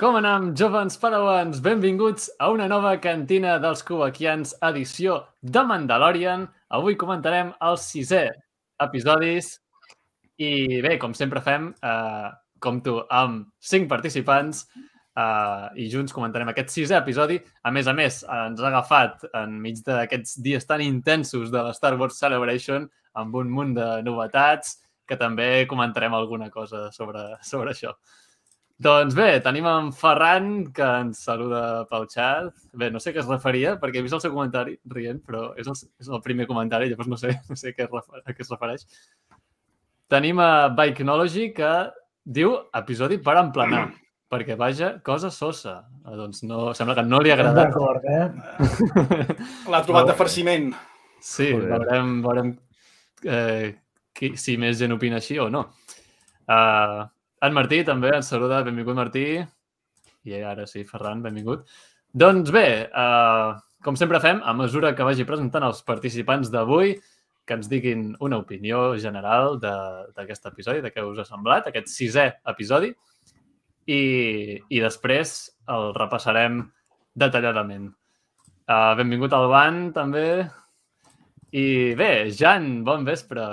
Com anem, jovens padawans? Benvinguts a una nova cantina dels Kubakians, edició de Mandalorian. Avui comentarem els sisè episodis i bé, com sempre fem, eh, compto amb cinc participants eh, i junts comentarem aquest sisè episodi. A més a més, ens ha agafat enmig d'aquests dies tan intensos de la Star Wars Celebration amb un munt de novetats que també comentarem alguna cosa sobre, sobre això. Doncs bé, tenim en Ferran, que ens saluda pel xat. Bé, no sé què es referia, perquè he vist el seu comentari rient, però és el, és el primer comentari, llavors no sé, no sé què es a què es refereix. Tenim a Bikenology, que diu episodi per emplenar, perquè, vaja, cosa sosa. Ah, doncs no, sembla que no li ha agradat. D'acord, eh? L'ha trobat de farciment. Sí, veurem, veurem eh, qui, si més gent opina així o no. Uh, en Martí també ens saluda. Benvingut, Martí. I ara sí, Ferran, benvingut. Doncs bé, uh, com sempre fem, a mesura que vagi presentant els participants d'avui, que ens diguin una opinió general d'aquest episodi, de què us ha semblat, aquest sisè episodi, i, i després el repassarem detalladament. Uh, benvingut al Van, també. I bé, Jan, bon vespre.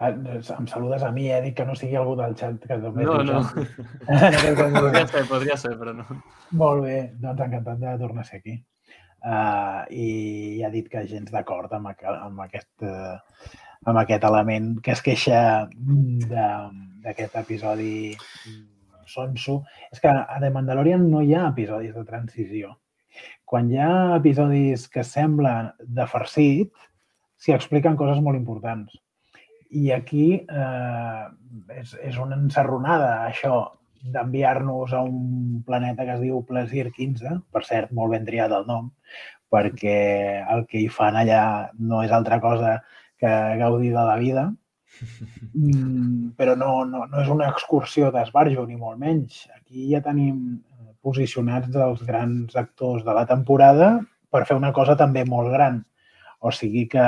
Ah, em saludes a mi, eh? Dic que no sigui algú del xat que també No, no. podria ser, podria ser, però no. Molt bé, doncs encantat de tornar a ser aquí. Uh, I ja ha dit que gens d'acord amb, amb, aquest, uh, amb aquest element que es queixa d'aquest episodi sonso. És que a The Mandalorian no hi ha episodis de transició. Quan hi ha episodis que semblen de farcit, s'hi expliquen coses molt importants i aquí eh, és, és una encerronada, això, d'enviar-nos a un planeta que es diu Plesir 15, per cert, molt ben triat el nom, perquè el que hi fan allà no és altra cosa que gaudir de la vida, mm, però no, no, no és una excursió d'esbarjo, ni molt menys. Aquí ja tenim posicionats els grans actors de la temporada per fer una cosa també molt gran. O sigui que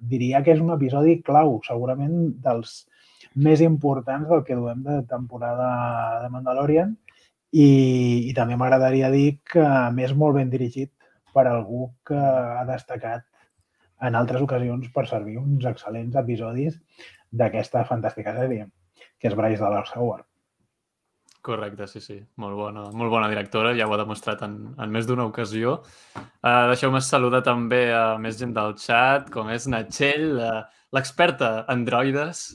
diria que és un episodi clau, segurament dels més importants del que duem de temporada de Mandalorian i, i també m'agradaria dir que més molt ben dirigit per algú que ha destacat en altres ocasions per servir uns excel·lents episodis d'aquesta fantàstica sèrie, que és Bryce Dallas Howard. Correcte, sí, sí. Molt bona, molt bona directora, ja ho ha demostrat en, en més d'una ocasió. Uh, Deixeu-me saludar també a més gent del chat, com és Natxell, uh, l'experta androides,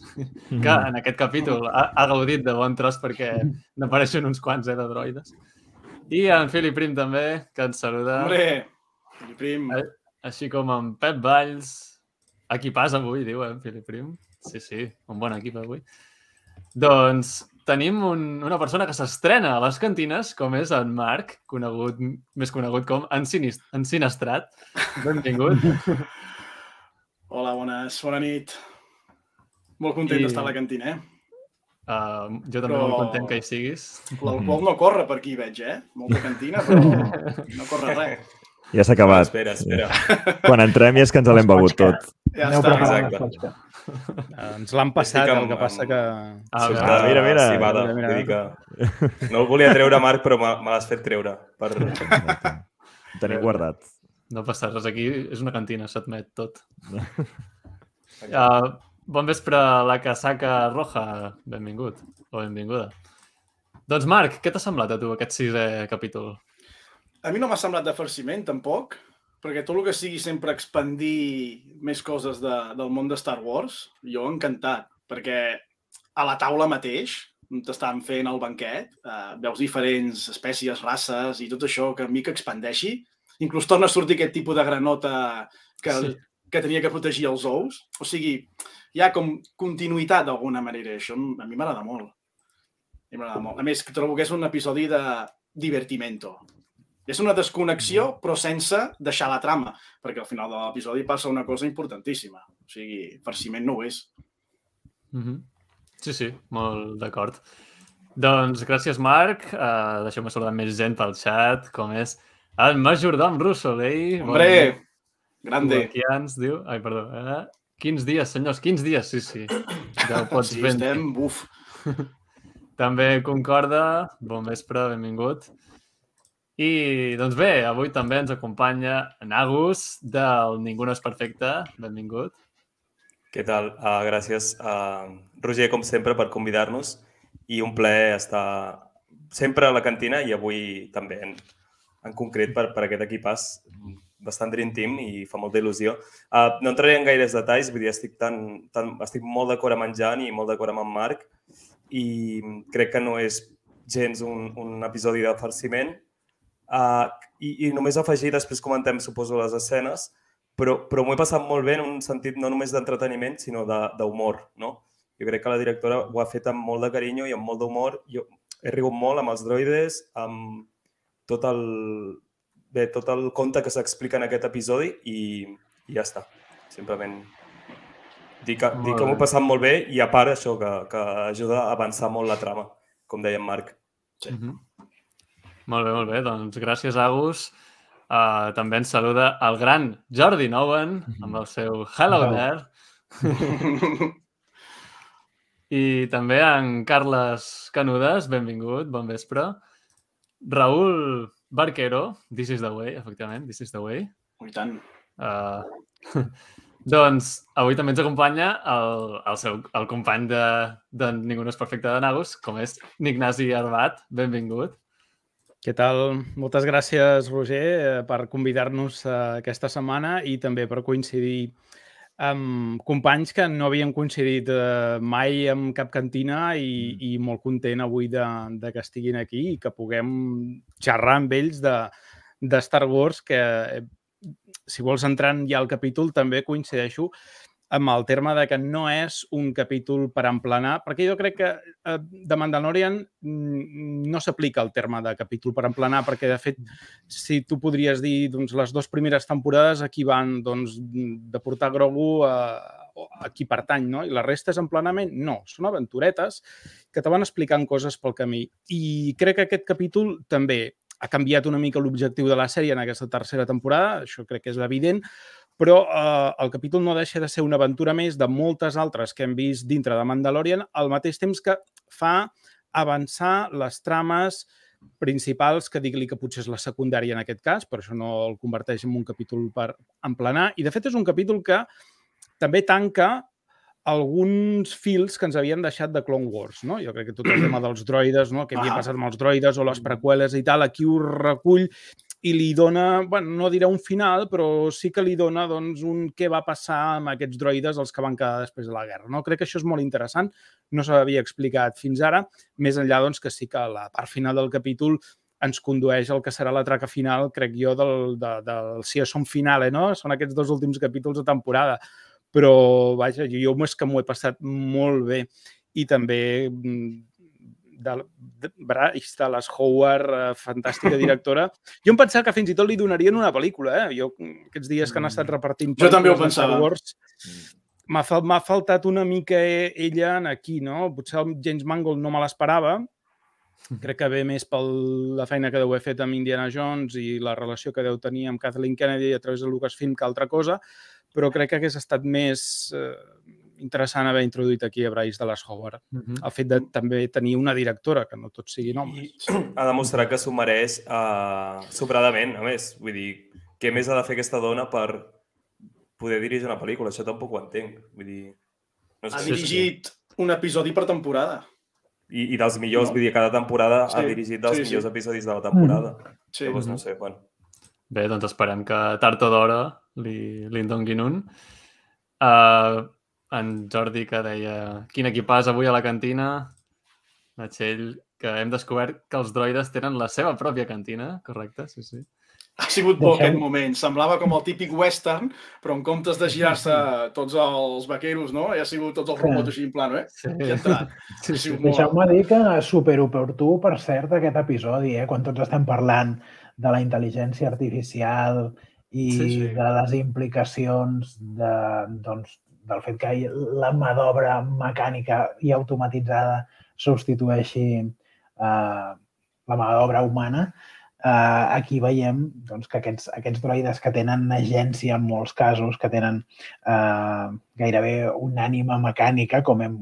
que en aquest capítol ha, ha gaudit de bon tros perquè n'apareixen uns quants, eh, de droides. I en Fili Prim també, que ens saluda. Hombre, Fili Prim. A, així com en Pep Valls. Equipàs avui, diu, eh, en Fili Prim. Sí, sí, un bon equip avui. Doncs tenim un, una persona que s'estrena a les cantines, com és en Marc, conegut, més conegut com Ensinist, Ensinestrat. Benvingut. Hola, bones, bona nit. Molt content I... d'estar a la cantina, eh? Uh, jo també però... molt content que hi siguis. L'alcohol no corre per aquí, veig, eh? Molta cantina, però no corre res. Ja s'ha acabat. Espera, espera. Quan entrem ja és que ens l'hem begut tot. Ja està, exacte. Ens l'han passat, el que passa que... Ah, sí, mira, mira, mira. Cibada. mira, mira. Que no el volia treure, Marc, però me l'has fet treure. Per... Ho teniu guardat. No passa res, aquí és una cantina, s'admet tot. uh, bon vespre a la casaca roja, benvingut o benvinguda. Doncs Marc, què t'ha semblat a tu aquest sisè capítol? A mi no m'ha semblat de farciment, tampoc perquè tot el que sigui sempre expandir més coses de, del món de Star Wars, jo encantat, perquè a la taula mateix, on t'estan fent el banquet, eh, veus diferents espècies, races i tot això que a mi que expandeixi. Inclús torna a sortir aquest tipus de granota que, sí. que tenia que protegir els ous. O sigui, hi ha com continuïtat d'alguna manera. Això a mi m'agrada molt. A mi m'agrada molt. A més, trobo que és un episodi de divertimento. És una desconnexió, mm. però sense deixar la trama, perquè al final de l'episodi passa una cosa importantíssima. O sigui, farciment no ho és. Mm -hmm. Sí, sí, molt d'acord. Doncs gràcies, Marc. Uh, Deixeu-me saludar més gent pel xat, com és el majordom Russolei. Hombre, bon grande. ens diu... Ai, perdó. Eh? Quins dies, senyors, quins dies, sí, sí. Ja ho pots sí, estem, buf. també concorda. Bon vespre, benvingut. I, doncs bé, avui també ens acompanya en Agus, del Ningú no és perfecte. Benvingut. Què tal? Uh, gràcies, uh, Roger, com sempre, per convidar-nos i un plaer estar sempre a la cantina i avui també en, en concret per, per aquest equipàs bastant Dream Team i fa molta il·lusió. Uh, no entraré en gaires detalls, vull dir, estic, tan, tan, estic molt d'acord amb en Jan i molt d'acord amb en Marc i crec que no és gens un, un episodi de farciment. Uh, i, I només afegir, després comentem, suposo, les escenes, però, però m'ho he passat molt bé en un sentit no només d'entreteniment, sinó d'humor, no? Jo crec que la directora ho ha fet amb molt de carinyo i amb molt d'humor. Jo he rigut molt amb els droides, amb tot el, bé, tot el conte que s'explica en aquest episodi i, i ja està. Simplement dir que, dir que m'ho he passat molt bé i a part això que, que ajuda a avançar molt la trama, com deia en Marc. Sí. Mm -hmm. Molt bé, molt bé. Doncs gràcies, Agus. Uh, també ens saluda el gran Jordi Nowen amb el seu Hello Hello. there. I també en Carles Canudes, benvingut, bon vespre. Raül Barquero, This is the way, efectivament, This is the way. I tant. Uh, doncs avui també ens acompanya el, el, seu, el company de, de Ningú no és perfecte de Nagus, com és Ignasi Arbat. Benvingut. Què tal? Moltes gràcies, Roger, eh, per convidar-nos eh, aquesta setmana i també per coincidir amb companys que no havien coincidit eh, mai en cap cantina i, i molt content avui de, de que estiguin aquí i que puguem xerrar amb ells de, de Star Wars, que si vols entrar ja al capítol també coincideixo amb el terme de que no és un capítol per emplenar, perquè jo crec que eh, de Mandalorian mm, no s'aplica el terme de capítol per emplenar, perquè de fet, si tu podries dir doncs, les dues primeres temporades aquí van doncs, de portar Grogu a, a qui pertany, no? I la resta és emplenament? No, són aventuretes que te van explicant coses pel camí. I crec que aquest capítol també ha canviat una mica l'objectiu de la sèrie en aquesta tercera temporada, això crec que és evident, però eh, el capítol no deixa de ser una aventura més de moltes altres que hem vist dintre de Mandalorian, al mateix temps que fa avançar les trames principals, que digui que potser és la secundària en aquest cas, per això no el converteix en un capítol per emplenar. I, de fet, és un capítol que també tanca alguns fils que ens havien deixat de Clone Wars, no? Jo crec que tot el tema dels droides, no? que havia Ah. passat amb els droides o les preqüeles i tal, aquí ho recull i li dona, bueno, no diré un final, però sí que li dona doncs, un què va passar amb aquests droides, els que van quedar després de la guerra. No? Crec que això és molt interessant, no s'havia explicat fins ara, més enllà doncs, que sí que la part final del capítol ens condueix al que serà la traca final, crec jo, del, de, del si som finale, no? Són aquests dos últims capítols de temporada. Però, vaja, jo és que m'ho he passat molt bé. I també mm, de, de Bryce Dallas Howard, eh, fantàstica directora. Jo em pensava que fins i tot li donarien una pel·lícula, eh? Jo, mm, aquests dies que han estat repartint Jo també ho pensava. Wars, m'ha fal faltat una mica e- ella en aquí, no? Potser el James Mangold no me l'esperava, crec que ve més per la feina que deu haver fet amb Indiana Jones i la relació que deu tenir amb Kathleen Kennedy a través de Lucasfilm que altra cosa, però crec que hagués estat més eh, interessant haver introduït aquí a Bryce Dallas Howard. Mm -hmm. El fet de també tenir una directora, que no tots siguin homes. I ha demostrat que s'ho mereix uh, sobradament, a més. Vull dir, què més ha de fer aquesta dona per poder dirigir una pel·lícula? Això tampoc ho entenc. Vull dir, no Ha sé. dirigit un episodi per temporada. I, I dels millors, No. vull dir, cada temporada Sí, ha dirigit dels sí, sí. millors episodis de la temporada. Sí. Llavors, no sé, bueno. Bé, doncs esperem que tard o d'hora li, li en donguin un. Uh, en Jordi que deia quin equipàs avui a la cantina. La Txell, que hem descobert que els droides tenen la seva pròpia cantina, correcte? Sí, sí. Ha sigut bo aquest moment. Semblava com el típic western, però en comptes de girar-se tots els vaqueros, no? Ha sigut tots els robots així en plano, eh? sí. Entrat. sí, Ha sí. molt... Deixeu-me dir que és superoportú, per cert, aquest episodi, eh? quan tots estem parlant de la intel·ligència artificial i Sí, sí. de les implicacions de, doncs, del fet que la mà d'obra mecànica i automatitzada substitueixi eh, la mà d'obra humana, eh, aquí veiem doncs, que aquests, aquests droides que tenen agència en molts casos, que tenen eh, gairebé una ànima mecànica, com hem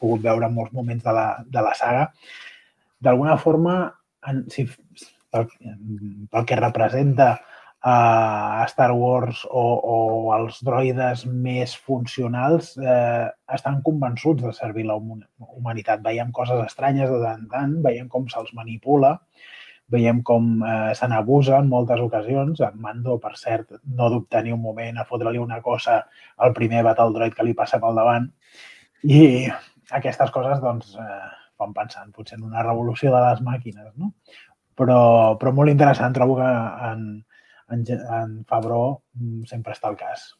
pogut veure en molts moments de la, de la saga. D'alguna forma, en, si, pel, pel que representa a Star Wars o, o els droides més funcionals eh, estan convençuts de servir la humanitat. Veiem coses estranyes de tant en tant, veiem com se'ls manipula, veiem com eh, se n'abusa en moltes ocasions. En Mando, per cert, no dubta ni un moment a fotre-li una cosa al primer Battle Droid que li passa pel davant. I aquestes coses, doncs, eh, van pensant potser en una revolució de les màquines, no? Però, però molt interessant, trobo que en, en, en Fabró mm, sempre està al cas.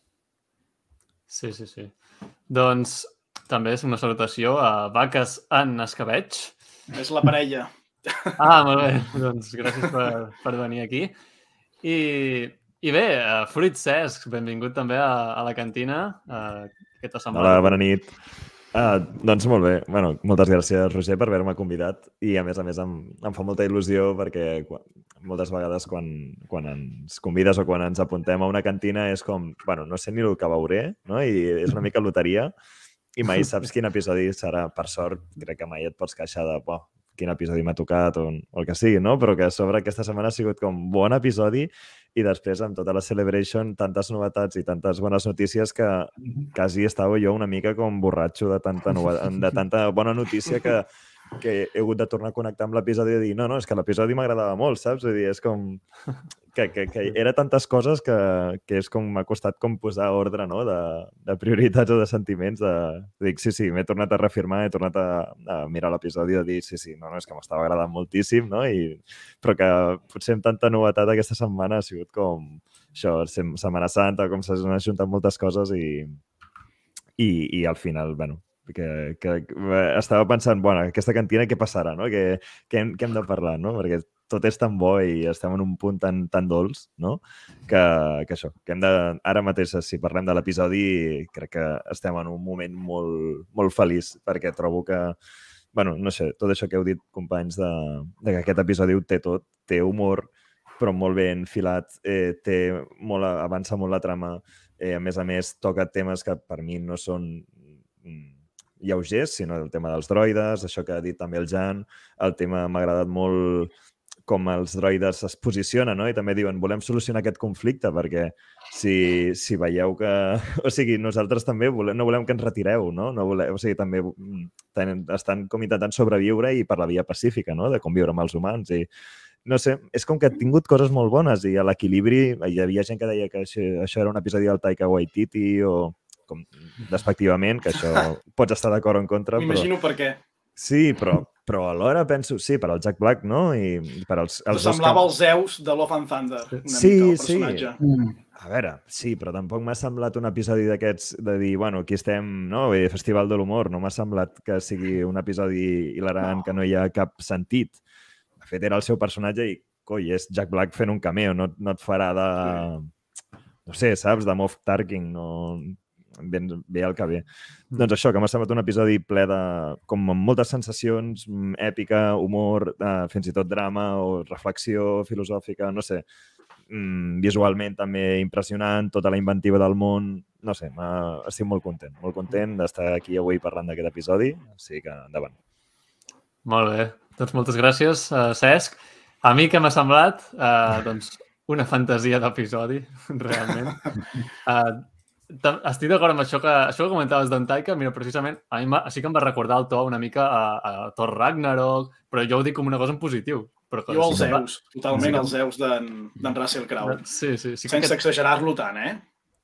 Sí, sí, sí. Doncs també és una salutació a vaques en escabeig. És la parella. Ah, molt bé. Doncs gràcies per, per venir aquí. I, i bé, uh, Fruit Cesc, benvingut també a, a la cantina uh, aquesta setmana. Hola, bona nit. Uh, doncs molt bé. Bueno, moltes gràcies, Roger, per haver-me convidat i, a més a més, em, em fa molta il·lusió perquè quan, moltes vegades quan, quan ens convides o quan ens apuntem a una cantina és com, bueno, no sé ni el que veuré, no? I és una mica loteria i mai saps quin episodi serà. Per sort, crec que mai et pots queixar de, oh, quin episodi m'ha tocat o, o el que sigui, no? Però que a sobre aquesta setmana ha sigut com bon episodi i després amb tota la Celebration tantes novetats i tantes bones notícies que quasi estava jo una mica com borratxo de tanta, de tanta bona notícia que, que he hagut de tornar a connectar amb l'episodi i dir no, no, és que l'episodi m'agradava molt, saps? Vull dir, és com que, que, que era tantes coses que, que és com m'ha costat com posar ordre no? de, de prioritats o de sentiments. De, dic, sí, sí, m'he tornat a reafirmar, he tornat a, a mirar l'episodi i de dir, sí, sí, no, no, és que m'estava agradant moltíssim, no? I, però que potser amb tanta novetat aquesta setmana ha sigut com això, Setmana Santa, com s'han ajuntat moltes coses i, i, i al final, bueno, que, que estava pensant, bueno, aquesta cantina què passarà, no? Què, què, hem, què hem de parlar, no? Perquè tot és tan bo i estem en un punt tan, tan dolç, no? Que, que això, que hem de... Ara mateix, si parlem de l'episodi, crec que estem en un moment molt, molt feliç, perquè trobo que, bueno, no sé, tot això que heu dit, companys, de, de que aquest episodi ho té tot, té humor, però molt ben filat, eh, té molt, avança molt la trama, eh, a més a més toca temes que per mi no són mm, lleugers, sinó el tema dels droides, això que ha dit també el Jan, el tema m'ha agradat molt com els droides es posicionen, no? I també diuen, volem solucionar aquest conflicte, perquè si, si veieu que... O sigui, nosaltres també volem, no volem que ens retireu, no? no volem, o sigui, també mm, ten, estan com intentant sobreviure i per la via pacífica, no? De conviure amb els humans i no sé, és com que ha tingut coses molt bones i a l'equilibri hi havia gent que deia que això, això era un episodi del Taika Waititi o com despectivament, que això pots estar d'acord o en contra. M'imagino però... per què. Sí, però, però alhora penso, sí, per al Jack Black, no? I per als, els semblava els Zeus de Love and Thunder, una sí, mica, el personatge. Sí. Mm. A veure, sí, però tampoc m'ha semblat un episodi d'aquests de dir, bueno, aquí estem, no? Festival de l'Humor, no m'ha semblat que sigui un episodi hilarant no. que no hi ha cap sentit. De fet, era el seu personatge i, coi, és Jack Black fent un cameo, no, no et farà de... Sí. No sé, saps? De Moff Tarkin, no ben, bé el que ve. Mm. Doncs això, que m'ha semblat un episodi ple de... com amb moltes sensacions, mm, èpica, humor, eh, fins i tot drama o reflexió filosòfica, no sé. Mm, visualment també impressionant, tota la inventiva del món, no sé, estic molt content, molt content d'estar aquí avui parlant d'aquest episodi, així que endavant. Molt bé, doncs moltes gràcies, uh, Cesc. A mi que m'ha semblat, uh, doncs, una fantasia d'episodi, realment. Uh, estic d'acord amb això que, això que comentaves d'en Taika, mira, precisament, a mi sí que em va recordar el to una mica a, a Thor Ragnarok, però jo ho dic com una cosa en positiu. Però jo els sí Zeus, va... totalment sí els Zeus d'en Russell Crowe. Sí, sí. sí Sense que... exagerar-lo tant, eh?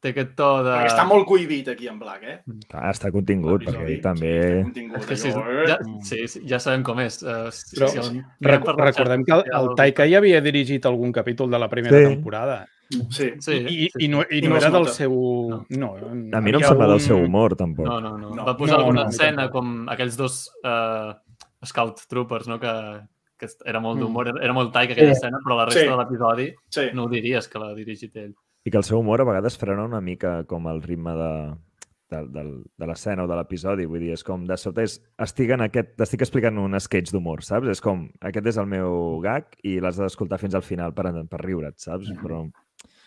Té aquest to de... Perquè està molt cohibit aquí en Black, eh? Ah, està contingut, perquè ell també... Sí, és que sí, ja, sí, sí, ja sabem com és. Uh, Però si el, rec recordem que el, el Taika ja havia dirigit algun capítol de la primera sí. temporada. Sí. sí. I, i, no, i, I no, no era del seu... No. no a mi no em sembla un... del seu humor, tampoc. No, no, no. no. Va posar no, alguna no, escena no. com aquells dos uh, Scout Troopers, no?, que, que era molt d'humor, mm. era molt taica aquella sí. escena, però la resta sí. de l'episodi sí. no ho diries que l'ha dirigit ell. I que el seu humor a vegades frena una mica com el ritme de, de, de, de l'escena o de l'episodi. Vull dir, és com, de sobte, és, estic, en aquest, estic explicant un sketch d'humor, saps? És com, aquest és el meu gag i l'has d'escoltar fins al final per, per riure't, saps? Però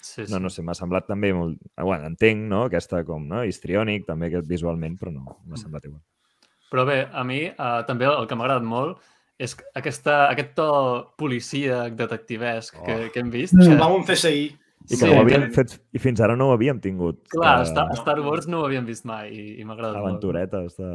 Sí, sí. No, no sé, m'ha semblat també molt... Bueno, entenc, no?, aquesta com, no?, histriònic, també aquest visualment, però no, m'ha mm. semblat igual. Però bé, a mi uh, també el que m'ha agradat molt és aquesta, aquest to policíac, detectivesc que, Oh. que hem vist. Mm. que- Semblava un CSI. I que Sí, no ho havíem fet, i fins ara no ho havíem tingut. Clar, eh, Star, Star Wars no ho havíem vist mai i, i m'ha agradat molt. aventuretes de...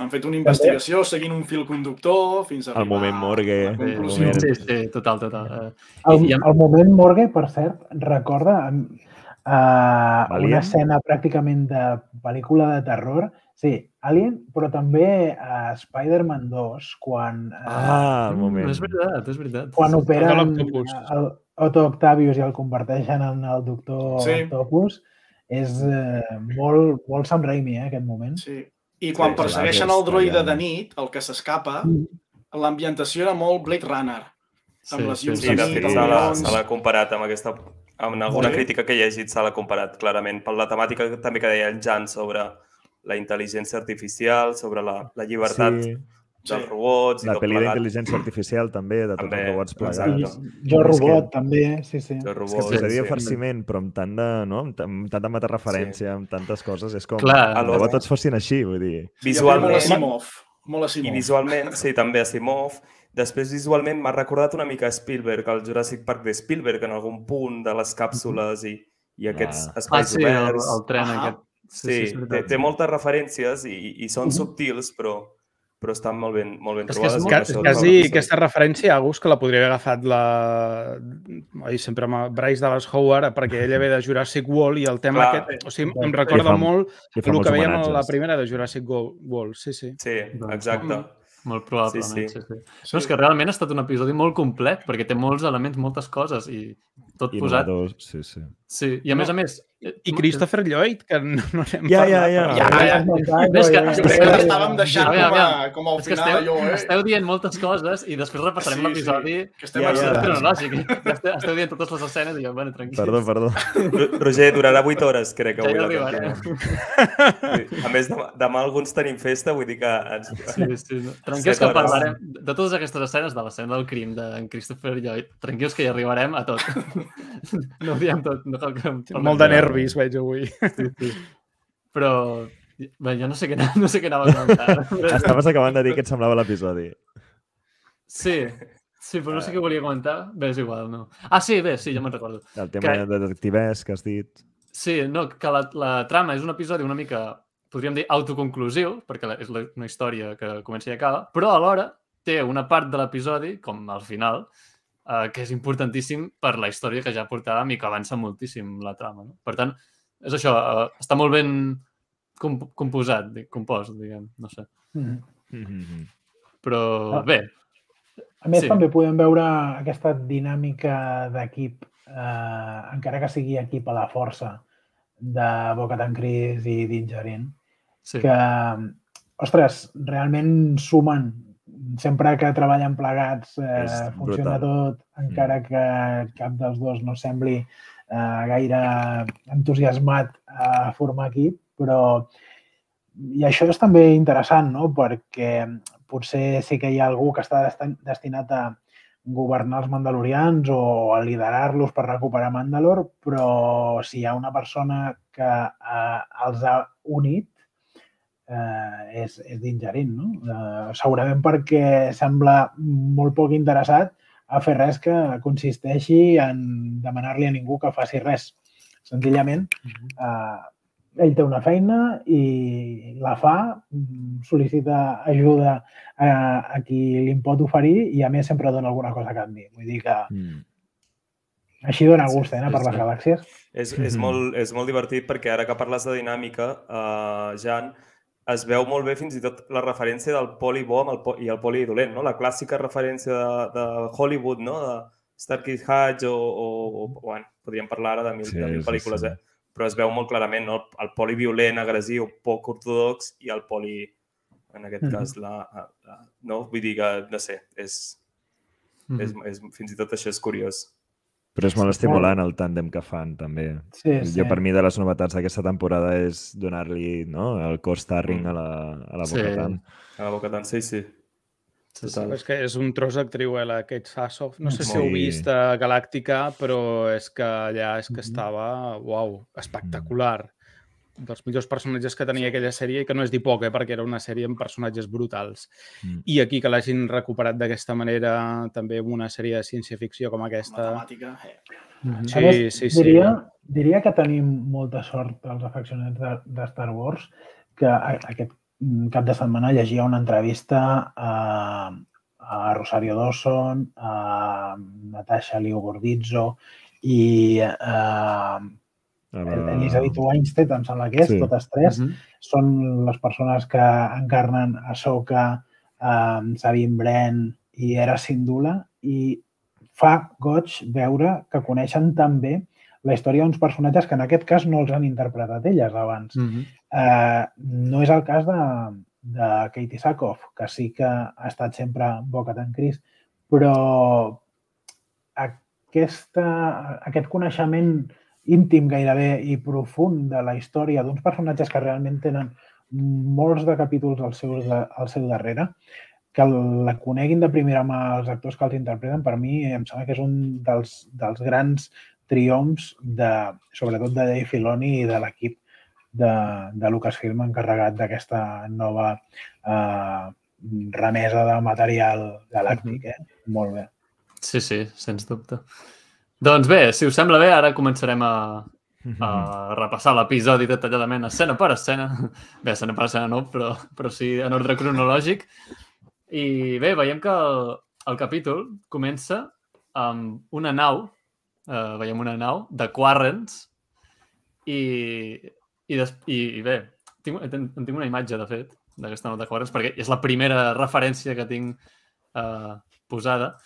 Han fet una investigació seguint un fil conductor fins a El moment morgue, el Sí, moment- sí, sí, total, total. Eh, El, I- i amb- el moment morgue, per cert, recorda uh, una escena pràcticament de pel·lícula de terror. Sí, Alien, però també a Spider-Man 2, quan, uh, Ah, el mm, moment. És veritat, és veritat. quan El operen eh, el Otto Octavius i el converteixen en el doctor Sí. Octopus. És eh, molt, molt Sam Raimi, eh, aquest moment. Sí. I quan Sí, persegueixen el droide de nit, el que s'escapa, Mm. l'ambientació era molt Blade Runner. Amb Sí, les sí, llums Sí, de de nit, fet, els se l'ha comparat amb aquesta... Amb alguna Sí. crítica que he llegit se l'ha comparat clarament per la temàtica que també que deia el Jan sobre la intel·ligència artificial, sobre la, la llibertat Sí, dels Sí. robots la pel·li d'intel·ligència artificial també, de tots els robots plegats. Jo que- Robot, també, sí, sí. De És que de sí. farciment, però amb, tant de, no? amb, amb tanta metareferència, amb tantes coses, és com... Clar. debò tots fossin així, vull dir. Sí, hi havia Molt Visualment, Asimov. I Asimov. visualment, sí, també Asimov. Després, visualment, m'ha recordat una mica Spielberg, el Jurassic Park de Spielberg, en algun punt de les càpsules i, i aquests Ah. Ah, espais sí, el, oberts. el tren Ahà. aquest. Sí, és té, veritat. té moltes referències i, i són subtils, però, però estan molt ben, molt ben És que és i això Quasi aquesta referència, Agus, que la podria haver agafat la... Oi, sempre amb Bryce Dallas Howard, perquè ella ve de Jurassic World i el tema Clar. aquest... O sigui, em recorda fa- molt I el que veiem a la primera de Jurassic World. Sí, sí. Sí, Doncs, exacte. Molt probablement, sí, Sí, sí. sí. sí. No, és que realment ha estat un episodi molt complet, perquè té molts elements, moltes coses, i tot posat... Innovadors, sí, sí. Sí, i a més a més... eh, I Christopher Lloyd, que no, no n'hem Ja, parlat. ja, ja. Ja, Ja, ja. ja, Ves que- ja, ja, Jo crec Ja, que ja, deixant Aviam, com, a, com al que final esteu, allò, eh? esteu dient moltes coses i després repassarem Sí, sí. l'episodi Que estem Ja, ja. ja, cronològic. Ja esteu, esteu dient totes les escenes i jo, bueno, tranquil. Perdó, perdó. Ro- Roger, durarà 8 hores, crec, Ja avui arribarem. cantina. A més, demà, demà alguns tenim festa, vull dir que... Ens... Sí, sí. No. Tranquils que parlarem de totes aquestes escenes, de l'escena del crim d'en Christopher Lloyd. Tranquils que hi arribarem a tot. No ho diem tot. No cal que... Molt de tot. nervis, veig avui. Sí, sí. Però bé, jo no sé què, anava- no sé què anava a comentar. Estaves acabant de dir què et semblava l'episodi. Sí, sí, però no sé què volia comentar. Bé, és igual, no. Ah, sí, bé, sí, ja me'n recordo. El tema Que- de detectivès que has dit. Sí, no, que la, la trama és un episodi una mica, podríem dir, autoconclusiu, perquè la- és la, una història que comença i acaba, però alhora té una part de l'episodi, com al final, eh, que és importantíssim per la història que ja portàvem i que avança moltíssim la trama. No? Per tant, és això, eh, està molt ben comp composat, compost, diguem, no sé. Mhm. Mm-hmm. Però Ah. bé, A més, Sí. també podem veure aquesta dinàmica d'equip, eh, encara que sigui equip a la força, de Bocatan Cris i Dingerin, sí. que, ostres, realment sumen. Sempre que treballen plegats eh, És funciona brutal. tot, encara que cap dels dos no sembli eh, gaire entusiasmat a formar equip, però i això és també interessant, no? perquè potser sí que hi ha algú que està destin- destinat a governar els mandalorians o a liderar-los per recuperar Mandalor, però si hi ha una persona que eh, els ha unit, eh, és, és d'ingerin, no? Eh, segurament perquè sembla molt poc interessat a fer res que consisteixi en demanar-li a ningú que faci res. Senzillament, eh, ell té una feina i la fa, sol·licita ajuda a, a qui li pot oferir i a més sempre dona alguna cosa a canvi. Vull dir que Mm. així dona gust, eh, anar per les galàxies. És, és, Mhm. molt, és molt divertit perquè ara que parles de dinàmica, uh, Jan, es veu molt bé fins i tot la referència del poli bo amb el po i el poli dolent, no? La clàssica referència de, de Hollywood, no? De Starkey Hatch o, o, o, bueno, podríem parlar ara de mil, Sí, de mil sí, pel·lícules, sí. eh? Però es veu molt clarament, no? El, el poli violent, agressiu, poc ortodox i el poli, en aquest Mhm. cas, la, la, no? Vull dir que, no sé, és, Mhm. és, és, fins i tot això és curiós. Però és molt estimulant el tàndem que fan, també. Sí, sí. Jo, per mi, de les novetats d'aquesta temporada és donar-li no, el co-starring a la, a la Sí. Bo-Katan. A la boca tant, sí, sí. Sí, sí. Total. És que és un tros d'actriu, eh, la Kate Sasoff. No sé si Sí. heu vist a Galàctica, però és que allà és que Mhm. estava, uau, espectacular. Dels millors personatges que tenia aquella sèrie, que no és dir poc, eh, perquè era una sèrie amb personatges brutals. Mm. I aquí que l'hagin recuperat d'aquesta manera, també amb una sèrie de ciència-ficció com aquesta... Matemàtica. Eh. Mhm. Sí, més, sí, sí. Diria, diria que tenim molta sort els afeccionats de, de Star Wars que a, aquest cap de setmana llegia una entrevista a, a Rosario Dawson, a Natasha Liu Gordizzo i a Ara... Elizabeth Weinstein, em sembla que és, Sí. totes tres. Mhm. són les persones que encarnen Ahsoka, um, Sabine Bren i Era Syndulla i fa goig veure que coneixen també la història d'uns personatges que en aquest cas no els han interpretat elles abans. Mhm. Eh, no és el cas de, de Katie Sackhoff, que sí que ha estat sempre boca en Cris, però aquesta, aquest coneixement íntim gairebé i profund de la història d'uns personatges que realment tenen molts de capítols al seu, al seu darrere, que la coneguin de primera mà els actors que els interpreten, per mi em sembla que és un dels, dels grans triomfs, de, sobretot de Dave Filoni i de l'equip de, de Lucasfilm encarregat d'aquesta nova eh, remesa de material galàctic. Eh? Molt bé. Sí, sí, sens dubte. Doncs bé, si us sembla bé, ara començarem a, Mhm. a repassar l'episodi detalladament, escena per escena. Bé, escena per escena no, però, però sí en ordre cronològic. I bé, veiem que el, el capítol comença amb una nau, eh, veiem una nau de Quarrens i, i, des, i, i bé, tinc, en, en tinc una imatge, de fet, d'aquesta nau de Quarrens, perquè és la primera referència que tinc eh, posada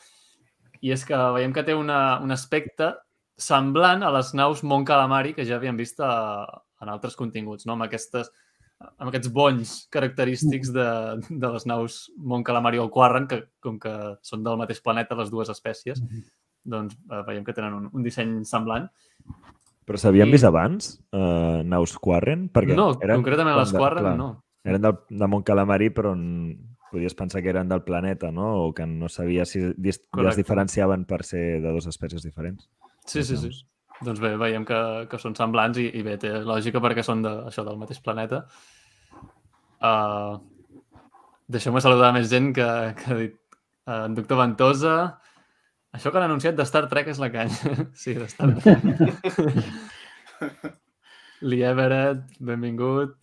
i és que veiem que té una, un aspecte semblant a les naus Mon Calamari que ja havíem vist a, en altres continguts, no? amb, aquestes, amb aquests bonys característics de, de les naus Mon Calamari o Quarren, que com que són del mateix planeta les dues espècies, doncs eh, veiem que tenen un, un disseny semblant. Però s'havien I- vist abans, uh, naus Quarren? Perquè no, eren concretament les de- Quarren clar, no. Eren del, de Mont Calamari, però podies pensar que eren del planeta, no? O que no sabia si dis, ja Correcte. es diferenciaven per ser de dues espècies diferents. Sí, sí, sí. Doncs bé, veiem que, que són semblants i, i bé, té lògica perquè són de, això del mateix planeta. Uh, Deixeu-me saludar més gent que, que ha dit uh, en Doctor Ventosa. Això que han anunciat de Star Trek és la canya. sí, de Star Trek. Lee Everett, benvingut.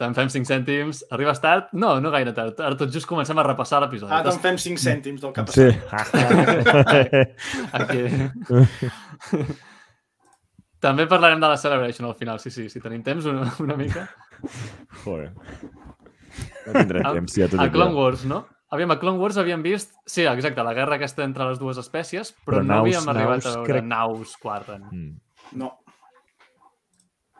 Te'n fem 5 cèntims. Arribes tard? No, no gaire tard. Ara tot just comencem a repassar l'episodi. Ah, te'n fem 5 cèntims del que ha Sí. passat. Aquí. També parlarem de la Celebration al final, sí, sí, si tenim temps una, una mica. Joder. No tindrem A- temps, ja t'ho A. Clone. Wars, no? Aviam, a Clone Wars havíem vist, sí, exacte, la guerra aquesta entre les dues espècies, però, Però no naus- havíem arribat naus, a veure crec- naus Quarren. Mm. No.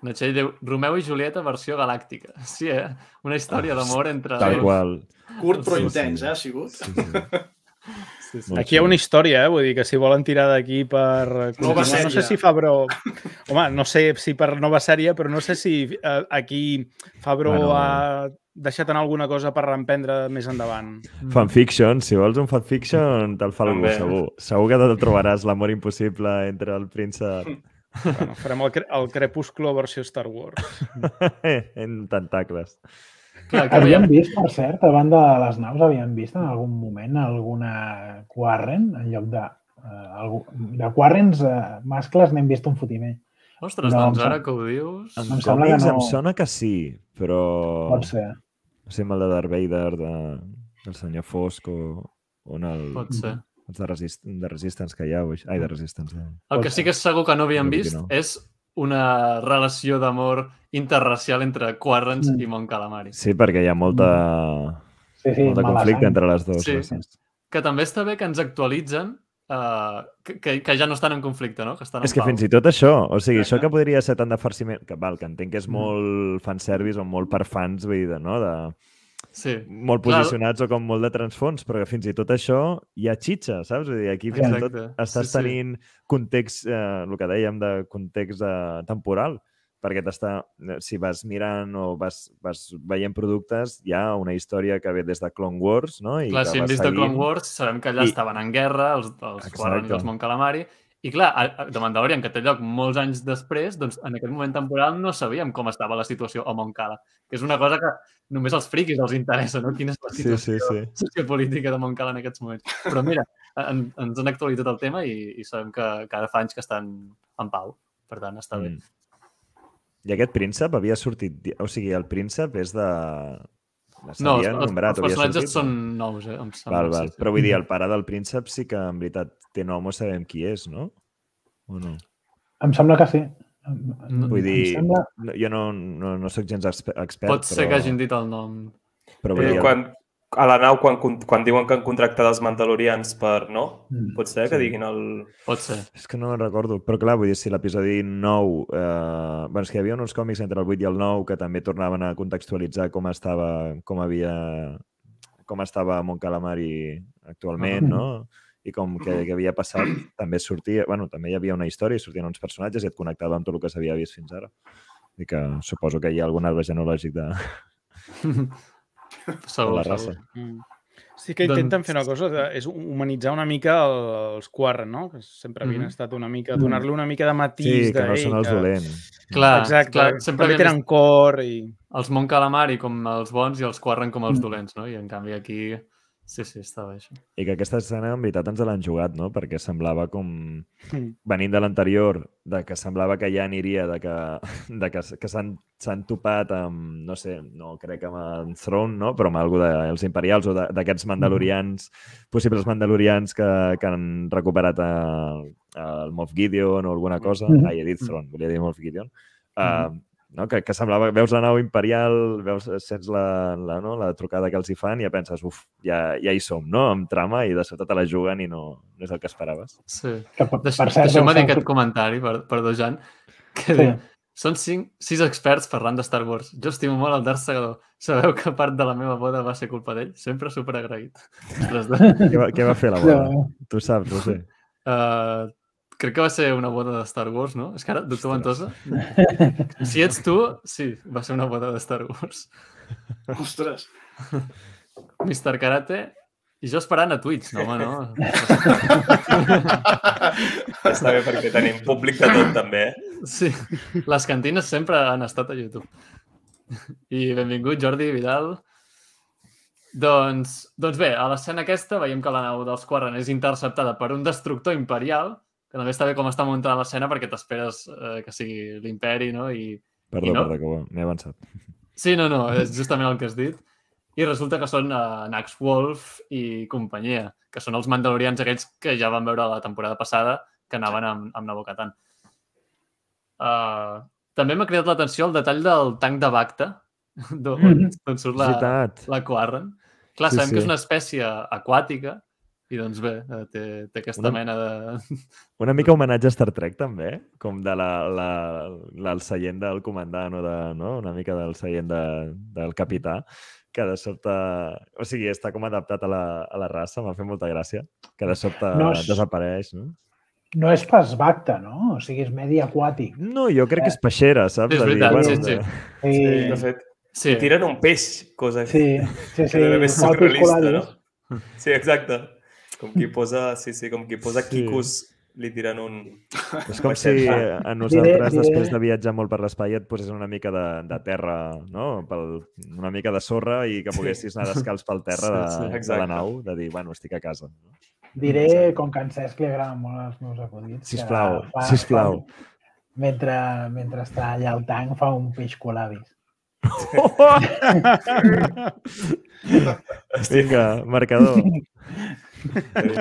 Natxell diu, Romeu i Julieta versió galàctica. Sí, eh? Una història d'amor entre... Tal qual. Curt però Sí, sí. intens, eh, ha sigut. Sí, sí. Sí, sí. Aquí hi ha una història, eh? Vull dir que si volen tirar d'aquí per... Nova sèrie. No sé si Fabro... Home, no sé si per nova sèrie, però no sé si eh, aquí Fabro Bueno. ha deixat anar alguna cosa per reemprendre més endavant. Mm. Fanfiction, si vols un fanfiction, te'l fa algú, segur. Segur que te'l trobaràs l'amor impossible entre el príncep Bueno, farem el, cre el Crepúsculo versió Star Wars. en tentacles. Clar, que Havíem vist, per cert, a banda de les naus, havíem vist en algun moment alguna Quarren en lloc de... Uh, algú, de Quarrens uh, mascles n'hem vist un fotimer. Ostres, No, doncs em ara que ho dius... En Em sembla que còmics no- em sona que sí, però... Pot ser. No sé, amb el de Darth Vader, de, del senyor Fosc o, o en el, Pot ser. Els de, resist, de Resistance que hi ha. Ai, de Resistance. Eh? El que sí que és segur que no havíem No, vist no. és una relació d'amor interracial entre Quarrens Mm. i Mon Calamari. Sí, perquè hi ha molta, Sí, sí, molt de mala conflicte sang. entre les dues Sí. races. Que també està bé que ens actualitzen uh, que, que, ja no estan en conflicte, no? Que estan És que en fins i tot això, o sigui, això Exacte. que podria ser tant de farciment, que val, que entenc que és Mm. molt fanservice o molt per fans, vull dir, de, no? de, Sí, molt Clar. posicionats o com molt de transfons, però que fins i tot això hi ha xitxa, saps? Vull dir, aquí fins i tot estàs sí, sí. tenint context, eh, el que dèiem de context eh, temporal, perquè t'està, eh, si vas mirant o vas, vas veient productes, hi ha una història que ve des de Clone Wars, no? I Clar, si hem vist de Clone seguint. Wars, sabem que allà I- estaven en guerra, els, els. Quarren i els Mon Calamari, I clar, The Mandalorian, que té lloc molts anys després, doncs en aquest moment temporal no sabíem com estava la situació a Montcala, que és una cosa que només als friquis els interessa, no? Quina és la Sí, situació sí, sí. sociopolítica de Montcala en aquests moments. Però mira, en, ens han actualitzat el tema i, i sabem que, ara fa anys que estan en pau. Per tant, està bé. Mm. I aquest príncep havia sortit... O sigui, el príncep és de... No, els, nombrat, els personatges sortit, són no? nous, eh? Em sembla, Val, val. Sí, sí. Però vull dir, el pare del príncep sí que en veritat té nom o sabem qui és, no? O no? Em sembla que sí. Vull dir, sembla... no, jo no, no, no sóc gens expe- expert, Pot ser però, que hagin dit el nom. però vull Eh, dir, quan, a la nau, quan, quan diuen que han contractat els mandalorians per... No? Mm. Pot ser que Sí. diguin el... Pot ser. És que no me'n recordo, però clar, vull dir, si l'episodi 9... Eh... Bueno, és que hi havia uns còmics entre el 8 i el 9 que també tornaven a contextualitzar com estava, com havia, com estava Mon Calamari actualment, no? I com que, que havia passat, també sortia... Bueno, també hi havia una història, i sortien uns personatges i et connectava amb tot el que s'havia vist fins ara. I que suposo que hi ha algun arbre genològic de segur, la segur. raça. Mm. Sí que Doncs- intenten fer una cosa, és humanitzar una mica el- els Quarren, no? Que sempre havien Mhm. estat una mica... Donar-li una mica de matís Sí, que no "Ei, són els que- dolents. Clar, Exacte, clar, sempre també tenen cor i... els Mon Calamari com els bons i els Quarren com els Mm. dolents, no? I en canvi aquí... Sí, sí, està bé això. I que aquesta escena, en veritat, ens l'han jugat, no? Perquè semblava com... Mm. venint de l'anterior, de que semblava que ja aniria, de que, de que, que s'han s'han topat amb, no sé, no crec que amb Throne, no? però amb algú dels imperials o de- d'aquests mandalorians, possibles mandalorians que, que han recuperat a, el Moff Gideon o alguna cosa. Mhm. Ai, he dit Throne, volia dir Moff Gideon. Uh, no? que, que semblava, veus la nau imperial, veus, sents la, la, no? la trucada que els hi fan i ja penses, uf, ja, ja hi som, no? Amb trama i de sobte te la juguen i no, no és el que esperaves. Sí. Que, per, Deix, per cert, Deixeu-me dir doncs, aquest comentari, per, perdó, Jan, que Sí. diu, són cinc, sis experts parlant de Star Wars. Jo estimo molt el Darth Segador. Sabeu que part de la meva boda va ser culpa d'ell? Sempre superagraït. Ostres, de, Què va, què va fer la boda? Tu saps, Roser. uh, crec que va ser una boda de Star Wars, no? És que ara, doctor Ventosa, si ets tu, sí, va ser una boda de Star Wars. Ostres. Mr. Karate, i jo esperant a Twitch, no, home, no. Està bé perquè tenim públic de tot, també. eh? Sí, les cantines sempre han estat a YouTube. I benvingut, Jordi Vidal. Doncs, doncs bé, a l'escena aquesta veiem que la nau dels Quarren és interceptada per un destructor imperial, que també està bé com està muntada l'escena perquè t'esperes eh, que sigui l'imperi, no? I, Perdó, I no? perdó, que m'he avançat. Sí, no, no, és justament el que has dit. I resulta que són uh, Nax Wolf i companyia, que són els mandalorians aquells que ja van veure la temporada passada que anaven amb, amb Nabokatan. Uh, també m'ha cridat l'atenció el detall del tanc de Bacta, d'on Mhm. d'on surt La... la, Quarren. Clar, Sí, sabem que sí. és una espècie aquàtica i doncs bé, eh, té, té aquesta Una- mena de... Una mica homenatge a Star Trek, també, com de la, la, la, el seient del comandant o de, no? una mica del seient de, del capità, que de sobte... O sigui, està com adaptat a la, a la raça, m'ha fet molta gràcia, que de sobte No no és- desapareix, no? No és pas bacta, no? O sigui, és medi aquàtic. No, jo crec que és peixera, saps? Sí, és De dir, veritat, bueno, sí, sí. de- Sí, De fet, Sí, tiren un peix, cosa sí, sí. sí, que ser Maltis surrealista, no? Sí, exacte. Com qui posa, sí, sí, com qui posa Sí. quicos, li tiren un... És com si Vaixell. a nosaltres, diré- després de viatjar molt per l'espai, et posés una mica de, de terra, no? Pel, una mica de sorra i que poguessis anar descalç pel terra de, Sí, sí, de la exacte. nau, de dir, bueno, estic a casa. No? Diré, com que a en Cesc li agraden molt els meus acudits, Sisplau, fa- sisplau. fa- mentre, mentre està allà al tanc fa un peix colabis. Vinga, marcador.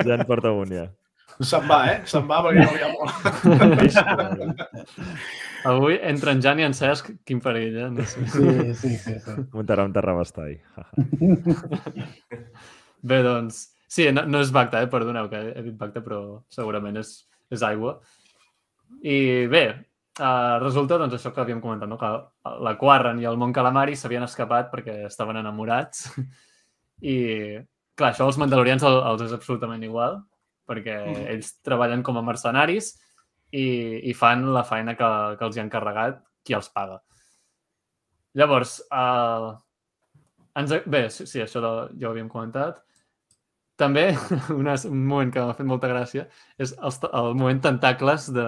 ja en porta un, ja. Se'n va, eh? Se'n va perquè no hi ha molt. avui entre en Jan i en Cesc, quin perill, eh? No sé. Sí, sí, sí. sí. Muntarà un terrabastall. Bé, doncs... Sí, no, no és Bacta, eh? Perdoneu que he dit Bacta, però segurament és, és aigua. I bé, uh, resulta, doncs, això que havíem comentat, no? que la Quarren i el Mont Calamari s'havien escapat perquè estaven enamorats. I, clar, això als mandalorians el, els és absolutament igual, perquè Mm. ells treballen com a mercenaris i, i fan la feina que, que els hi han carregat qui els paga. Llavors, uh, ens, bé, sí, això de, ja ho havíem comentat. també una, un moment que m'ha fet molta gràcia és el, el moment tentacles de...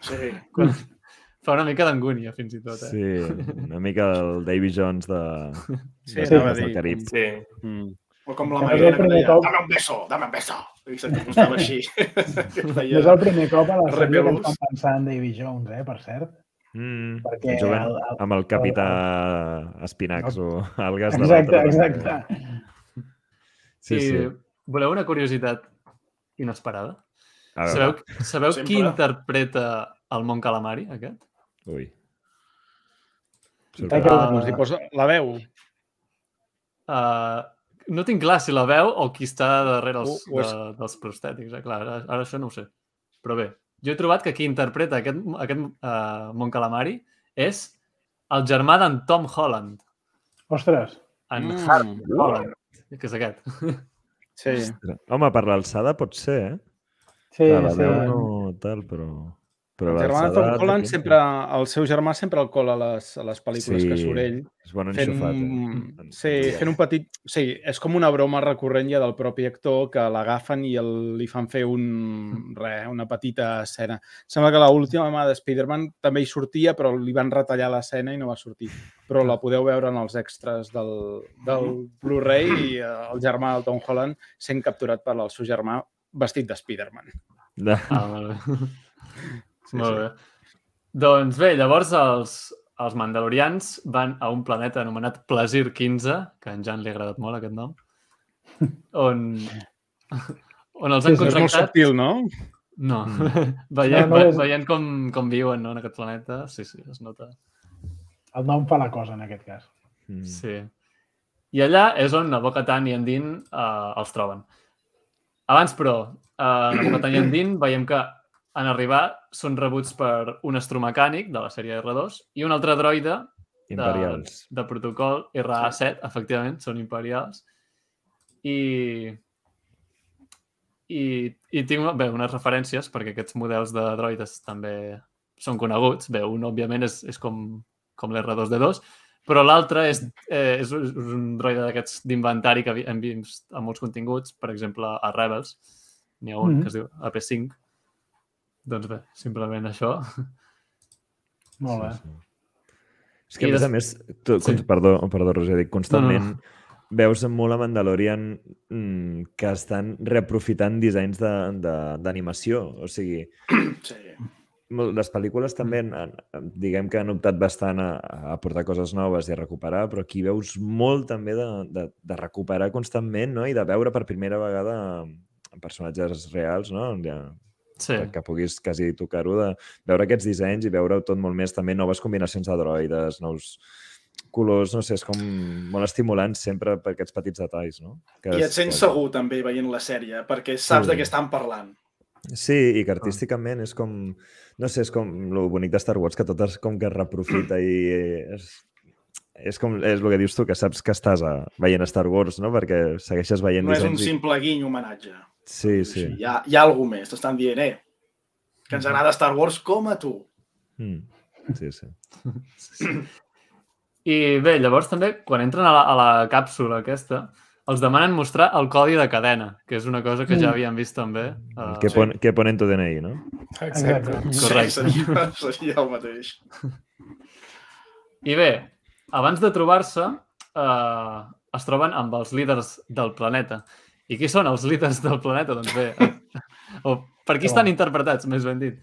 Sí. Quan fa una mica d'angúnia, fins i tot. Eh? Sí, una mica el Davy Jones de, Sí, de anava a del dir. Carib. Sí. Mm. O com la el que deia, cop. dame un beso, dame un beso. I se't acostava així. feia... és el primer cop a la sèrie que fan pensar en Davy Jones, eh, per cert. Mm, Perquè jugant el- el- amb el capità Espinacs o algues de Exacte, l'altre. exacte. Sí, sí. I voleu una curiositat inesperada? Sabeu, sabeu qui Sempre. interpreta el món calamari, aquest? ui. Sorpresa. Ah. Fos la veu. Uh, no tinc clar si la veu o qui està darrere els, O- o és- de, dels prostètics. Eh? Clar, ara, ara això no ho sé. Però bé, jo he trobat que qui interpreta aquest, aquest uh, Mon Calamari és el germà d'en Tom Holland, Ostres, en Mm. Harvey Holland, que és aquest. Sí. Ostres. Home, per l'alçada pot ser, eh? sí, Clar, la sí. veu no tal, però... però El germà de Tom Holland sempre, el seu germà sempre el cola a les, a les pel·lícules Sí, que surt ell. És bon Fent, enxufat. un, Eh? sí, fent un petit... Sí, és com una broma recurrent ja del propi actor que l'agafen i el, li fan fer un, re, una petita escena. Sembla que l'última mà de Spider-Man també hi sortia, però li van retallar l'escena i no va sortir. Però la podeu veure en els extras del, del Blu-ray i eh, el germà del Tom Holland sent capturat per el seu germà vestit de Spider-Man. De... Ah, molt bé. Sí, sí. Doncs bé, llavors els, els mandalorians van a un planeta anomenat Plasir 15, que a en Jan li ha agradat molt aquest nom, on, on els han És molt contractat... subtil, no? No, Mm. veient, No, no és- veient com, com viuen no, en aquest planeta, sí, sí, es nota. El nom fa la cosa, en aquest cas. Mm. Sí. I allà és on a Bo-Katan i en Din eh, els troben. Abans, però, eh, a Bo-Katan i en Din veiem que en arribar són rebuts per un astromecànic de la sèrie R2 i un altre droide Imperials. de, de protocol RA7, efectivament, són imperials. I, i, i tinc bé, unes referències, perquè aquests models de droides també són coneguts. Bé, un, òbviament, és, és com, com l'R2D2, però l'altre és, eh, és, un- droide d'aquests d'inventari que hem vist a molts continguts, per exemple, a Rebels. N'hi ha un Mhm. que es diu AP5. Doncs bé, simplement això. Molt bé. Sí, sí. És que, I a més a més, tu, Sí. perdó, perdó, Roger, dic, constantment No, no. veus molt a Mandalorian mm, que estan reaprofitant dissenys de- de- d'animació. O sigui, Sí. les pel·lícules també, han, han- diguem que han optat bastant a, a portar coses noves i a recuperar, però aquí veus molt també de, de, de recuperar constantment no? i de veure per primera vegada personatges reals, no? Ja, Sí. que, puguis quasi tocar-ho, de veure aquests dissenys i veure tot molt més, també noves combinacions de droides, nous colors, no sé, és com molt estimulant sempre per aquests petits detalls, no? Que I et és- sents que- segur també veient la sèrie, perquè saps Sí. de què estan parlant. Sí, i que artísticament és com... No sé, és com lo bonic de Star Wars, que tot és com que es reprofita i és, és com és el que dius tu, que saps que estàs a, veient Star Wars, no? Perquè segueixes veient No és un i- simple guiny homenatge. Sí, sí. Hi ha, hi ha alguna més. T'estan dient, eh, que ens agrada Star Wars com a tu. Mm. Sí, sí. I bé, llavors també, quan entren a la, a la càpsula aquesta, els demanen mostrar el codi de cadena, que és una cosa que ja Mm. havíem vist també. El Uh, que, pon, que ponen tu DNI, no? Exacte. Correcte. Sí, seria, seria el mateix. I bé, abans de trobar-se, uh, es troben amb els líders del planeta. I qui són els líders del planeta? Doncs bé, o per qui estan interpretats, més ben dit?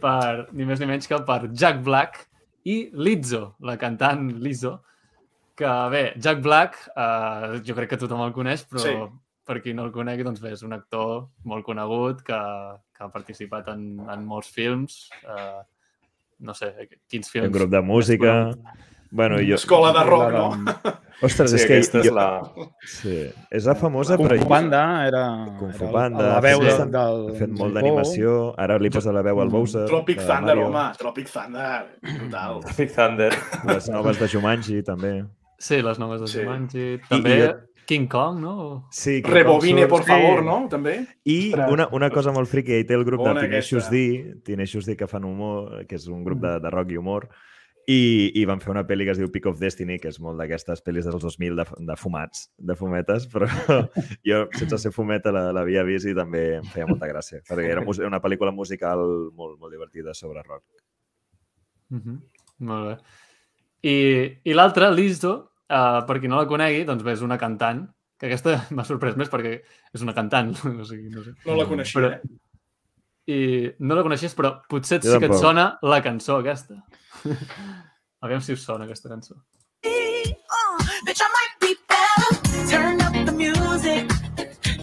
Per ni més ni menys que per Jack Black i Lizzo, la cantant Lizzo, que bé, Jack Black, eh, jo crec que tothom el coneix, però Sí. per qui no el conegui, doncs bé, és un actor molt conegut que, que ha participat en, en molts films. Eh, no sé, quins films... Un grup de música... Bueno, jo... Escola de rock, no? Ostres, Sí, és que... aquesta és jo... la... Sí, és la famosa, Kung. Fu Panda era, Kung Fu Panda, la veu sí, de, sí. del... Ha fet molt d'animació. Ara li posa la veu al Bowser. Tropic de Thunder, Mario. home. Tropic Thunder. Brutal. Big Thunder. Les noves de Jumanji, també. Sí, les noves de Sí. Jumanji. També i jo- King Kong, no? Sí, King Rebobine, Kong por surt. favor, no? També. I una, una cosa molt friqui, hi té el grup Bona de aquesta. D, Tenacious D que fan humor, que és un grup de, de rock i humor, I, I van fer una pel·li que es diu Peak of Destiny, que és molt d'aquestes pel·lis dels 2000 de, de fumats, de fumetes, però jo, sense ser fumeta, la- l'havia vist i també em feia molta gràcia, perquè era una pel·lícula musical molt, molt divertida sobre rock. Mm -hmm. Molt bé. I, i l'altra, Lizzo, uh, per qui no la conegui, doncs bé, és una cantant, que aquesta m'ha sorprès més perquè és una cantant, o sigui, no sé. No la coneixia, Però- eh? I no la coneixies, però potser Jo sí que et sona la cançó aquesta. Aviam si us sona aquesta cançó. Bitch, I might be better. Turn up the music,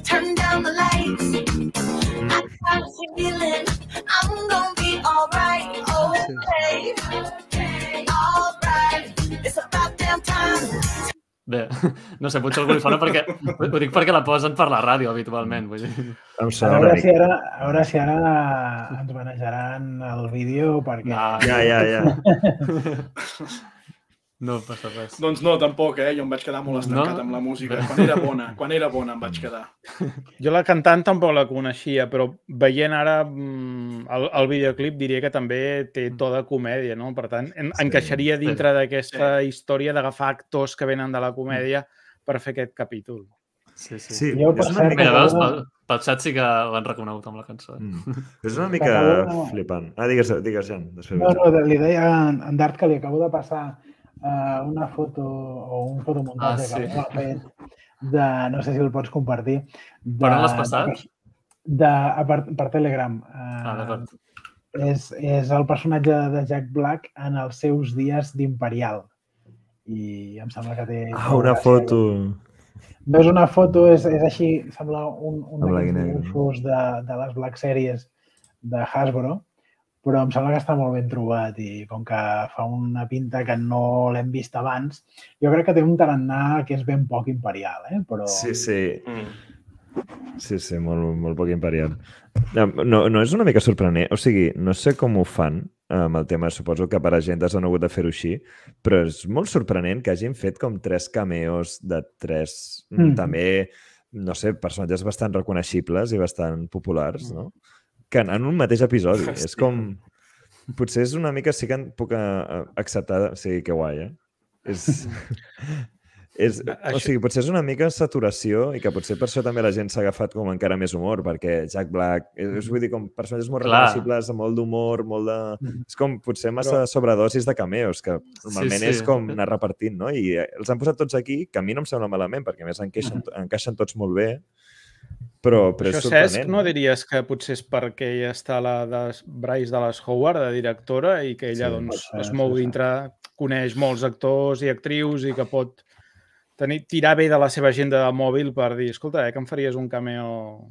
turn down the lights. I got a feeling I'm gonna be alright. Okay, Bé, no sé, potser algú li sona perquè... Ho dic perquè la posen per la ràdio habitualment. Vull dir. Em A sona una veure, si ara, a veure si ara ens manejaran el vídeo perquè... No, Ja, ja, ja. no passa res. Doncs no, tampoc, eh? Jo em vaig quedar molt estancat No? amb la música. Quan era bona, quan era bona em vaig quedar. Jo la cantant tampoc la coneixia, però veient ara mm, el, el videoclip diria que també té to de comèdia, no? Per tant, en, Sí. encaixaria dintre d'aquesta història d'agafar actors que venen de la comèdia per fer aquest capítol. Sí, sí. Sí, Jo, per és una mica... Veus, pel, pel xat sí que l'han reconegut amb la cançó. Eh? Mm. És una mica Acabo flipant. Ah, digues, digues, Jan. Després No, no, li deia en Dart que li acabo de passar uh, una foto o un fotomuntatge Ah, sí. que m'ha fet de, no sé si el pots compartir. De, Per on l'has passat? De, a per, per Telegram. Ah, Uh, d'acord. és, és el personatge de Jack Black en els seus dies d'Imperial. I em sembla que té... Ah, una foto. No és una foto, és, és així, sembla un, un d'aquests dibuixos de, de les Black Series de Hasbro, però em sembla que està molt ben trobat i com que fa una pinta que no l'hem vist abans, jo crec que té un tarannà que és ben poc imperial, eh? però Sí, sí. Mm. Sí, sí, molt, molt poc imperial. No, no, no és una mica sorprenent. O sigui, no sé com ho fan amb el tema, suposo que per agendes han hagut de fer-ho així, però és molt sorprenent que hagin fet com tres cameos de tres, mm. Mm. també, no sé, personatges bastant reconeixibles i bastant populars, no? Que en en un mateix episodi. Hòstia. És com... Potser és una mica, sí que puc eh, acceptar, sí, que guai, eh? És, és, o Això- sigui, potser és una mica saturació i que potser per això també la gent s'ha agafat com encara més humor, perquè Jack Black, és, vull dir, com personatges molt reconeixibles, amb molt d'humor, molt de... Mhm. És com potser massa sobredosis de cameos, que normalment sí. és com anar repartint, no? I eh, els han posat tots aquí, que a mi no em sembla malament, perquè a més encaixen, encaixen tots molt bé, però, però és Això, sorprenent. Cesc, no diries que potser és perquè ella està la de Bryce Dallas Howard, de directora, i que ella Sí, doncs, ser, es mou dintre, coneix molts actors i actrius i que pot tenir, tirar bé de la seva agenda de mòbil per dir, escolta, eh, que em faries un cameo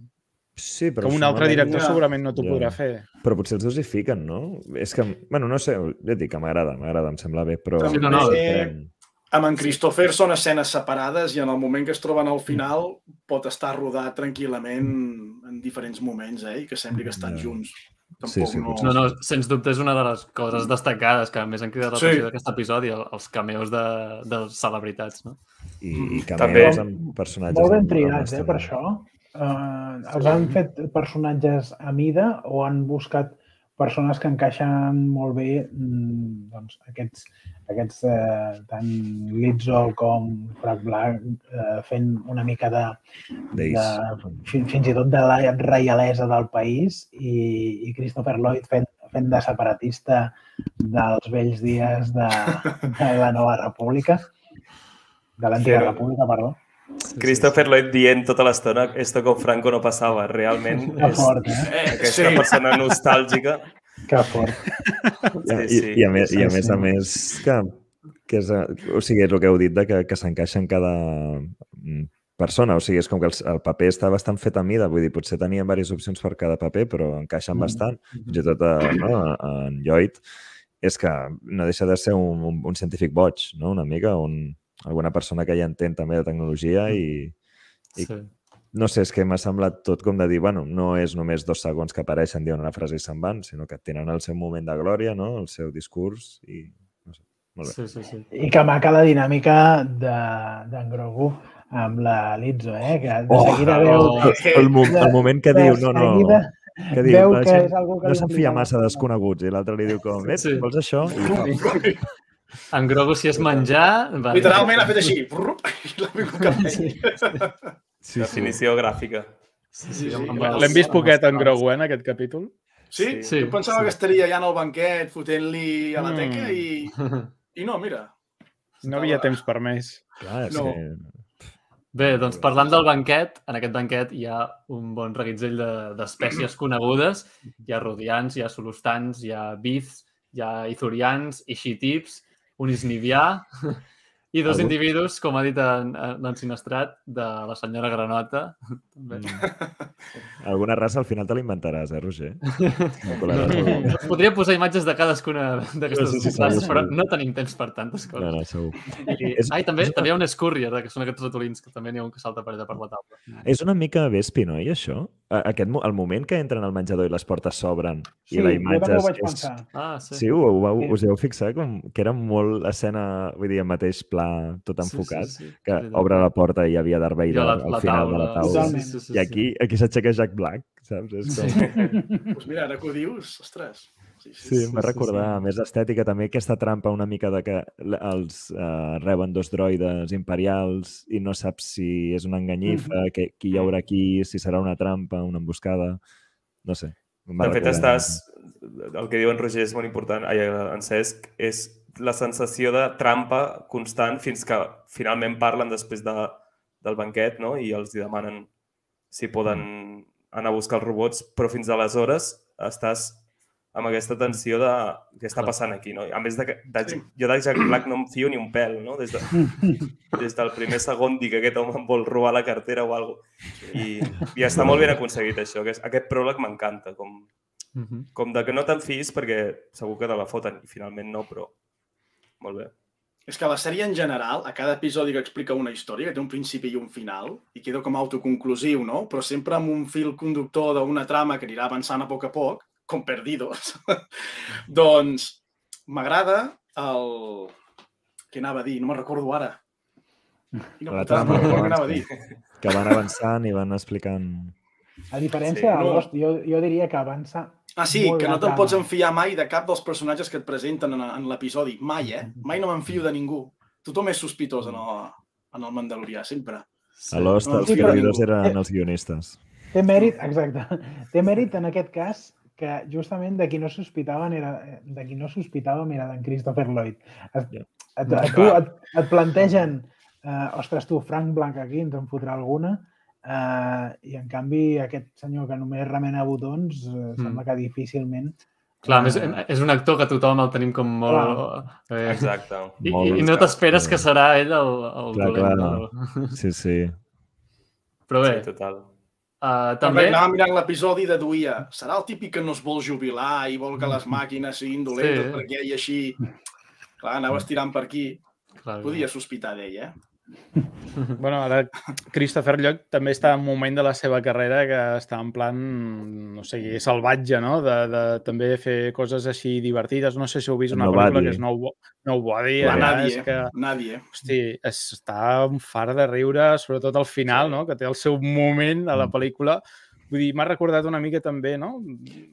Sí, però que un altre director Ja. segurament no t'ho Ja. podrà fer. Però potser els dosifiquen, no? És que, bueno, no sé, ja et dic que m'agrada, m'agrada, em sembla bé, però... Sí, no, no, sorprèn. Amb en Christopher són escenes separades i en el moment que es troben al final pot estar rodat tranquil·lament en diferents moments, eh? I que sembli que estan Ja. junts. Sí, Tampoc sí, no... potser No, no, sens dubte és una de les coses destacades que més han cridat Sí. l'atenció d'aquest episodi, el- els cameos de, de celebritats, no? I, Mm. i També- cameos amb personatges... molt ben triats, eh, per això. Uh, els han fet personatges a mida o han buscat persones que encaixen molt bé mm, doncs, aquests, aquests eh, tant Lizzo com Frank Black eh, fent una mica de, de, fins, fins i tot de la reialesa del país i, i Christopher Lloyd fent, fent de separatista dels vells dies de, de la nova república, de l'antiga Però- república, perdó. Christopher Lloyd dient tota l'estona esto con Franco no passava. Realment Que és fort, eh? Eh, aquesta sí. persona nostàlgica. Que fort. I, Sí, sí. i, i, a més, Sí, i a més, a més, que, que és, eh, o sigui, és el que heu dit, de que, que s'encaixa en cada mm, persona. O sigui, és com que el, el paper està bastant fet a mida. Vull dir, potser tenien diverses opcions per cada paper, però encaixen Mm. bastant. Fins i tot a, no, a, en Lloyd és que no deixa de ser un, un, un científic boig, no? una mica, un, alguna persona que ja entén també de tecnologia i, I- Sí. No sé, és que m'ha semblat tot com de dir, bueno, no és només dos segons que apareixen, diuen una frase i se'n van, sinó que tenen el seu moment de glòria, no? el seu discurs i no sé, molt bé. Sí, sí, sí. I que maca la dinàmica de- d'en Grogu amb la Lizzo, eh? Que de Oh, seguida oh. veu... El, mo el moment que de diu, no, no, seguida- que diu, Veu que gent és algú que no se'n fia massa desconeguts i l'altre li diu com, ets, Sí. vols això? I fa, En Grogu, si és menjar... Va. Literalment ha fet així. brrr, I l'ha vingut cap sí, sí. Definició gràfica. Sí, sí, Sí, sí. els- L'hem vist poquet en. Grogu, eh, en aquest capítol. Sí? Sí. Sí, Jo pensava sí. que estaria allà en el banquet fotent-li a la Mm. teca i, i no, mira. No havia temps per més. Clar, és No. que... Bé, doncs parlant del banquet, en aquest banquet hi ha un bon reguitzell de- d'espècies conegudes. Hi ha rodians, hi ha solustans, hi ha biths, hi ha ithurians, ixitips, un isnivià i dos Algú? individus, com ha dit en, en l'ensinestrat, de la senyora Granota. També. Mm. Alguna raça al final te la inventaràs, eh, Roger? No podria posar imatges de cadascuna d'aquestes Sí, sí, sí, races, però no tenim temps per tantes coses. No, no, segur. I, És- ai, també, també hi ha un escurrier, que són aquests ratolins, que també n'hi ha un que salta per allà per la taula. És una mica vespi, no, i això? A- Aquest, el moment que entren al menjador i les portes s'obren Sí, i la jo imatge també ho és, vaig és, pensar. Ah, sí. Sí, ho, ho, us heu fixat? Com que era molt escena, vull dir, en mateix pla, tot enfocat, Sí, sí, sí. que obre la porta i hi havia Darth Vader la, al la final taula. de la taula. Sí, sí, sí, I aquí, aquí s'aixeca Jack Black, saps? És com... Sí, Pues mira, ara que ho dius, ostres. Sí, sí, sí, sí. em va sí, recordar, sí. a més estètica, també aquesta trampa una mica de que els uh, reben dos droides imperials i no saps si és una enganyifa, que, qui hi haurà aquí, si serà una trampa, una emboscada... No sé. De fet, estàs... El que diu en Roger és molt important, ai, en Cesc, és la sensació de trampa constant fins que finalment parlen després de, del banquet no? i els hi demanen si poden anar a buscar els robots, però fins aleshores estàs amb aquesta tensió de què està passant aquí. No? A més, de, que- de, Sí. jo de Jack Black no em fio ni un pèl. No? Des, de, des del primer segon dic que aquest home em vol robar la cartera o alguna cosa. I, I està molt ben aconseguit això. Aquest, aquest pròleg m'encanta, com, Mhm. com de que no te'n fiïs perquè segur que te la foten i finalment no, però molt bé. És que la sèrie en general, a cada episodi que explica una història, que té un principi i un final, i queda com autoconclusiu, no? Però sempre amb un fil conductor d'una trama que anirà avançant a poc a poc, com Perdidos. doncs m'agrada el... Què anava a dir? No me'n recordo ara. Quina La no trama què que anava a dir. que van avançant i van explicant... A diferència Sí, no. Lost, jo, jo diria que avança... Ah, sí, molt que no te'n pots enfiar mai de cap dels personatges que et presenten en, en l'episodi. Mai, eh? Mai no m'enfio de ningú. Tothom és sospitós en el, en el Mandalorià, sempre. A Lost, No, els sí, ningú. eren els guionistes. Té mèrit, exacte. Té mèrit en aquest cas que justament de qui no sospitaven era de qui no sospitàvem era d'en Christopher Lloyd. Et, et, et, tu, et, et plantegen eh, ostres, tu, Frank Blanc aquí, ens en fotrà alguna, eh, i en canvi aquest senyor que només remena botons eh, sembla que difícilment... Clar, a més, eh, és un actor que tothom el tenim com molt... Eh, Exacte. i, Molt i, I no t'esperes que serà ell el, el Clar, dolent. clar. No? Sí, sí. Però bé, Sí, total. uh, També anava mirant l'episodi de Duia. Serà el típic que no es vol jubilar i vol que les màquines siguin dolentes Sí. perquè ell així... Clar, anava estirant per aquí. Clar, Podia sospitar d'ell, eh? Bueno, ara Christopher Lloyd també està en un moment de la seva carrera que està en plan, no sé, salvatge, no? De, de també fer coses així divertides. No sé si heu vist una Nobody. pel·lícula que és No, Bo- no Body. La Nadie, és que, Nadie. hosti, es, està un far de riure, sobretot al final, no? Que té el seu moment a la Mm. pel·lícula. Vull dir, m'ha recordat una mica també, no?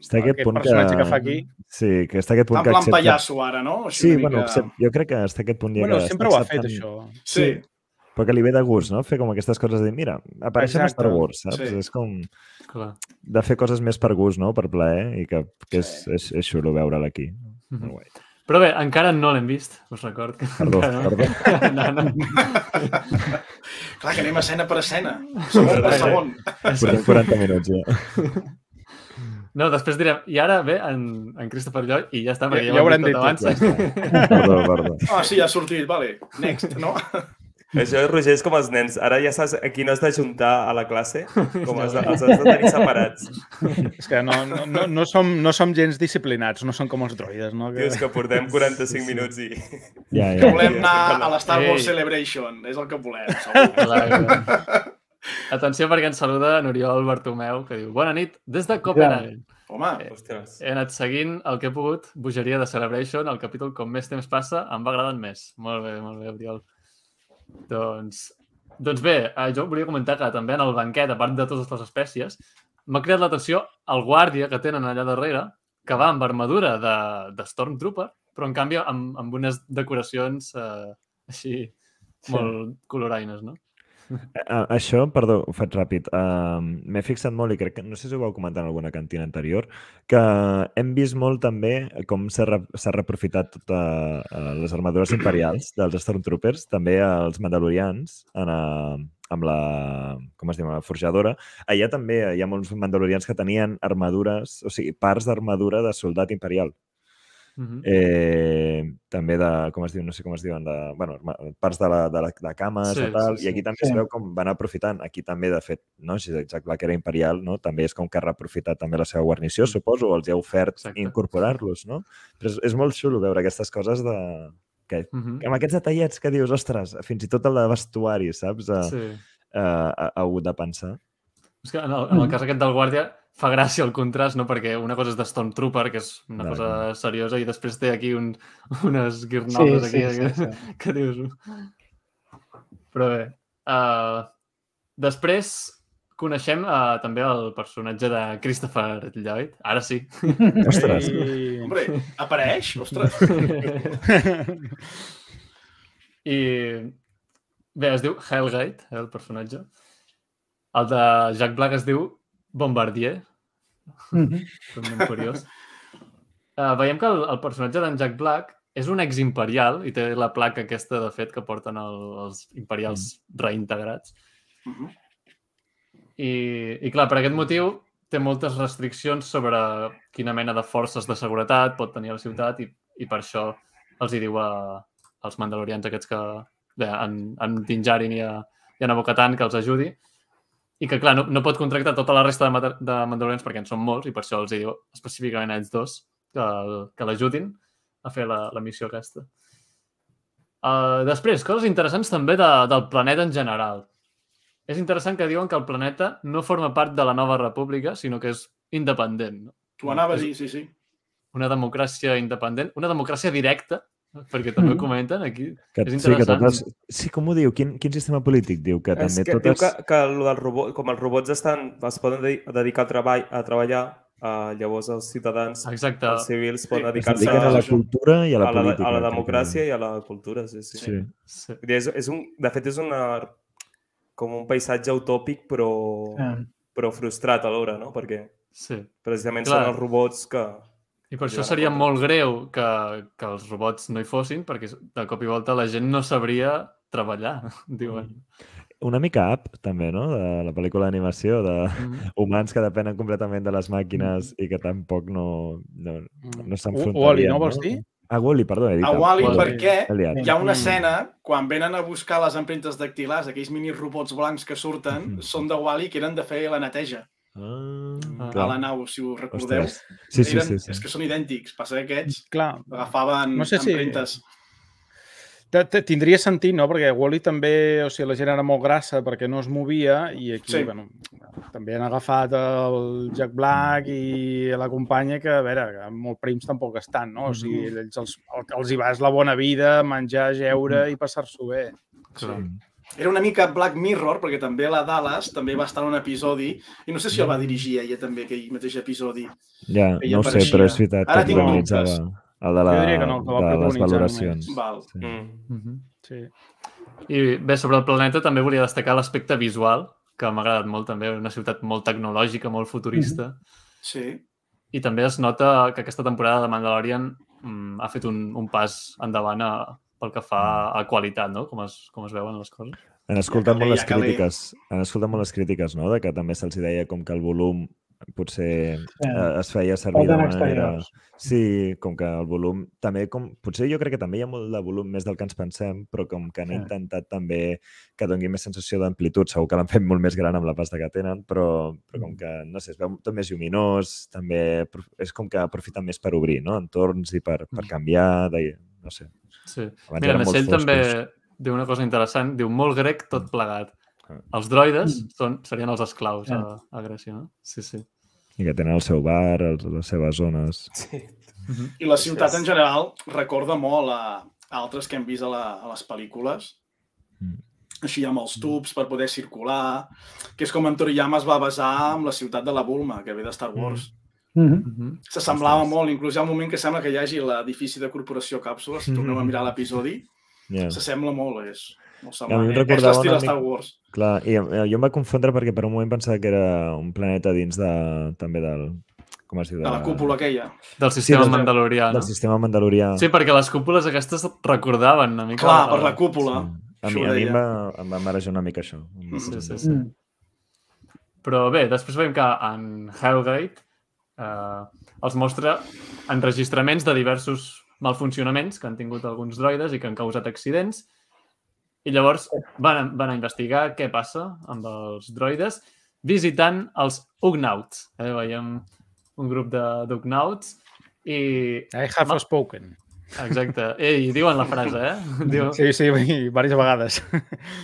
Està aquest, punt que... personatge que... fa aquí. Sí, que està aquest punt En que plan accepta... pallasso ara, no? Així Sí, bueno, mica- jo crec que està aquest punt ja Bueno, que sempre ho ha fet, això. Sí, Però que li ve de gust, no? Fer com aquestes coses de, mira, apareixem a Exacte. Star Wars, saps? Sí. És com clar. de fer coses més per gust, no? Per plaer, i que, que és, Sí. és, és xulo veure'l aquí. Mhm. Molt guai. Però bé, encara no l'hem vist, us record. Que Perdó, encara no. perdó. no, no. clar que anem escena per escena. Segon per segon. Portem 40 minuts ja. No, després direm, i ara ve en, en Christopher Lloyd i ja està, perquè Ja- ja, ja ho hem haurem dit abans. Perdó, perdó. Ah, sí, ha sortit, vale. Next, no? Això, Roger, és com els nens. Ara ja saps a qui no has de juntar a la classe, com els, els has de tenir separats. És que no, no, no, no, som, no som gens disciplinats, no som com els droides, no? Que... Dius que portem 45 minuts i... Ja, Que ja. volem anar a la Star Wars Ei. Celebration. És el que volem, segur. Clar, clar. Atenció perquè ens saluda n'Oriol Bartomeu, que diu Bona nit des de Copenhagen. Home, Ostres. He anat seguint el que he pogut, bogeria de Celebration, el capítol com més temps passa em va agradant més. Molt bé, molt bé, Oriol. Doncs, doncs bé, eh, jo volia comentar que també en el banquet, a part de totes les espècies, m'ha cridat l'atenció el guàrdia que tenen allà darrere, que va amb armadura de, de Stormtrooper, però en canvi amb, amb unes decoracions eh, així Sí. molt coloraines, no? A- Això, perdó, ho faig ràpid. Uh, M'he fixat molt, i crec que, no sé si ho vau comentar en alguna cantina anterior, que hem vist molt també com s'ha re, s'ha reaprofitat tota, uh, les armadures imperials dels Stormtroopers, també els Mandalorians, en, uh, amb la, com es diu, la forjadora. Allà també hi ha molts Mandalorians que tenien armadures, o sigui, parts d'armadura de soldat imperial. Uh -huh. Eh, també de, com es diu, no sé com es diuen, de, bueno, parts de, la, de, la, de cames Sí, o tal, sí, i aquí sí. també Sí. es veu com van aprofitant. Aquí també, de fet, no? si Jack Black era imperial, no? també és com que ha reaprofitat també la seva guarnició, suposo, o els hi ha ofert incorporar-los, no? Però és, és molt xulo veure aquestes coses de... Que, Uh -huh. amb aquests detallets que dius, ostres, fins i tot el de vestuari, saps? Uh, Sí. uh, ha, ha hagut de pensar. És que en el, en el cas aquest del guàrdia fa gràcia el contrast, no? Perquè una cosa és de Stormtrooper, que és una cosa seriosa, i després té aquí un, unes guirnaldes Sí, aquí, sí, aquí sí, sí. que dius... Però bé, uh, després coneixem uh, també el personatge de Christopher Lloyd. Ara sí. Ostres! I... Hombre, apareix? Ostres. I bé, es diu Hellgate, eh, el personatge. El de Jack Black es diu Bombardier, Mhm. un nom curiós. Uh, veiem que el, el personatge d'en Jack Black és un ex-imperial i té la placa aquesta, de fet, que porten el, els imperials reintegrats. Mhm. I, I clar, per aquest motiu té moltes restriccions sobre quina mena de forces de seguretat pot tenir la ciutat i, i per això els hi diu a, als mandalorians aquests que bé, en, en Dinjarin i a, i a Nabokatan que els ajudi i que, clar, no, no pot contractar tota la resta de, de mandalorians perquè en són molts i per això els diu específicament a ells dos que, que l'ajudin a fer la, la missió aquesta. Uh, després, coses interessants també de, del planeta en general. És interessant que diuen que el planeta no forma part de la nova república, sinó que és independent. No? T'ho anava a dir, sí, sí. Una democràcia independent, una democràcia directa, perquè també ho comenten aquí. Que, És sí, que totes... Sí, com ho diu? Quin, quin sistema polític diu? Que És també que, totes... diu que, que el del robot, com els robots estan, es poden de dedicar al treball, a treballar, uh, llavors els ciutadans, Exacte. els civils poden Sí, dedicar-se dediquen a la cultura i a la, a la, política. a la democràcia i a la cultura, sí, sí. Sí. Sí. És, és un, de fet, és una, com un paisatge utòpic, però, Ah. però frustrat alhora, no? Perquè sí. precisament Clar. són els robots que... I per això a seria molt greu que, que els robots no hi fossin, perquè de cop i volta la gent no sabria treballar, diuen. Una mica up, també, no? De la pel·lícula d'animació, de Mm. humans que depenen completament de les màquines i que tampoc no, no, no s'enfrontarien. Wall-E, no vols dir? Ah, Wall-E, perdó, he dit. A Wall-E Wall-E. perquè hi ha una Mm. escena quan venen a buscar les empremtes dactilars, aquells mini robots blancs que surten, Mhm. són de Wall-E que eren de fer la neteja Ah, a la nau, si ho recordeu. Ostres. Sí, sí, Eren, sí. sí. És que són idèntics. Passa que aquests Clar, agafaven No sé si- empremtes. T- t- Tindria sentit, no? Perquè Wall-E també, o sigui, la gent era molt grassa perquè no es movia i aquí, Sí. bueno, també han agafat el Jack Black i la companya que, a veure, que molt prims tampoc estan, no? O sigui, ells els, el que els hi va és la bona vida, menjar, jeure i passar-s'ho bé. Clar. Era una mica Black Mirror, perquè també la Dallas també va estar en un episodi, i no sé si el va dirigir ella també, aquell mateix episodi. Ja, Ella no ho sé, però és veritat Ara que protagonitzava dubtes. el de, la, Jo diria que no, de les valoracions. Val. Sí. Mm. Mhm. Sí. I bé, sobre el planeta també volia destacar l'aspecte visual, que m'ha agradat molt també, una ciutat molt tecnològica, molt futurista, Sí. i també es nota que aquesta temporada de Mandalorian mm, ha fet un, un pas endavant a, pel que fa a qualitat, no? Com es, com es veuen les coses. Han escoltat molt les crítiques, han escoltat molt les crítiques, no? De que també se'ls deia com que el volum potser eh, es feia servir de manera... Sí, com que el volum també, com, potser jo crec que també hi ha molt de volum més del que ens pensem, però com que han Sí. intentat també que doni més sensació d'amplitud, segur que l'han fet molt més gran amb la pasta que tenen, però, però com que, no sé, es veu tot més lluminós, també és com que aprofiten més per obrir, no? Entorns i per, per Mm. canviar, de, no sé. Sí. Abans Mira, Naixell també diu una cosa interessant, diu molt grec tot plegat. Ah. Els droides Mm. són, serien els esclaus a, a Grècia, no? Sí, sí. I que tenen el seu bar, els, les seves zones. Sí. I la ciutat en general recorda molt a, a altres que hem vist a, la, a les pel·lícules. Mm. així amb els tubs per poder circular, que és com en Toriyama es va basar amb la ciutat de la Bulma, que ve de Star Wars. Mm -hmm. Mhm. S'assemblava molt, inclús hi ha un moment que sembla que hi hagi l'edifici de Corporació Càpsula, si torneu a mirar l'episodi, Yeah. s'assembla molt, és molt A mi em semblant. És recordava l'estil una Star Wars. Clar, i eh, jo em va confondre perquè per un moment pensava que era un planeta dins de, també del... Com es diu? De la cúpula aquella. Del sistema del- mandalorià, no? Del sistema mandalorià. Sí, perquè les cúpules aquestes recordaven una mica... Clar, per la cúpula. Sí. A mi, a mi em va, em va marejar una mica això. Sí, Sí, sí, sí. Mm. Però bé, després veiem que en Hellgate eh, els mostra enregistraments de diversos malfuncionaments que han tingut alguns droides i que han causat accidents. I llavors van, van a investigar què passa amb els droides visitant els Ugnauts. Eh? Veiem un grup de d'Ugnauts i... I have Ma- spoken. Exacte. Ei, diuen la frase, eh? Diu, Sí, sí, diverses vegades.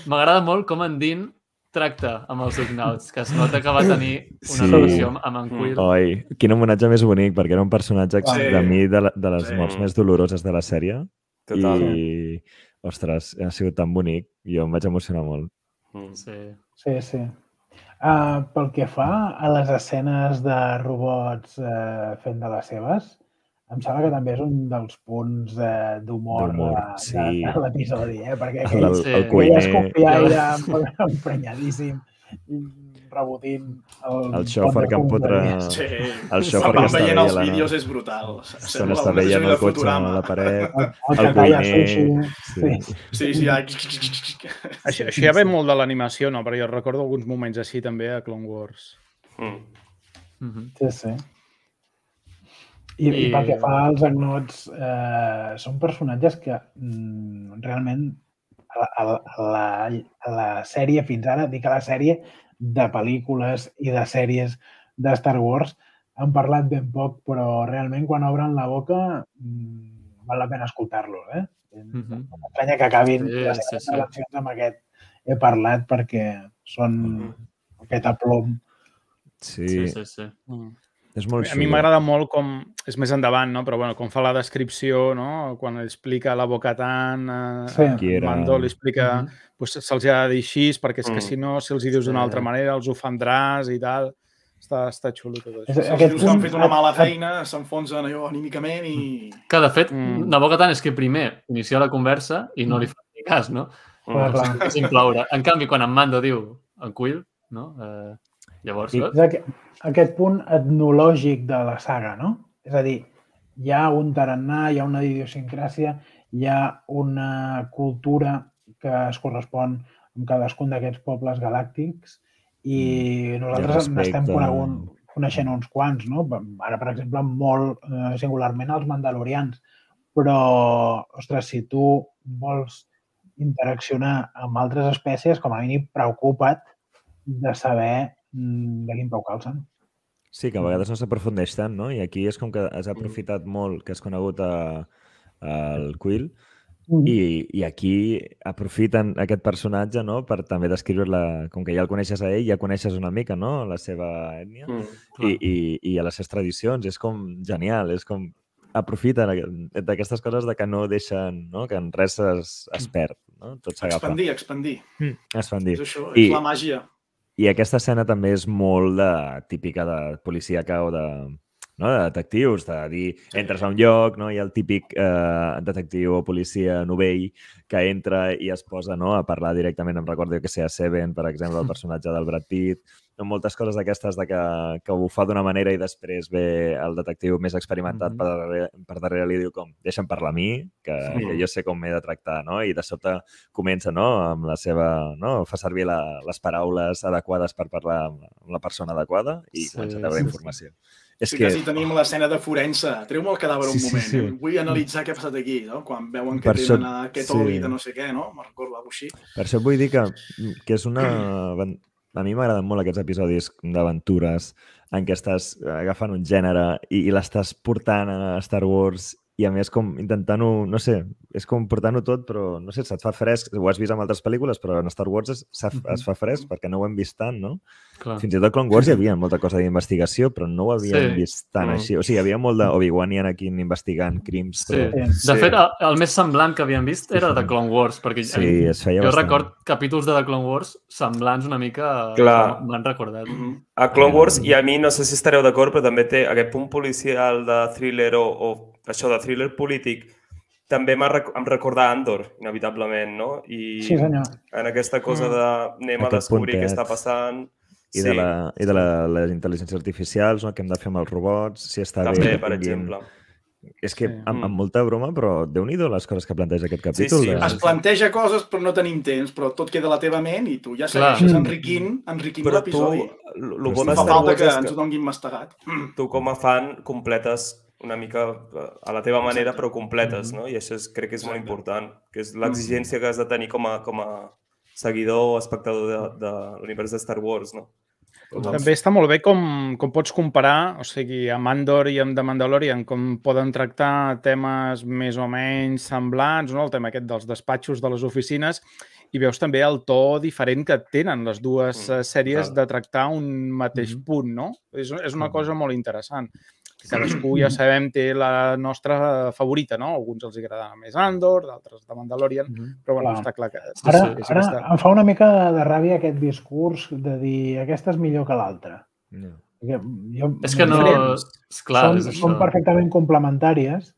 M'agrada molt com en Dean tracta amb els Ugnauts, que es nota que va tenir una Sí. relació amb, amb en Quill. Oi, quin homenatge més bonic, perquè era un personatge Sí. de mi de, la, de les Sí. morts més doloroses de la sèrie. Total. I, ostres, ha sigut tan bonic. Jo em vaig emocionar molt. Mm. Sí. Sí, sí. Uh, pel que fa a les escenes de robots uh, fent de les seves, em sembla que també és un dels punts d'humor de, D'humor, de, sí. de, de l'episodi, eh? perquè El, aquell, el, Sí. el aquell cuiner, escopiaire emprenyadíssim, rebotint el, El xòfer que empotra... Sí. El xòfer Quan que està veient els la- vídeos és brutal. N'està un veient el cotxe a la paret. El, el, El cuiner, sí. Sí, sí, ja... Això, això ja ve molt de l'animació, no? Però jo recordo alguns moments així també a Clone Wars. Mm. Mhm. Sí, sí. I, I... I- pel que fa als agnots, eh, són personatges que mm, realment a la, a, la, a, la, a la sèrie fins ara, dic a la sèrie de pel·lícules i de sèries de Star Wars, han parlat ben poc, però realment quan obren la boca mm, val la pena escoltar-los. Eh? Mhm. M'estranya que acabin Sí, les sí, sí. amb aquest he parlat perquè són aquest aplom. Sí, Sí, sí, sí. És molt A mi m'agrada molt com, és més endavant, no? però bueno, com fa la descripció, no? quan explica la Bocatan, eh, Sí. era- Mando li explica, Mhm. pues, se'ls ha de dir així, perquè és que Mm. si no, si els hi dius d'una altra manera, els ofendràs i tal. Està, està xulo tot És, això. Si els aquest dius que han fet una mala feina, s'enfonsen allò anímicament i... Que, de fet, Mm. mm. Tant és que primer inicia la conversa i no li fa ni cas, no? Clar, Mm. clar. És incloure. En canvi, quan en Mando diu en Quill, no? Eh, llavors, Sí. saps? És aquest, aquest punt etnològic de la saga, no? És a dir, hi ha un tarannà, hi ha una idiosincràsia, hi ha una cultura que es correspon amb cadascun d'aquests pobles galàctics i nosaltres respecte. n'estem conegut, coneixent uns quants, no? Ara, per exemple, molt eh, singularment els mandalorians. Però, ostres, si tu vols interaccionar amb altres espècies, com a mínim preocupa't de saber mm, de quin peu calcen. Sí, que a vegades no s'aprofundeix tant, no? I aquí és com que has aprofitat molt que has conegut a, el Quill Mm. i, i aquí aprofiten aquest personatge no? per també descriure-la, com que ja el coneixes a ell, ja coneixes una mica no? la seva ètnia Mm. i, i, i a les seves tradicions. És com genial, és com aprofiten aqu- d'aquestes coses de que no deixen, no? que en res es, es perd, no? tot s'agafa. Expandir, expandir. Expandir. És això, I- és la màgia. I aquesta escena també és molt de, típica de policíaca o de, no? de detectius, de dir, entres a un lloc, no? hi ha el típic eh, detectiu o policia novell que entra i es posa no? a parlar directament, em recordo que sé, a Seven, per exemple, el personatge del Brad Pitt, no? moltes coses d'aquestes de que, que ho fa d'una manera i després ve el detectiu més experimentat Mhm. per, darrere, per darrere li diu com, deixa'm parlar a mi, que, Sí. que jo sé com m'he de tractar, no? I de sobte comença, no?, amb la seva... No? Fa servir la, les paraules adequades per parlar amb, amb la persona adequada i Sí, comença a treure sí, sí. informació. És Sí, que... quasi tenim l'escena de forense. Treu-me el cadàver Sí, un sí, moment. sí. Vull analitzar què ha passat aquí, no? Quan veuen que Per això- tenen aquest sí. oli de no sé què, no? Me'n recordo, alguna així. Per això vull dir que, que és una... A mi m'agraden molt aquests episodis d'aventures en què estàs agafant un gènere i, i l'estàs portant a Star Wars i a més com intentant-ho, no sé, és com portant-ho tot, però no sé, se't fa fresc, ho has vist en altres pel·lícules, però en Star Wars es, es, es fa fresc perquè no ho hem vist tant, no? Clar. Fins i tot Clone Wars hi havia molta cosa d'investigació, però no ho havíem Sí. vist tant Mm. així. O sigui, hi havia molt d'Obi-Wan i Anakin investigant crims, Sí. però De Sí. fet, el, el més semblant que havíem vist era de Clone Wars, perquè sí, es feia jo bastant. record capítols de The Clone Wars semblants una mica... Clar. M'han recordat. Mhm. A Clone Wars, i a mi no sé si estareu d'acord, però també té aquest punt policial de thriller o, o això de thriller polític també m'ha rec em recorda Andor, inevitablement, no? I Sí, senyor. en aquesta cosa Mm. de anem a Aquest descobrir què puntet. està passant. I de, la, i de la, les intel·ligències artificials, no? què hem de fer amb els robots, si està també, bé que per tinguin- exemple. És que Sí. amb, amb molta broma, però déu nhi les coses que planteja aquest capítol. sí, de- Es planteja coses però no tenim temps, però tot queda a la teva ment i tu ja Clar. segueixes Mm. enriquint, enriquint Però tu, l'episodi. el Però bo sí. de No fa Star falta Wars que ens ho donin mastegat. tu com a fan completes una mica eh, a la teva manera, però completes, no? I això és, crec que és molt important, que és l'exigència que has de tenir com a, com a seguidor o espectador de, de l'univers de Star Wars, no? També està molt bé com, com pots comparar, o sigui, amb Andor i amb The Mandalorian, com poden tractar temes més o menys semblants, no? el tema aquest dels despatxos de les oficines, i veus també el to diferent que tenen les dues Mm, eh, sèries total. de tractar un mateix Mhm. punt, no? És, és una Mhm. cosa molt interessant. Que cadascú, ja sabem, té la nostra favorita, no? Alguns els agrada més Andor, d'altres The Mandalorian, Mhm. però bueno, Clar. està clar que... Sí, Ara, sí, és ara aquesta- em fa una mica de ràbia aquest discurs de dir aquesta és millor que l'altra. No. Jo, És que no... Diferents. És clar, són, és això. són perfectament complementàries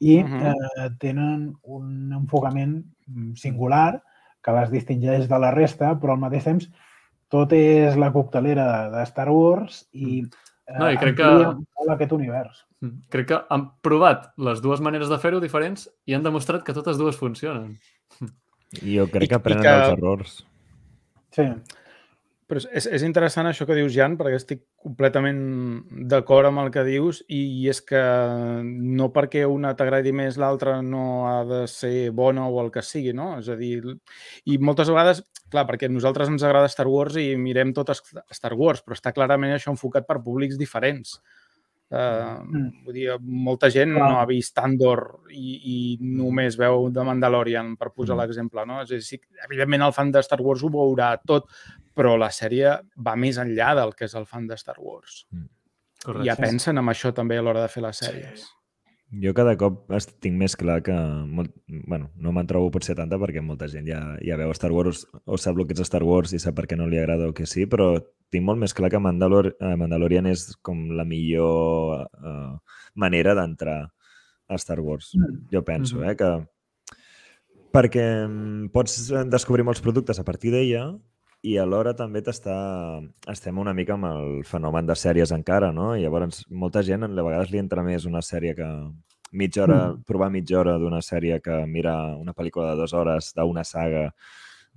i Mhm. eh, tenen un enfocament mm, singular que les distingeix de la resta, però al mateix temps tot és la coctelera de, de Star Wars i, eh, No, i crec que- aquest univers. Mm. Crec que han provat les dues maneres de fer-ho diferents i han demostrat que totes dues funcionen. Jo crec I- que i aprenen que- dels errors. Sí. Però és- és, interessant això que dius, Jan, perquè estic completament d'acord amb el que dius i, i és que no perquè una t'agradi més l'altra no ha de ser bona o el que sigui, no? És a dir, i moltes vegades, clar, perquè a nosaltres ens agrada Star Wars i mirem tot Star Wars, però està clarament això enfocat per públics diferents. Uh, Mm. vull dir, molta gent Clar. no ha vist Andor i, i només veu The Mandalorian, per posar Mm. l'exemple, no? És a dir, sí, evidentment el fan de Star Wars ho veurà tot, però la sèrie va més enllà del que és el fan de Star Wars. Correcte. Ja pensen en això també a l'hora de fer les sèries. Jo cada cop tinc més clar que... Molt, bueno, no me'n trobo potser tanta perquè molta gent ja, ja veu Star Wars o sap el que és Star Wars i sap per què no li agrada o que sí, però tinc molt més clar que Mandalor eh, Mandalorian és com la millor eh, manera d'entrar a Star Wars. Mm. Jo penso, Mhm. eh, que... Perquè mm, pots descobrir molts productes a partir d'ella i alhora també t'està... Estem una mica amb el fenomen de sèries encara, no? I llavors molta gent a vegades li entra més una sèrie que mitja hora, Mm. provar mitja hora d'una sèrie que mira una pel·lícula de dues hores d'una saga,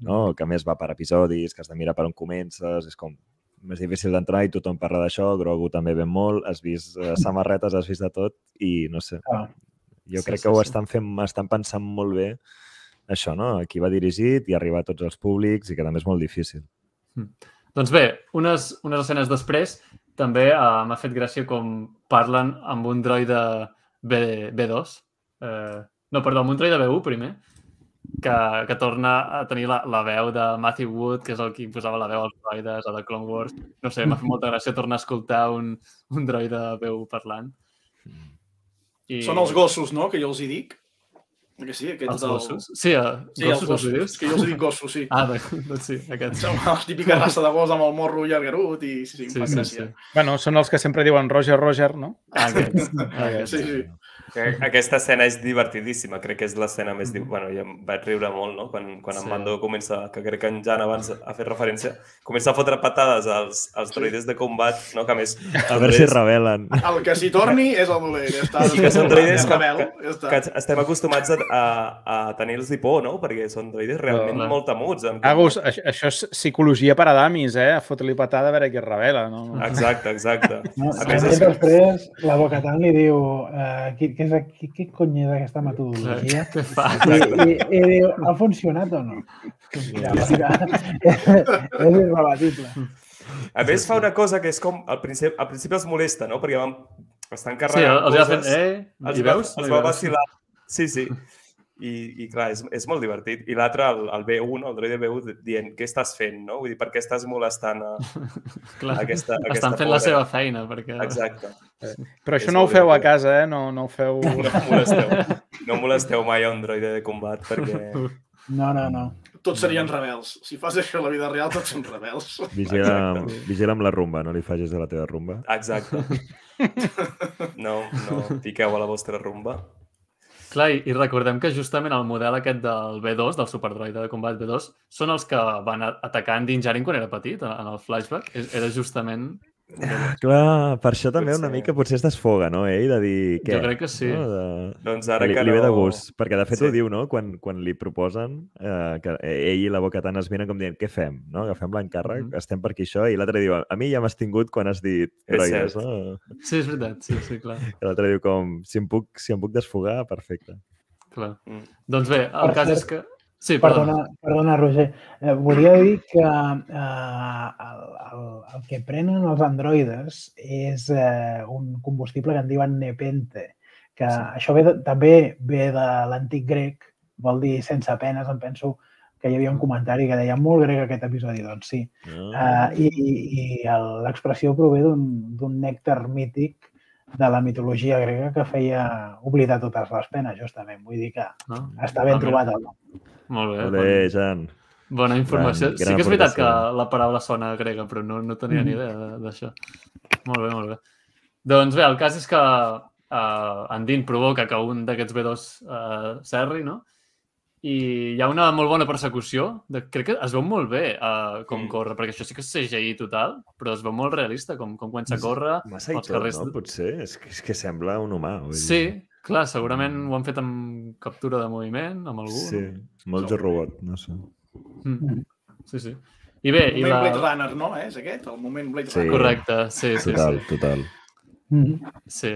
no? que a més va per episodis, que has de mirar per on comences, és com més difícil d'entrar i tothom parla d'això, Grogu també ven molt, has vist eh, samarretes, has vist de tot i no sé, Ah. jo Sí, crec sí, que ho sí. estan fent, estan pensant molt bé això, no? A qui va dirigit i arribar a tots els públics i que també és molt difícil. Doncs bé, unes, unes escenes després també uh, m'ha fet gràcia com parlen amb un droide B, B2. Eh, no, perdó, amb un droide B1 primer, que, que torna a tenir la, la veu de Matthew Wood, que és el qui posava la veu als droides a The Clone Wars. No sé, m'ha fet molta gràcia tornar a escoltar un, un droide B1 parlant. I... Són els gossos, no?, que jo els hi dic. Que sí, aquests Els del- gossos? Sí, uh, Sí, els gossos, gossos. els dius? Que jo els dic gossos, sí. Ah, doncs sí, aquests. Som la típica raça de gos amb el morro llargarut i sí, sí, Sí, sí, sí. Bueno, són els que sempre diuen Roger, Roger, no? Ah, aquests. Ah, aquests. Sí, sí. Que Aquesta escena és divertidíssima, crec que és l'escena més... Div... Bueno, jo em vaig riure molt, no? Quan, quan Sí. en Mando comença, que crec que en Jan abans ha fet referència, comença a fotre patades als, als droides de combat, no? Que a més... A veure si revelen. El que s'hi torni és el dolent. Ja està. Que són droides que, que, ja està. que estem acostumats a, a, a tenir-los por, no? Perquè són droides realment Clar. molt temuts. En Agus, això, això és psicologia per a damis, eh? A fotre-li patada a veure qui es revela, no? Exacte, exacte. No? A més, més, és, després, la Bocatan li diu uh, què, què, és, què, què cony és aquesta metodologia? Què fa? I, i, i diu, ha funcionat o no? Ja, mira, és irrebatible. a més fa una cosa que és com, al principi, al principi els molesta, no? Perquè van, Estan Sí, carregant els va fent... coses. Eh, els i veus? els va vacilar. Sí, sí. I, i clar, és, és molt divertit. I l'altre, el, el B1, el droide B1, dient què estàs fent, no? Vull dir, per què estàs molestant a, Clar, aquesta, aquesta estan fent la pobra? seva feina, perquè... Exacte. Però això És no ho feu a divertit. casa, eh? No, no ho feu... No molesteu. No molesteu mai a un droide de combat perquè... No, no, no. Tots serien rebels. Si fas això a la vida real, tots són rebels. Vigila, vigila amb la rumba, no li facis de la teva rumba. Exacte. No, no piqueu a la vostra rumba. Clar, i, recordem que justament el model aquest del B2, del superdroide de combat B2, són els que van atacar en Din Djarin quan era petit, en el flashback. És- Era justament... Clar, per això també una Potser. mica potser es desfoga, no, ell, de dir què? Jo crec que sí. No? De... Doncs ara li, que li no... ve de gust, perquè de fet Sí. ho diu, no? Quan, quan li proposen eh, que ell i la boca tan es miren com dient què fem, no? Agafem l'encàrrec, Mhm. estem per aquí això, i l'altre diu, a mi ja m'has tingut quan has dit cert. no? Sí, és veritat, sí, sí, clar. I l'altre diu com, si em puc, si em puc desfogar, perfecte. clar. Mm. Doncs bé, el Per cas cert, és que... Sí, perdona. Perdona, perdona Roger. Eh, volia dir que eh, el, el, el que prenen els androides és eh, un combustible que en diuen nepente, que Sí. això ve de, també ve de l'antic grec, vol dir sense penes, em penso que hi havia un comentari que deia molt grec aquest episodi, doncs sí. No? Uh, I i l'expressió prové d'un d'un nèctar mític de la mitologia grega que feia oblidar totes les penes, justament. Vull dir que No? està ben Ah, trobat el nom. Molt bé. Molt bon- bé, Jan. Bona informació. Gran- sí gran que és veritat que la paraula sona grega, però no, no tenia ni Mhm. idea de- d'això. Molt bé, molt bé. Doncs bé, el cas és que uh, Andin provoca que un d'aquests B2 uh, serri, no? I hi ha una molt bona persecució. De, crec que es veu molt bé uh, com Mm. corre, perquè això sí que és CGI total, però es veu molt realista com, com comença a córrer. Massa i els tot, carrers no? de- Potser. És que, és que sembla un humà. Vull dir. Sí, clar, segurament ho han fet amb captura de moviment, amb algú. Sí, molt jo robot, no sé. Mm. Sí, sí. I bé, El i moment la... Blade Runner, no? És aquest? El moment Blade Sí. Runner. Correcte, sí, sí, Total, sí. total. Mhm. Sí.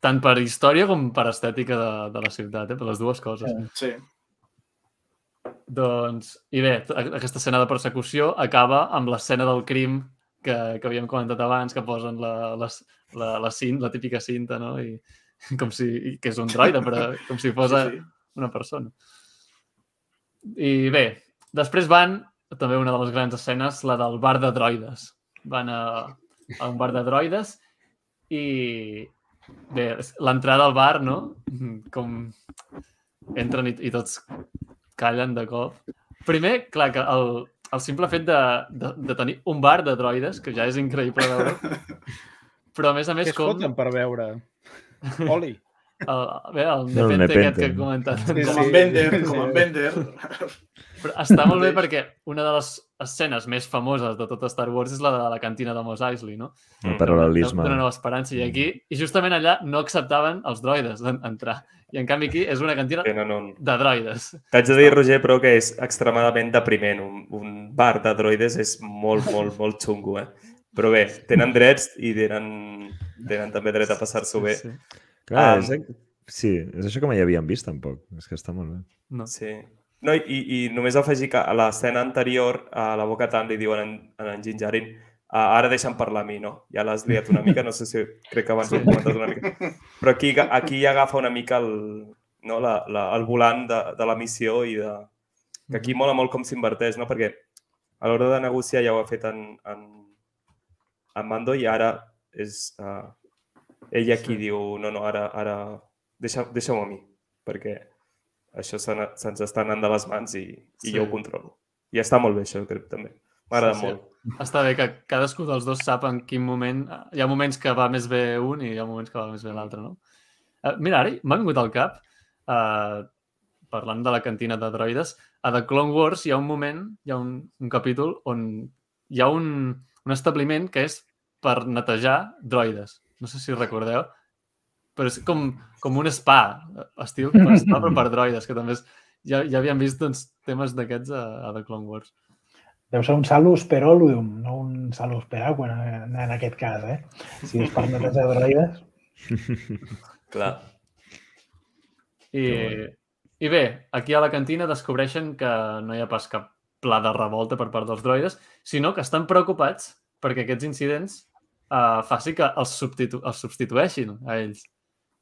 Tant per història com per estètica de, de la ciutat, eh? per les dues coses. Sí. Sí. Doncs, i bé, aquesta escena de persecució acaba amb l'escena del crim que, que havíem comentat abans, que posen la, la, la, la, cint, la típica cinta, no? I, com si, que és un droide, però com si fos sí, sí. una persona. I bé, després van, també una de les grans escenes, la del bar de droides. Van a, a un bar de droides i bé, l'entrada al bar, no? Com entren i, i tots callen de cop. Primer, clar, que el, el simple fet de, de, de tenir un bar de droides, que ja és increïble de veure, però a més a Què més es com... foten per veure? Oli. El, bé, el Nepente aquest que he comentat. Sí, Com sí. en Bender, sí. com en Bender. Però està molt bé perquè una de les escenes més famoses de tot Star Wars és la de la cantina de Mos Eisley, no? El paral·lelisme. D'una nova esperança. I aquí, i justament allà, no acceptaven els droides en- entrar. I en canvi aquí és una cantina no, no. de droides. T'haig de dir, Roger, però que és extremadament depriment. Un, un bar de droides és molt, molt, molt xungo, eh? Però bé, tenen drets i tenen, tenen també dret a passar-s'ho bé. Sí, Clar, Um, és, sí, és això que mai havíem vist, tampoc. És que està molt bé. no. Sí. No, i, i només afegir que a l'escena anterior a la boca tant li diuen en, en, en Ginjarin "Ah, ara deixa'm parlar a mi, no? Ja l'has liat una mica, no sé si crec que abans ho he comentat una mica. Però aquí, aquí ja agafa una mica el, no, la, la, el volant de, de la missió i de... Que aquí mola molt com s'inverteix, no? Perquè a l'hora de negociar ja ho ha fet en, en, en Mando i ara és... Uh, ell aquí Sí. diu, no, no, ara, ara deixa, deixa-ho a mi, perquè això se se'ns està anant de les mans i, i Sí. jo ho controlo. I està molt bé això, crec, també. M'agrada Sí, sí. molt. Està bé que cadascú dels dos sap en quin moment... Hi ha moments que va més bé un i hi ha moments que va més bé l'altre, no? Uh, mira, ara m'ha vingut al cap, uh, parlant de la cantina de droides, a The Clone Wars hi ha un moment, hi ha un, un capítol on hi ha un, un establiment que és per netejar droides. No sé si recordeu, però és com, com un spa, estil per spa, però per droides, que també és, ja, ja havíem vist doncs, temes d'aquests a, a The Clone Wars. Deu ser un salus per oluum, no un salus per aqua en, en aquest cas, eh? Si és per netejar droides. Clar. I, I bé, aquí a la cantina descobreixen que no hi ha pas cap pla de revolta per part dels droides, sinó que estan preocupats perquè aquests incidents uh, faci que els, substitu els substitueixin a ells.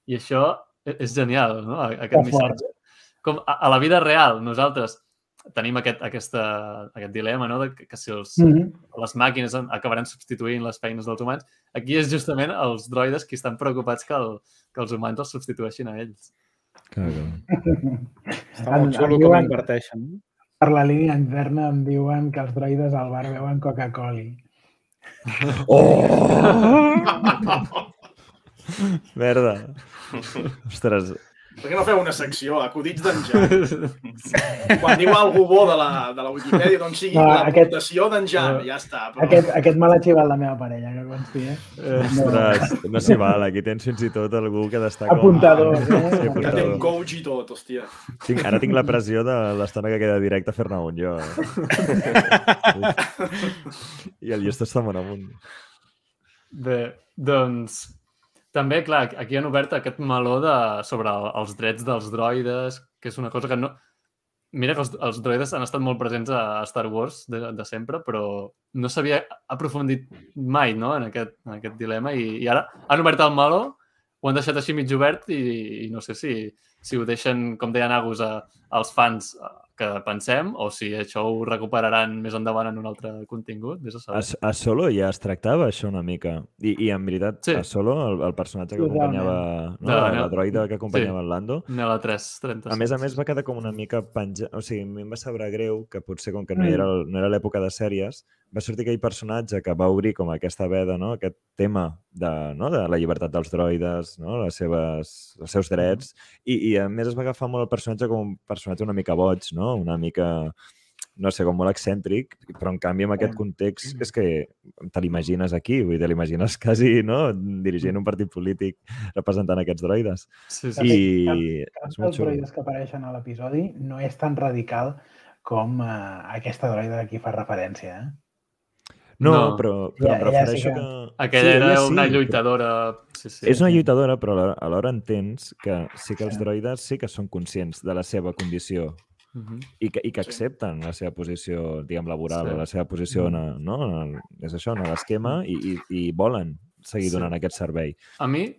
I això e- és genial, no? A- Aquest missatge. Com a, a la vida real, nosaltres tenim aquest, aquesta, aquest dilema, no? De que, que si els, Mm -hmm. les màquines acabaran substituint les feines dels humans. Aquí és justament els droides qui estan preocupats que, el, que els humans els substitueixin a ells. Clar, clar. Està molt xulo com diuen- inverteixen. Per la línia interna em diuen que els droides al bar beuen Coca-Cola. Merda. Ostres, Per què no feu una secció, acudits d'en Jan? Quan diu algú bo de la, de la Wikipedia, doncs sigui No, l'aportació aquest- d'en Jan, ja està. Però... Aquest, aquest me l'ha xivat la meva parella, que consti, eh? ostres, no s'hi val. Aquí tens fins i tot algú que destaca... Apuntador, Sí, eh? Que té un apuntador. coach i tot, hòstia. Tinc, ara tinc la pressió de l'estona que queda directe a fer-ne un, jo. I el llest està molt amunt. Bé, doncs, també, clar, aquí han obert aquest meló de, sobre el, els drets dels droides, que és una cosa que no... Mira que els, els droides han estat molt presents a Star Wars de, de sempre, però no s'havia aprofundit mai no? en, aquest, en aquest dilema i, i ara han obert el meló, ho han deixat així mig obert i, i no sé si, si ho deixen, com deien Agus, a, als fans eh, que pensem o si això ho recuperaran més endavant en un altre contingut. Vés a A, saber. a Solo ja es tractava això una mica. I, i en veritat, Sí. a Solo, el, el personatge que Totalment. acompanyava... No, la, no. la droida que acompanyava en Lando, Nela 336. A més a més, va quedar com una mica penjat... O sigui, a mi em va saber greu que potser, com que no Mm. era, el- no era l'època de sèries, va sortir aquell personatge que va obrir com aquesta veda, no? aquest tema de, no? de la llibertat dels droides, no? les seves, els seus drets, i, i a més es va agafar molt el personatge com un personatge una mica boig, no? una mica no sé, com molt excèntric, però en canvi amb aquest context és que te l'imagines aquí, vull dir, te l'imagines quasi no? dirigint un partit polític representant aquests droides. Sí, sí. De I Cap és molt dels xulo. droides que apareixen a l'episodi no és tan radical com eh, aquesta droida a qui fa referència. Eh? No, No. però, però em Ja- ja sí refereixo que- que... Aquella Sí, era una sí, lluitadora... Sí, sí. És una lluitadora, però alhora, alhora entens que sí que els droides sí que són conscients de la seva condició Mhm. i que, i que Sí. accepten la seva posició, diguem, laboral, Sí. la seva posició en, a- no? en el, és això, en l'esquema, i, i, i volen seguir Sí. donant aquest servei. A mi...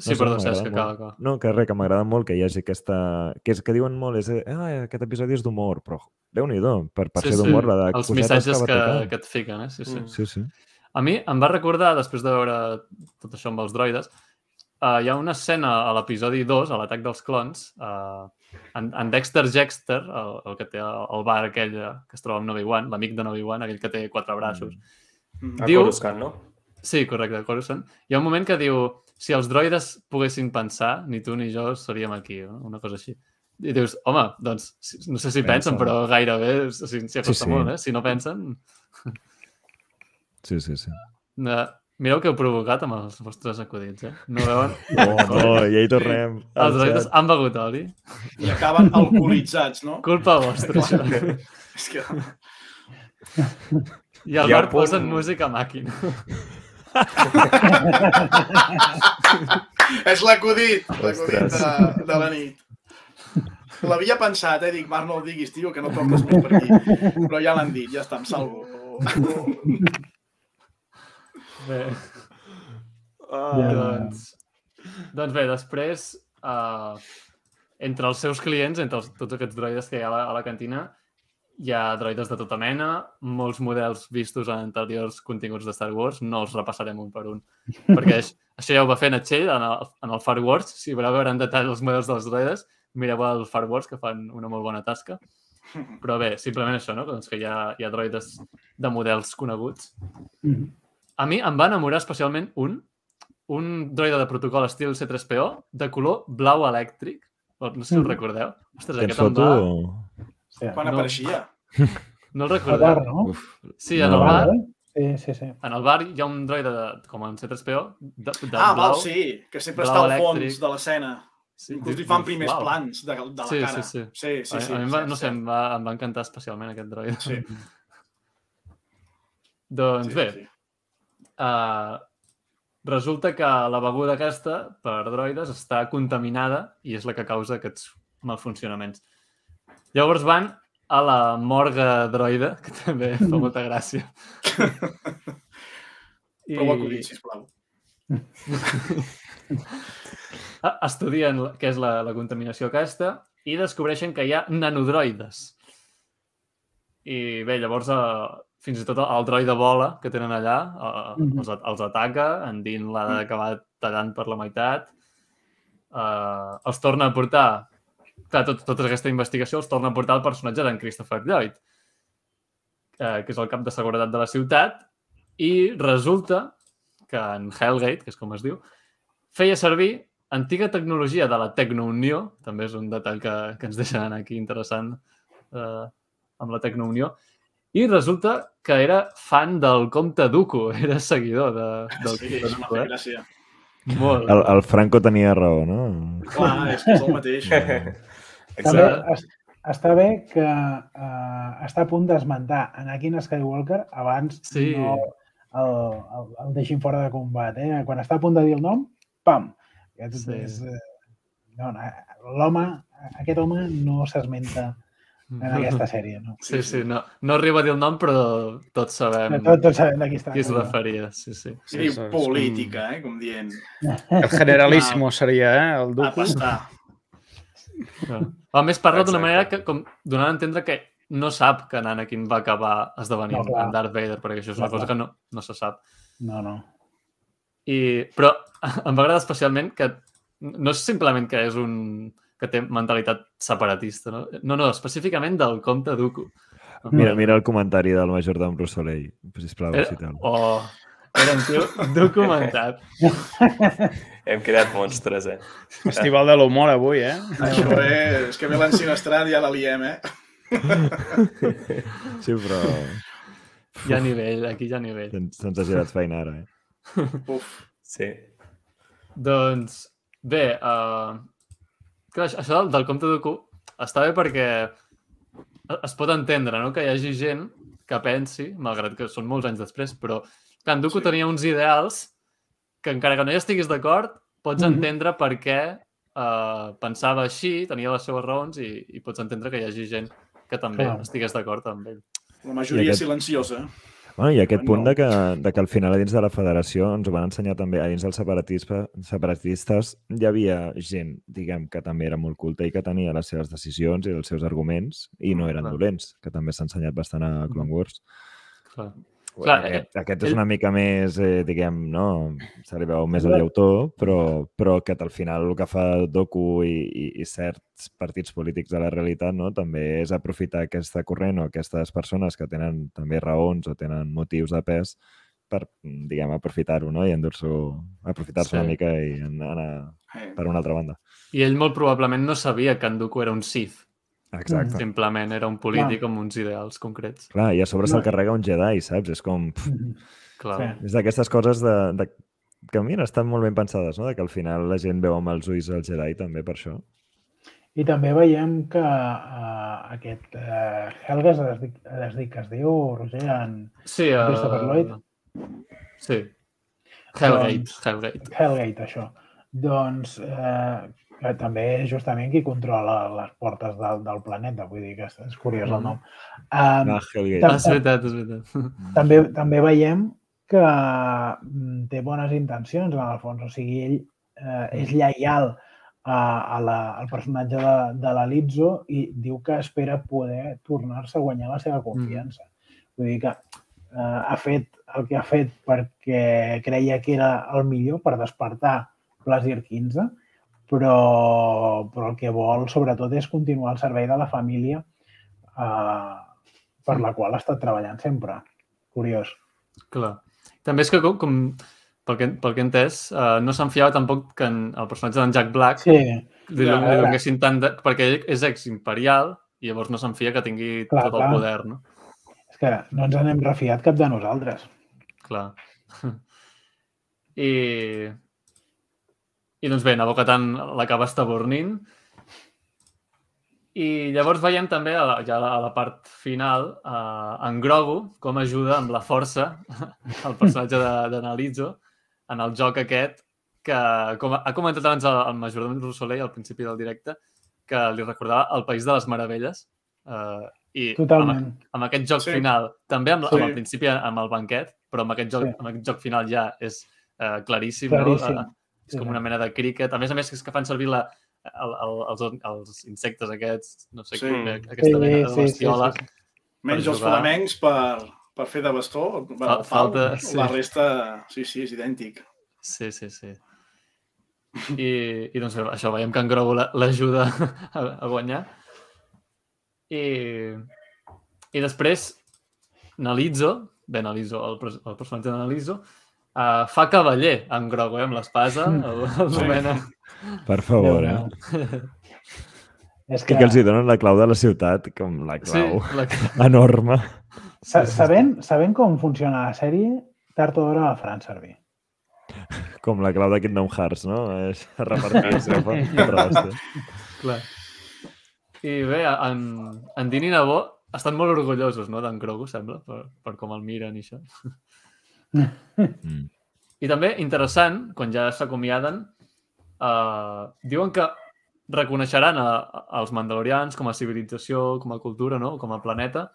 Sí, No sé, perdó, Cesc, que acaba, acaba. No, que res, que m'agrada molt que hi hagi aquesta... Que, és, que diuen molt, és, ah, aquest episodi és d'humor, però déu-n'hi-do, per, per Sí, ser sí. d'humor, la de Els cosetes missatges que, tocar. que et fiquen, eh? Sí, sí. Mm. Sí, sí. A mi em va recordar, després de veure tot això amb els droides, uh, hi ha una escena a l'episodi 2, a l'atac dels clons, uh, en, en Dexter Jexter, el, el que té el, el bar aquell eh, que es troba amb Obi-Wan, l'amic de Obi-Wan, aquell que té quatre braços. Mm. A Diu- Coruscant, no? Sí, correcte, Coruscant. Hi ha un moment que diu si els droides poguessin pensar, ni tu ni jo seríem aquí, no? una cosa així. I dius, home, doncs, si- no sé si pensen, Pensen. però gairebé s'hi sí, acosta sí. molt, eh? Si no pensen... Sí, sí, sí. Uh, mireu que heu provocat amb els vostres acudits, eh? No veuen? Oh, no, ja hi tornem. Els droides han begut oli. I acaben alcoholitzats, no? Culpa vostra, això. És que... I un punt- posen música màquina. És l'acudit, l'acudit de, de la nit. L'havia pensat, eh? Dic, Marc, no ho diguis, tio, que no toques més per aquí. Però ja l'han dit, ja està, em salvo. Bé, Ja. doncs, doncs bé, després, uh, entre els seus clients, entre els, tots aquests droides que hi ha a la, a la cantina, hi ha droides de tota mena, molts models vistos en anteriors continguts de Star Wars, no els repassarem un per un, perquè això, això ja ho va fer Natxell en el, en el Far Wars, si voleu veure en detall els models dels droides, mireu el Far Wars, que fan una molt bona tasca. Però bé, simplement això, no? Doncs que hi ha, hi ha droides de models coneguts. Mhm. A mi em va enamorar especialment un, un droide de protocol estil C3PO de color blau elèctric. O, No sé si el Mhm. recordeu. Ostres, Tens aquest em va... Sí. Quan No. apareixia? No el Al recordeu. bar, no? Uf, Sí, en No. el bar, Sí, sí, sí. en el bar hi ha un droide de, com en C3PO de, de Ah, blau. val, sí, que sempre blau està al fons elèctric. de l'escena. Sí, Inclús li fan primers uau. plans de, de la Sí, cara. sí, sí. sí, sí, a, sí, a mi em va, cert, no sé, em va, em va encantar especialment aquest droide. Sí. Doncs Sí, bé, sí, sí. Uh, resulta que la beguda aquesta per droides està contaminada i és la que causa aquests malfuncionaments. Llavors van a la morga droide, que també fa molta gràcia. I... Prou acudit, sisplau. estudien la- què és la, la contaminació aquesta i descobreixen que hi ha nanodroides. I bé, llavors eh, fins i tot el droide bola que tenen allà eh, Mhm. els, els ataca, en Dean l'ha d'acabar tallant per la meitat. Eh, els torna a portar clar, tot, tota aquesta investigació els torna a portar el personatge d'en Christopher Lloyd, eh, que és el cap de seguretat de la ciutat, i resulta que en Hellgate, que és com es diu, feia servir antiga tecnologia de la Tecnounió, també és un detall que, que ens deixen aquí interessant eh, amb la Tecnounió, i resulta que era fan del Comte Duco, era seguidor de, del Sí, Comte Duco. Eh? gràcia. Molt. El, el Franco tenia raó, no? Clar, és que és el mateix. També Exacte. es, està bé que uh, està a punt d'esmentar Anakin Skywalker abans Sí. no el, el, el deixin fora de combat. Eh? Quan està a punt de dir el nom, pam! Aquest Sí. és, eh, no, no, l'home, aquest home no s'esmenta en aquesta sèrie. No? Sí, sí, no, no arriba a dir el nom, però tots sabem Tots, tots sabem de qui està. qui es referia. Sí, sí. Sí, diu és com- política, eh? Com dient. El generalíssimo seria, eh? El A Duku. pastar. No. A més, parla d'una manera que, com donant a entendre que no sap que en Anakin va acabar esdevenint No, clar. en Darth Vader, perquè això és una Clar, cosa clar. que no, no se sap. No, no. I, però em va agradar especialment que no és simplement que és un que té mentalitat separatista, no? No, no, específicament del comte Dooku. Mira, mira el comentari del major d'en Bruce Soleil, sisplau, Era, cita'l. oh, era un tio documentat. Hem creat monstres, eh? Festival de l'humor avui, eh? Això és... És que ve l'ensinestrat i ja la liem, eh? Sí, però Hi ha nivell, aquí hi ha nivell. se'ns ha girat feina ara, eh? Uf. Sí. Doncs, bé, uh, clar, això- del, del compte Dooku està bé perquè es pot entendre no? que hi hagi gent que pensi, malgrat que són molts anys després, però que en Dooku Sí. tenia uns ideals que encara que no hi estiguis d'acord, pots Mhm. entendre per què uh, pensava així, tenia les seves raons i, i pots entendre que hi hagi gent que també Clar. estigués d'acord amb ell. La majoria I aquest- silenciosa. Bueno, I aquest Bueno. punt de que, de que al final a dins de la federació ens ho van ensenyar també, a dins dels separatistes, separatistes hi havia gent, diguem, que també era molt culta i que tenia les seves decisions i els seus arguments i no eren Clar. dolents, que també s'ha ensenyat bastant a Clone Wars. Clar. Clar, aquest, aquest és una mica més, eh, diguem, no? Se li veu més Clar. llautó, però, però que al final el que fa Doku i, i, i certs partits polítics de la realitat no? també és aprofitar aquesta corrent o aquestes persones que tenen també raons o tenen motius de pes per, diguem, aprofitar-ho no? i endur-s'ho, aprofitar-se Sí. una mica i anar Eh. per una altra banda. I ell molt probablement no sabia que en Dooku era un Sith. Exacte. Simplement era un polític amb uns ideals concrets. Clar, i a sobre se'l carrega un Jedi, saps? És com... Pff, Mhm. Clar. Sí. És d'aquestes coses de, de, que, mira, estan molt ben pensades, no? De que al final la gent veu amb els ulls el Jedi també per això. I també veiem que uh, aquest uh, Helga es dic, es dic que es diu, Roger, en Sí, uh... Christopher Lloyd? Sí. Hellgate, Doncs- Hellgate. Hellgate, això. Doncs eh, que també és justament qui controla les portes del, del planeta, vull dir que és, curiós el Mhm. nom. Um, Ah, Ah, és veritat, és veritat. també, també veiem que mm, té bones intencions, en el fons. O sigui, ell eh, és lleial a, a la, al personatge de, de la Lizzo i diu que espera poder tornar-se a guanyar la seva confiança. Vull dir que eh, ha fet el que ha fet perquè creia que era el millor per despertar Plasir 15, però, però el que vol, sobretot, és continuar al servei de la família eh, per la qual ha estat treballant sempre. Curiós. Clar. També és que, com, com pel, que, pel que he entès, uh, no se'n fiava tampoc que en, el personatge d'en Jack Black Sí, li, Ja, li donessin tant de... perquè ell és ex-imperial i llavors no se'n fia que tingui Clar, tot clar. el poder, no? és que no ens n'hem refiat cap de nosaltres. Clar. I... I doncs bé, Nabokatan l'acaba estabornint i llavors veiem també a la, ja a la part final eh, en Grogu com ajuda amb la força el personatge de, en el joc aquest que, com ha comentat abans el, el majordom Roussolet al principi del directe, que li recordava el País de les Meravelles. Eh, I amb, Totalment. amb aquest joc Sí. final, també amb, Sí. amb el principi amb el banquet, però amb aquest joc, Sí. sí. amb aquest joc final ja és eh, claríssim, Claríssim. no? Eh, és Sí, com sí. una mena de cricket. A més a més, és que fan servir la, el, el, els, els insectes aquests, no sé, Sí. sí. aquesta mena de bestiola. sí, sí. Menys els flamencs per, per fer de bastó. Bueno, Fa- falta, sí. La resta, sí, sí, és idèntic. Sí, sí, sí. I, i doncs això, veiem que en Grogu la- l'ajuda a, a guanyar. I, i després, Nalizo, bé, Nalizo, el, el personatge de Nalizo, uh, fa cavaller en Grogu, eh, amb l'espasa, el, el Sí. nomena. Per favor, eh? És Que, que els hi donen la clau de la ciutat, com la Sí, clau la, enorme. Sa- sabent, sabent com funciona la sèrie, tard o d'hora la faran servir. Com la clau de Kingdom Hearts, no? És repartir-se. Clar. I bé, en, en Din i Nabó estan molt orgullosos no, d'en Grogu, sembla, per, per com el miren i això. Mm. I també, interessant, quan ja s'acomiaden, uh, diuen que reconeixeran a, a- als mandalorians com a civilització, com a cultura, no? com a planeta.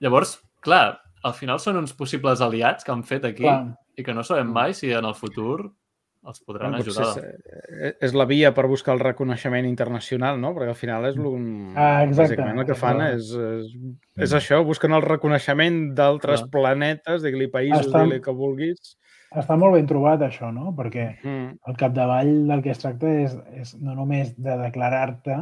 Llavors, clar, al final són uns possibles aliats que han fet aquí Clar. i que no sabem mai si en el futur els podran Bueno, ajudar. és, eh, és la via per buscar el reconeixement internacional, no? Perquè al final és un... Ah, exacte. Bàsicament el que fan és, és, és això, busquen el reconeixement d'altres Clar. planetes, digue-li països, Estan- digue-li que vulguis. Està molt ben trobat, això, no? Perquè Mm. al capdavall del que es tracta és, és no només de declarar-te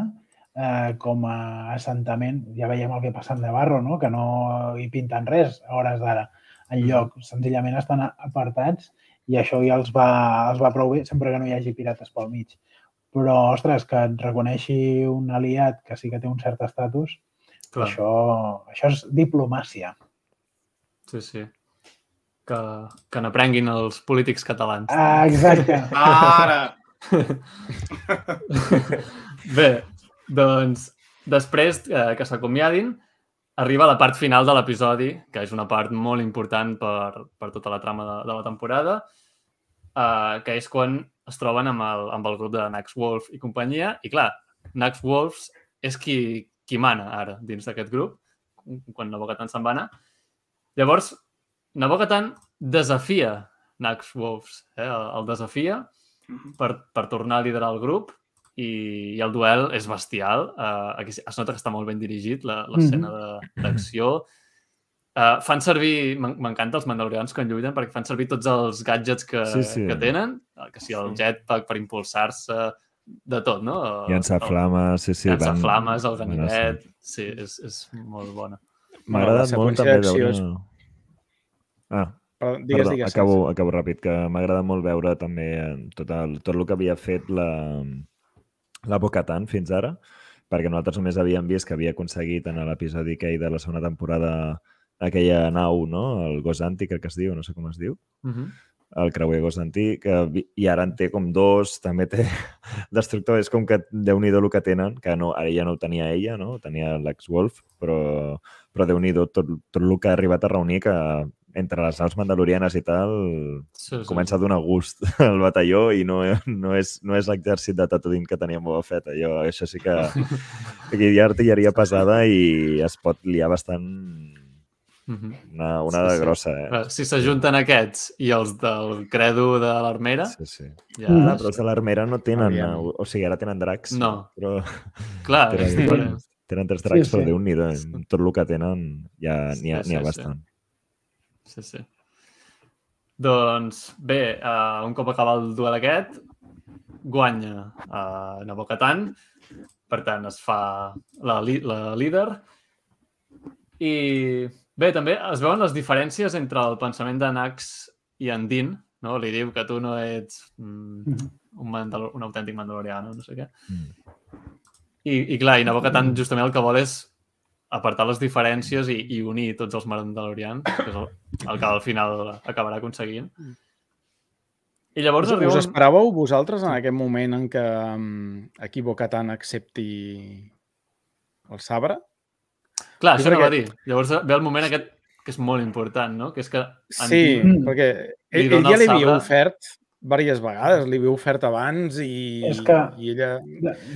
eh, com a assentament, ja veiem el que passa amb Navarro, no? que no hi pinten res a hores d'ara en lloc, senzillament estan apartats i això ja els va, els va prou bé, sempre que no hi hagi pirates pel mig. Però, ostres, que et reconeixi un aliat que sí que té un cert estatus, Clar, això, això és diplomàcia. sí, sí. Que, que n'aprenguin els polítics catalans. Ah, exacte. Ara! Bé, doncs, després eh, que s'acomiadin, arriba la part final de l'episodi, que és una part molt important per, per tota la trama de, de la temporada, eh, que és quan es troben amb el, amb el grup de Nax Wolf i companyia. I clar, Nax Wolves és qui, qui mana ara dins d'aquest grup, quan Nabokatan se'n va anar. Llavors, Nabokatan desafia Nax Wolves, eh? el, el desafia per, per tornar a liderar el grup i, i el duel és bestial. Uh, aquí es nota que està molt ben dirigit la- l'escena de- d'acció. Uh, fan servir, m'en- m'encanta els mandalorians quan lluiten perquè fan servir tots els gadgets que, Sí, sí. que tenen, eh, que si el jetpack per impulsar-se, de tot, no? Llançar El- flames, sí, sí. Llançar van- flames, el ganivet... Sí, és, és molt bona. M'ha agradat molt també veure... és- Ah, Però, digues, Perdó, digues. acabo, acabo ràpid, que m'ha agradat molt veure també tot el, tot el que havia fet la, la Bocatan fins ara, perquè nosaltres només havíem vist que havia aconseguit en l'episodi aquell de la segona temporada aquella nau, no? El Gozanti, crec que es diu, no sé com es diu, Uh -huh. el creuer Gozanti, que vi- i ara en té com dos, també té destructor, és com que déu nhi el que tenen, que no, ara ja no ho tenia ella, no? Tenia l'ex-Wolf, però, però déu nhi tot, tot el que ha arribat a reunir, que entre les naus mandalorianes i tal, Sí, sí. comença a donar gust al batalló i no, no és, no és l'exèrcit de Tatooine que tenia Boba Fett. Allò, això sí que... Aquí hi ha artilleria pesada i es pot liar bastant una, una Sí, de sí. grossa, eh? Clar, Si s'ajunten aquests i els del credo de l'armera, Sí, sí. ja... Mm. Clar, però els de l'armera no tenen... O, o sigui, ara tenen dracs. No. Però Clar, tenen, tenen tres dracs, Sí, però sí. déu nhi tot el que tenen ja n'hi ha, Sí, n'hi ha sí, sí. Sí, sí. Doncs bé, uh, un cop acaba el duel aquest, guanya uh, Nabokatan, per tant es fa la, la líder i bé, també es veuen les diferències entre el pensament de Nax i en Din, no? Li diu que tu no ets mm, un, mandal un autèntic mandaloriano, no sé què. Mm. I, i clar, i Nabokatan justament el que vol és apartar les diferències i, i unir tots els mandalorians, que és el, el que al final acabarà aconseguint. I llavors Us, arriba us esperàveu vosaltres en aquest moment en què um, aquí Bocatan accepti el sabre? Clar, Jo això no crec va dir. Llavors ve el moment aquest que és molt important, no? Que és que... en Sí, Din- perquè ell, ell ja el li havia sabre. ofert diverses vegades, li havia ofert abans i, És que- i ella...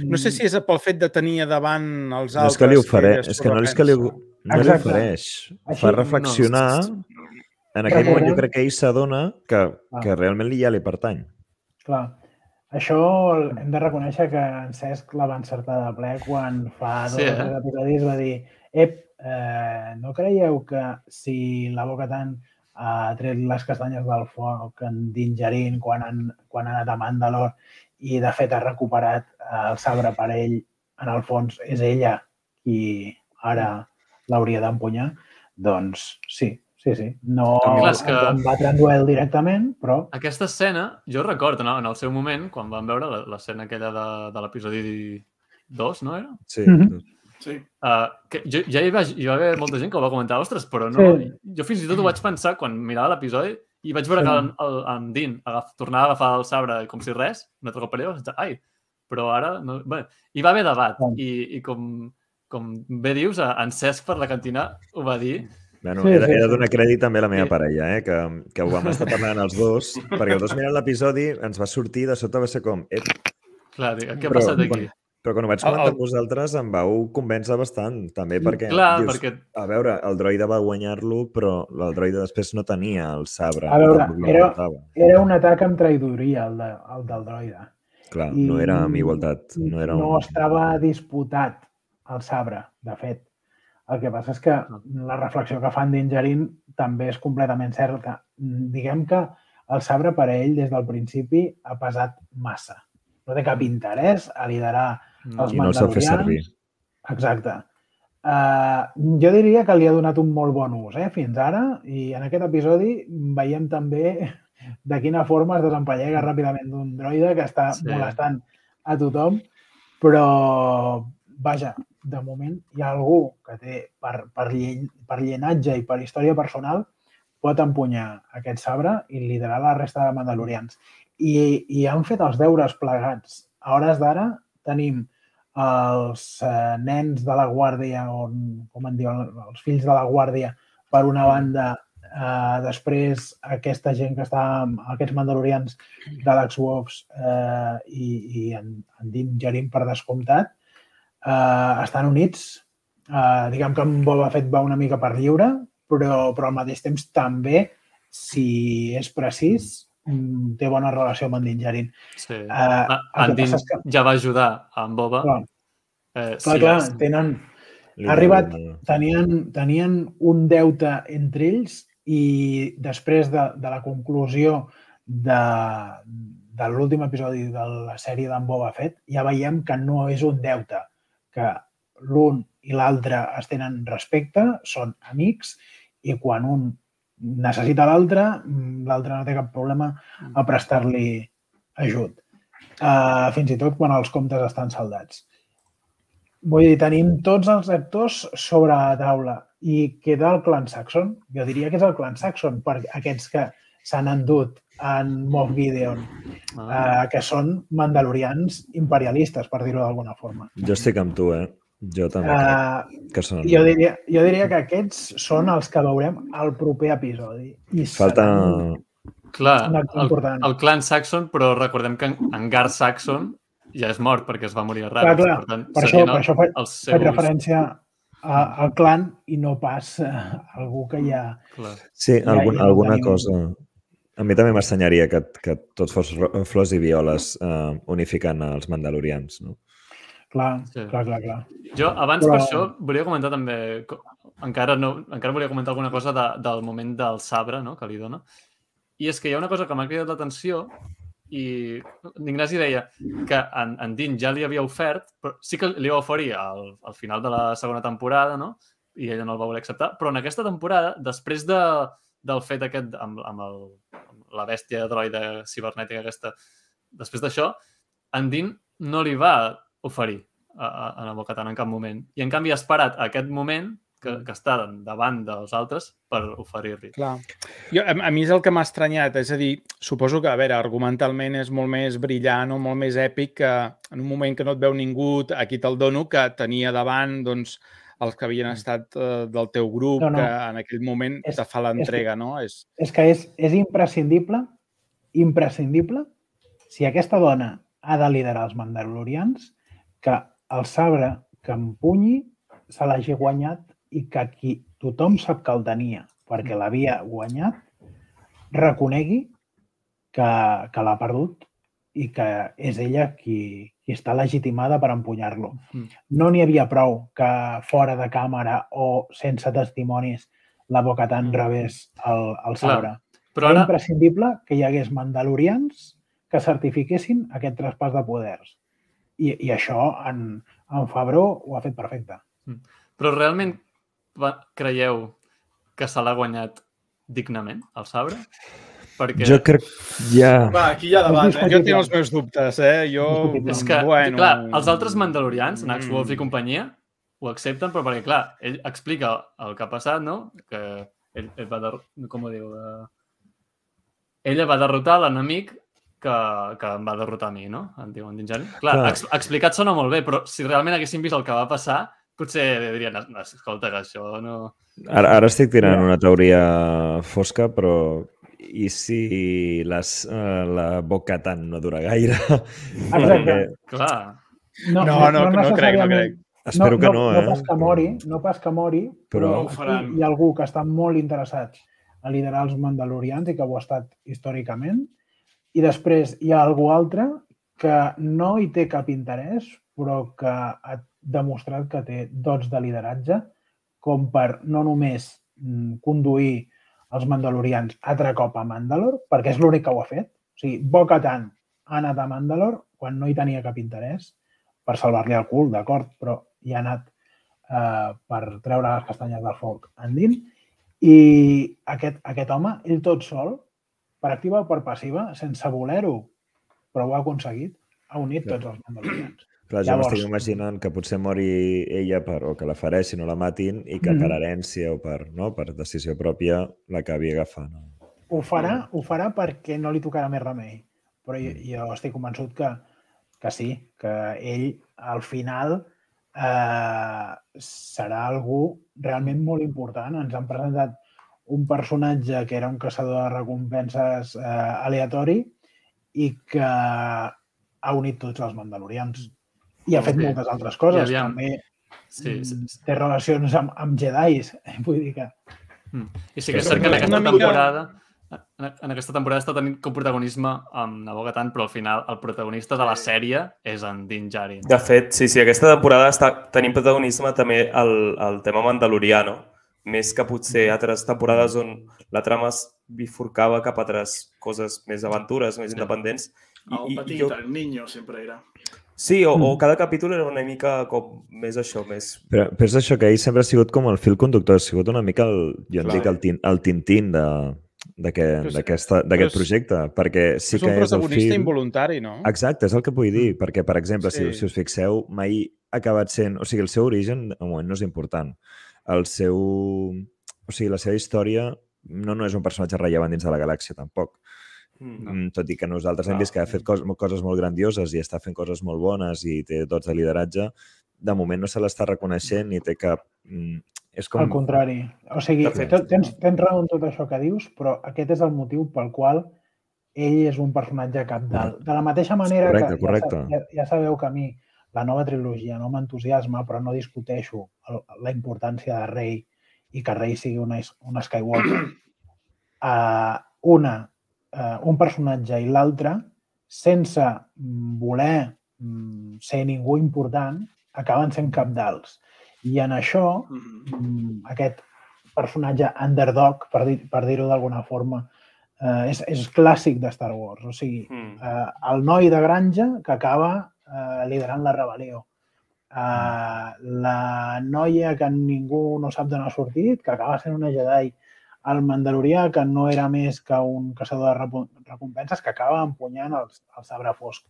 No sé si és pel fet de tenir a davant els No altres... és que li ofereix, és que no és que li, no li ofereix. Així, Fa no, reflexionar en aquell moment jo crec que ell s'adona que, Ah. que realment ja li pertany. Clar. Això hem de reconèixer que en Cesc la va encertar de ple quan fa dos Sí, eh? episodis va dir ep, eh, no creieu que si la Boca Tan ha tret les castanyes del foc en d'ingerint quan, han, quan ha anat a Mandalor i de fet ha recuperat eh, el sabre per ell, en el fons és ella qui ara l'hauria d'empunyar, doncs sí, sí, sí. No és que- en en duel directament, però Aquesta escena, jo recordo, no? en el seu moment, quan vam veure la- l'escena aquella de, de l'episodi 2, no era? Sí. Mhm. Sí. Uh, que jo, ja hi va, hi va haver molta gent que ho va comentar, ostres, però no... Sí. Jo fins i tot ho vaig pensar quan mirava l'episodi i vaig veure Sí. que en, el, en Dean agaf, tornava a agafar el sabre com si res, un altre cop vaig pensar, ai, però ara... No... Bé, hi va haver debat Sí. i, i com, com bé dius, en Cesc per la cantina ho va dir. Bueno, Sí, he, de- sí, he de sí. donar crèdit també a la meva Sí. parella, eh? que, que ho vam estar parlant els dos, perquè els dos mirant l'episodi ens va sortir de sota va ser com... Ep, Clar, dic, què ha Però- passat aquí? Però quan ho vaig comentar amb vosaltres em vau convèncer bastant, també perquè Clar, dius, perquè a veure, el droide va guanyar-lo, però el droide després no tenia el sabre. A veure, era- era un atac amb traïdoria, el, de, el del droide. Clar, I no era amb igualtat. No, era no un... estava disputat el sabre, de fet. El que passa és que la reflexió que fan d'Ingerin també és completament certa. Diguem que el sabre per a ell des del principi ha pesat massa. No té cap interès a liderar els I no el sap fer servir. Exacte. Uh, jo diria que li ha donat un molt bon ús eh, fins ara i en aquest episodi veiem també de quina forma es desempallega ràpidament d'un droide que està Sí. sí. molestant a tothom, però vaja, de moment hi ha algú que té per, per, llen, per llenatge i per història personal pot empunyar aquest sabre i liderar la resta de mandalorians. I, i han fet els deures plegats. A hores d'ara tenim els eh, nens de la guàrdia, o com en diuen, els fills de la guàrdia, per una banda, eh, després aquesta gent que està, aquests mandalorians de l'X-Wolves eh, i, i en, en Din Djarin per descomptat, eh, estan units. Eh, diguem que en Boba Fett va una mica per lliure, però, però al mateix temps també, si és precís, té bona relació amb en Din Djarin. Sí. Eh, Ah, en Din que, ja va ajudar a en Boba. clar, Eh, clar, sí, clar, és- tenen, ha arribat- tenien, tenien un deute entre ells i després de, de la conclusió de, de l'últim episodi de la sèrie d'en Boba Fett, ja veiem que no és un deute, que l'un i l'altre es tenen respecte, són amics, i quan un necessita l'altre, mm, l'altre no té cap problema a prestar-li ajut. Uh, fins i tot quan els comptes estan saldats. Vull dir, tenim tots els actors sobre la taula i queda el clan Saxon. Jo diria que és el clan Saxon, per aquests que s'han endut en Moff Gideon, Ah, eh, que són mandalorians imperialistes, per dir-ho d'alguna forma. Jo estic amb tu, eh? Jo també Eh, que són... jo, diria, jo diria que aquests són els que veurem al proper episodi. I Falta... seran Clar, el, el clan Saxon, però recordem que en, en Gar Saxon ja és mort perquè es va morir a Clar, Rabbit. clar, per tant, per això, per això faig, els faig seus... referència a, al clan i no pas a algú que ja... Clar. Sí, Ja- algun, ja no alguna tenim- cosa... A mi també m'estranyaria que, que tots fos flors i violes eh, unificant els mandalorians, no? Clar, Sí. clar, clar, clar. Jo, abans Però- per això, volia comentar també... Encara, no, encara volia comentar alguna cosa de, del moment del sabre no?, que li dona. I és que hi ha una cosa que m'ha cridat l'atenció i l'Ignasi deia que en, en Dean ja li havia ofert, però sí que li va oferir al, al final de la segona temporada, no? I ella no el va voler acceptar, però en aquesta temporada, després de, del fet aquest amb, amb, el, amb la bèstia droide cibernètica aquesta, després d'això, en Dean no li va oferir a, a, a la Bocatan en cap moment. I en canvi ha esperat a aquest moment que, que està davant dels altres per oferir-li. Clar. Jo, a, a mi és el que m'ha estranyat, és a dir, suposo que, a veure, argumentalment és molt més brillant o molt més èpic que en un moment que no et veu ningú, aquí te'l dono, que tenia davant, doncs, els que havien estat eh, del teu grup, No, no. que en aquell moment És- te fa l'entrega, no? És... És que és, és imprescindible, imprescindible, si aquesta dona ha de liderar els mandalorians, que el sabre que empunyi se l'hagi guanyat i que qui tothom sap que el tenia perquè l'havia guanyat, reconegui que, que l'ha perdut i que és ella qui, qui està legitimada per empunyar-lo. Mm. No n'hi havia prou que fora de càmera o sense testimonis la Bocatan Mm. rebés el, el Clar, sabre. Però Era ara, imprescindible que hi hagués mandalorians que certifiquessin aquest traspàs de poders. I, i això en, en Fabró ho ha fet perfecte. però realment va- creieu que se l'ha guanyat dignament, el sabre? Perquè Jo crec... Ja... Va, aquí hi ha debat, eh? Jo tinc els meus dubtes, eh? Jo, és que, bueno... clar, els altres mandalorians, Nax Mm. Wolf i companyia, ho accepten, però perquè, clar, ell explica el que ha passat, no? Que ell, ell va... Der... Com ho diu? Uh... Ella va derrotar l'enemic que, que em va derrotar a mi, no? En diu en Dinjani. Clar, Clar. ex explicat sona molt bé, però si realment haguéssim vist el que va passar, potser dirien, "No, escolta, que això no... Ara, ara estic tirant una teoria fosca, però i si les, uh, la boca tant no dura gaire? Exacte. Clar, No, no, no, no crec, no crec. Espero que no, no, eh? No pas que mori, no pas que mori, però, Però- hi ha algú que està molt interessat a liderar els mandalorians i que ho ha estat històricament. I després hi ha algú altre que no hi té cap interès, però que ha demostrat que té dots de lideratge com per no només mm, conduir els mandalorians altre cop a Mandalor, perquè és l'únic que ho ha fet. O sigui, Bo-Katan ha anat a Mandalor quan no hi tenia cap interès per salvar-li el cul, d'acord, però hi ha anat eh, per treure les castanyes del foc endins. I aquest, aquest home, ell tot sol, per activa o per passiva, sense voler-ho, però ho ha aconseguit, ha unit tots els mandalorians. Clar, jo Llavors- m'estic imaginant que potser mori ella per, o que la fareixin o la matin i que Mhm. per herència o per, no, per decisió pròpia l'acabi agafant. Ho farà, ho farà perquè no li tocarà més remei. Però jo, jo estic convençut que, que sí, que ell al final eh, serà algú realment molt important. Ens han presentat un personatge que era un caçador de recompenses eh, aleatori i que ha unit tots els mandalorians. I ha fet Sí. moltes altres coses. Aviam, També sí, sí, mm, sí. té relacions amb, amb jedis. Vull dir que... I sí que és cert que en aquesta temporada en en aquesta temporada està tenint com protagonisme amb Navogatant, però al final el protagonista de la sèrie és en Din Djarin. De fet, sí, sí, aquesta temporada està tenint protagonisme també el, el tema mandaloriano, més que potser altres temporades on la trama es bifurcava cap a altres coses més aventures, més Sí. independents. El petit, jo, el niño, sempre era. sí, o, o Mm. cada capítol era una mica com més això, més... Però, però és això, que ell sempre ha sigut com el fil conductor, ha sigut una mica el, jo en Clar. dic el, tin, el tintín de- d'aquest projecte, perquè sí és que un és el protagonista fil... involuntari, no? Exacte, és el que vull dir, perquè, per exemple, sí. Sí. si, si us fixeu, mai ha acabat sent... O sigui, el seu origen, de moment, no és important. El seu... O sigui, la seva història no, no és un personatge rellevant dins de la galàxia, tampoc. Mm. Mm, tot i que nosaltres hem Clar. vist que ha fet coses, coses molt grandioses i està fent coses molt bones i té dots de lideratge, de moment no se l'està reconeixent ni té cap... Mm, és com... Al contrari. O sigui, tot- tens, tens raó en tot això que dius, però aquest és el motiu pel qual ell és un personatge capdalt. De la mateixa manera Correcte, que correcte. Ja, ja sabeu que a mi la nova trilogia no m'entusiasma, però no discuteixo el, la importància de Rey i que Rey sigui una, una Skywalker. Uh, una, uh, un personatge i l'altre, sense mm, voler mm, ser ningú important, acaben sent capdals. I en això, mm, aquest personatge underdog, per dir- per dir-ho d'alguna forma, eh, és, és clàssic de Star Wars. O sigui, eh, el noi de granja que acaba eh, liderant la rebel·lió. Eh, la noia que ningú no sap d'on ha sortit, que acaba sent una Jedi. El mandalorià, que no era més que un caçador de recompenses, que acaba empunyant el, el sabre fosc.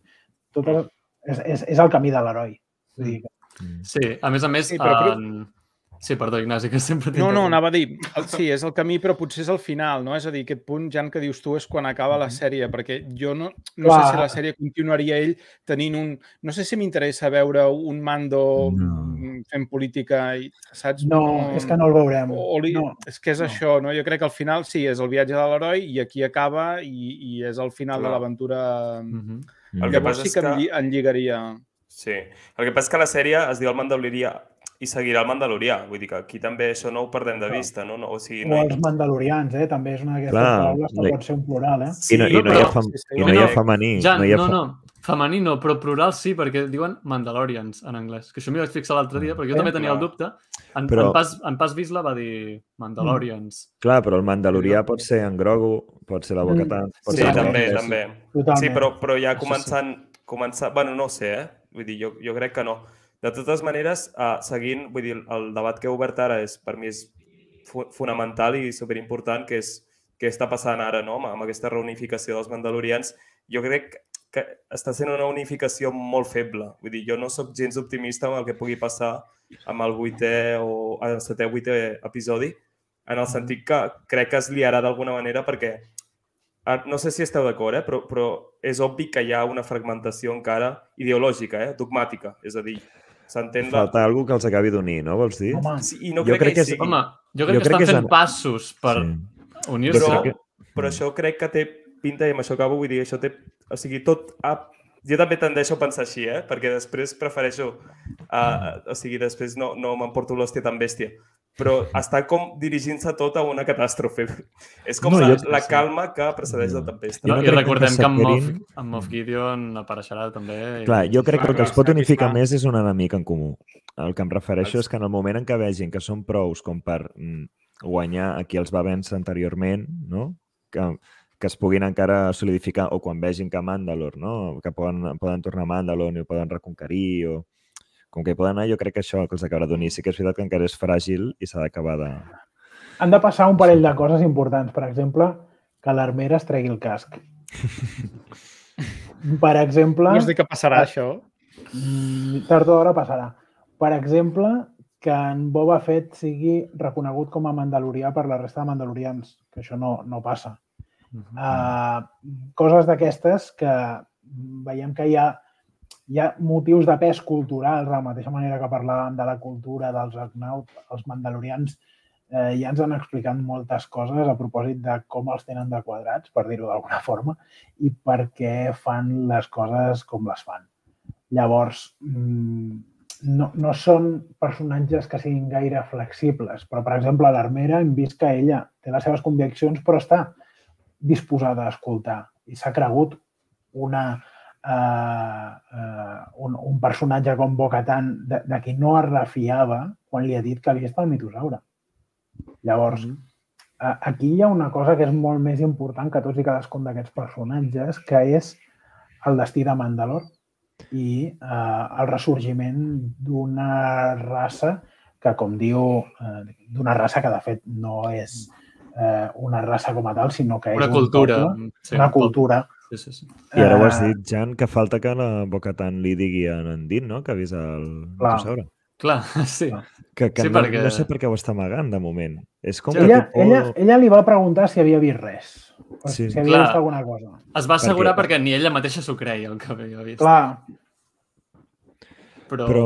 Tot el, és, és, és el camí de l'heroi. Vull dir que Mm. Sí, a més a més... Sí, però- però- En... Sí, perdó, Ignasi, que sempre No, no, anava a dir, el- sí, és el camí, però potser és el final, no? És a dir, aquest punt, Jan, que dius tu, és quan acaba la sèrie, perquè jo no, no sé si la sèrie continuaria ell tenint un... No sé si m'interessa veure un mando No. mm, fent política, i, saps? no, és que no el veurem. O, o li... No. És que és no. això, no? Jo crec que al final sí, és el viatge de l'heroi i aquí acaba i, i és el final Clar. de l'aventura. Mhm. El que Llavors passa sí és que, que- que... en lligaria. Sí. El que passa és que la sèrie es diu El Mandalorià i seguirà el Mandalorià. Vull dir que aquí també això no ho perdem de vista, no? no o sigui, O no hi... els mandalorians, eh? També és una d'aquestes paraules que pot ser un plural, eh? I no, i no, hi, ha però- fem, sí, sí, i no hi ha no, femení. Jan, no hi ha no, fe- no, femení no, però plural sí, perquè diuen Mandalorians en anglès. Que això m'hi vaig fixar l'altre dia, perquè jo Eh, també tenia el clar. dubte. En, Però- en, Pas, en Pas Vizla va dir Mandalorians. Clar, però el Mandalorià pot ser en Grogu, pot ser la Mm. Bocatan... Pot Sí, ser també, és- també. Totalment. Sí, però, però ja sí. començant, començant... Bueno, no ho sé, eh? Vull dir, jo, jo crec que no. De totes maneres, uh, seguint, vull dir, el debat que he obert ara és, per mi és fonamental i superimportant, que és què està passant ara, no?, amb, amb aquesta reunificació dels mandalorians. Jo crec que està sent una unificació molt feble. Vull dir, jo no sóc gens optimista amb el que pugui passar amb el vuitè o el setè o vuitè episodi, en el sentit que crec que es liarà d'alguna manera perquè Ah, no sé si esteu d'acord, eh? però, però és obvi que hi ha una fragmentació encara ideològica, eh? dogmàtica. És a dir, s'entén la... Falta algú que els acabi d'unir, no? Vols dir? Home, Sí, I no Jo crec, crec que, que és-. Home, jo crec Jo que crec estan que és fent en- passos per Sí. unir-se. Però, crec però això crec que té pinta, i amb això acabo, vull dir, això té... O sigui, tot... Ha... Jo també tendeixo a pensar així, eh? Perquè després prefereixo... Uh, o sigui, després no, no m'emporto l'hòstia tan bèstia. Però està com dirigint-se tot a una catàstrofe. És com No, la, jo- la calma que precedeix la No. tempesta. Jo No, no I crec que recordem que en Moff, en Moff Gideon apareixerà també. i- Clar, jo crec que el que els pot unificar més és un enemic en comú. El que em refereixo és que en el moment en què vegin que són prous com per mm, guanyar a qui els va vèncer anteriorment, no? que, que es puguin encara solidificar, o quan vegin que Mandalor, no? que poden, poden tornar a Mandalor i ho poden reconquerir, o com que hi poden anar, jo crec que això que els acabarà d'unir. Sí que és veritat que encara és fràgil i s'ha d'acabar de... han de passar un parell de coses importants. Per exemple, que l'armera es tregui el casc. Per exemple, Vols dir que passarà això? mm, tard o d'hora passarà. Per exemple, que en Boba Fett sigui reconegut com a mandalorià per la resta de mandalorians, que això no, no passa. Mhm. Uh, coses d'aquestes que veiem que hi ha, hi ha motius de pes culturals, de la mateixa manera que parlàvem de la cultura dels Agnaut, els mandalorians, eh, ja ens han explicat moltes coses a propòsit de com els tenen de quadrats, per dir-ho d'alguna forma, i per què fan les coses com les fan. Llavors, mm, no, no són personatges que siguin gaire flexibles, però, per exemple, l'Armera hem vist que ella té les seves conviccions, però està disposada a escoltar i s'ha cregut una, uh, uh, un, un personatge com Bo-Katan de, de qui no es refiava quan li ha dit que havia estat el mitosaure. Llavors, Mhm. uh, aquí hi ha una cosa que és molt més important que tots i cadascun d'aquests personatges, que és el destí de Mandalor i uh, el ressorgiment d'una raça que, com diu, uh, d'una raça que de fet no és uh, una raça com a tal, sinó que és Una un cultura. poble, sí, una un cultura. Sí, sí, sí. I ara ho has Eh, dit, Jan, que falta que la Bocatan li digui a en Din, no?, que ha vist el Clar. mitosaure. Clar, sí. Que, que Sí, no, perquè- no sé per què ho està amagant, de moment. És com Sí, que Ella, por... ella, ella li va preguntar si havia vist res. O Sí. si havia Clar. vist alguna cosa. Es va assegurar Perquè- perquè, ni ella mateixa s'ho creia, el que havia vist. Clar, Però, Però,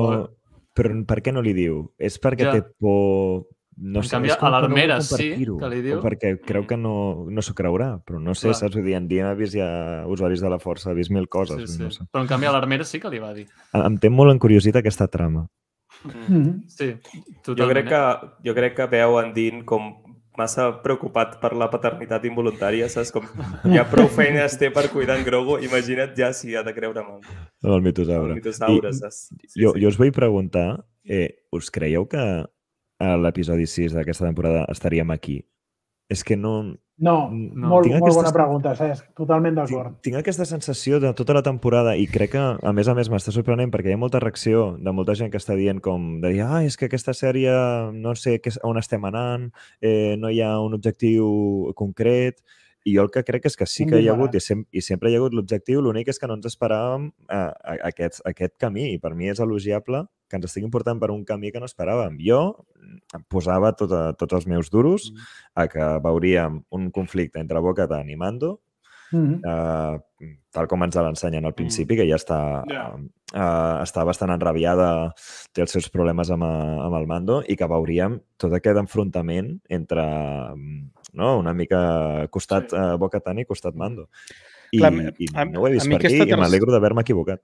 però per què no li diu? És perquè Ja. té por... No En sé, canvi, a que no l'Armera sí que li diu. Perquè creu que no, no s'ho creurà, però no sé, Clar. saps? Vull dir, en Diem ha vist ja usuaris de la força, ha vist mil coses. sí, sí. No sé. Però en canvi a l'Armera sí que li va dir. Em té molt encuriosita aquesta trama. mm. Sí, Jo totalment. crec, que, jo crec que veu en Dean com massa preocupat per la paternitat involuntària, saps? Com ja prou feines té per cuidar en Grogu, imagina't ja si ha de creure en el, El el mitosaure. mitosaure, I saps? jo, jo us vull preguntar, eh, us creieu que a l'episodi 6 d'aquesta temporada estaríem aquí? És que no... No, No. molt, Tinc molt aquesta bona pregunta, Cesc. Totalment d'acord. Tinc, tinc aquesta sensació de tota la temporada i crec que, a més a més, m'està sorprenent perquè hi ha molta reacció de molta gent que està dient com de dir, ah, és que aquesta sèrie no sé què, on estem anant, eh, no hi ha un objectiu concret, i jo el que crec és que sí que hi ha hagut i, sem i sempre hi ha hagut l'objectiu, l'únic és que no ens esperàvem eh, a- aquest, aquest camí i per mi és elogiable que ens estiguin portant per un camí que no esperàvem. Jo em posava tot a, tots els meus duros a que veuríem un conflicte entre Bo-Katan i Mando, Mm. uh, tal com ens l'ensenyen al principi, que ja està, Ja. uh, està bastant enrabiada, té els seus problemes amb, uh, amb el Mando, i que veuríem tot aquest enfrontament entre mm, no, una mica costat Sí. sí. uh, Bo-Katan i costat Mando. I, Clar, i a- no ho he a vist per aquí aquesta i m'alegro d'haver-me equivocat.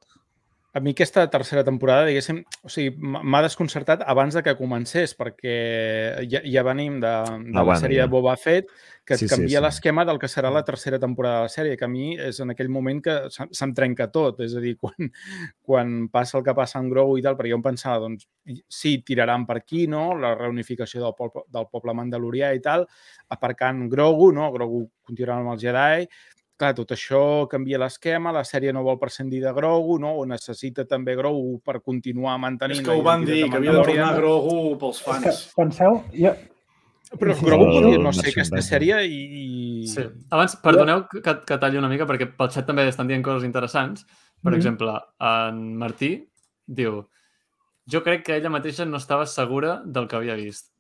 A mi aquesta tercera temporada, diguéssim, o sigui, m'ha desconcertat abans de que comencés, perquè ja, ja venim de, de Ah, la sèrie ja. de Boba Fett, que Sí, et sí, canvia sí. l'esquema del que serà la tercera temporada de la sèrie, que a mi és en aquell moment que se- se'm trenca tot, és a dir, quan, quan passa el que passa en Grogu i tal, perquè jo em pensava, doncs, sí, tiraran per aquí, no?, la reunificació del poble, del poble mandalorià i tal, aparcant Grogu, no?, Grogu continuarà amb els Jedi, clar, tot això canvia l'esquema, la sèrie no vol prescindir de Grogu, no? o necessita també Grogu per continuar mantenint És que ho van dir, que havia de tornar. Grogu pels És que, fans. penseu, jo, Però Sí, Grogu podria no ser aquesta sèrie i... Sí. Abans, perdoneu que, que talli una mica, perquè pel xat també estan dient coses interessants. Per Mhm. exemple, en Martí diu jo crec que ella mateixa no estava segura del que havia vist.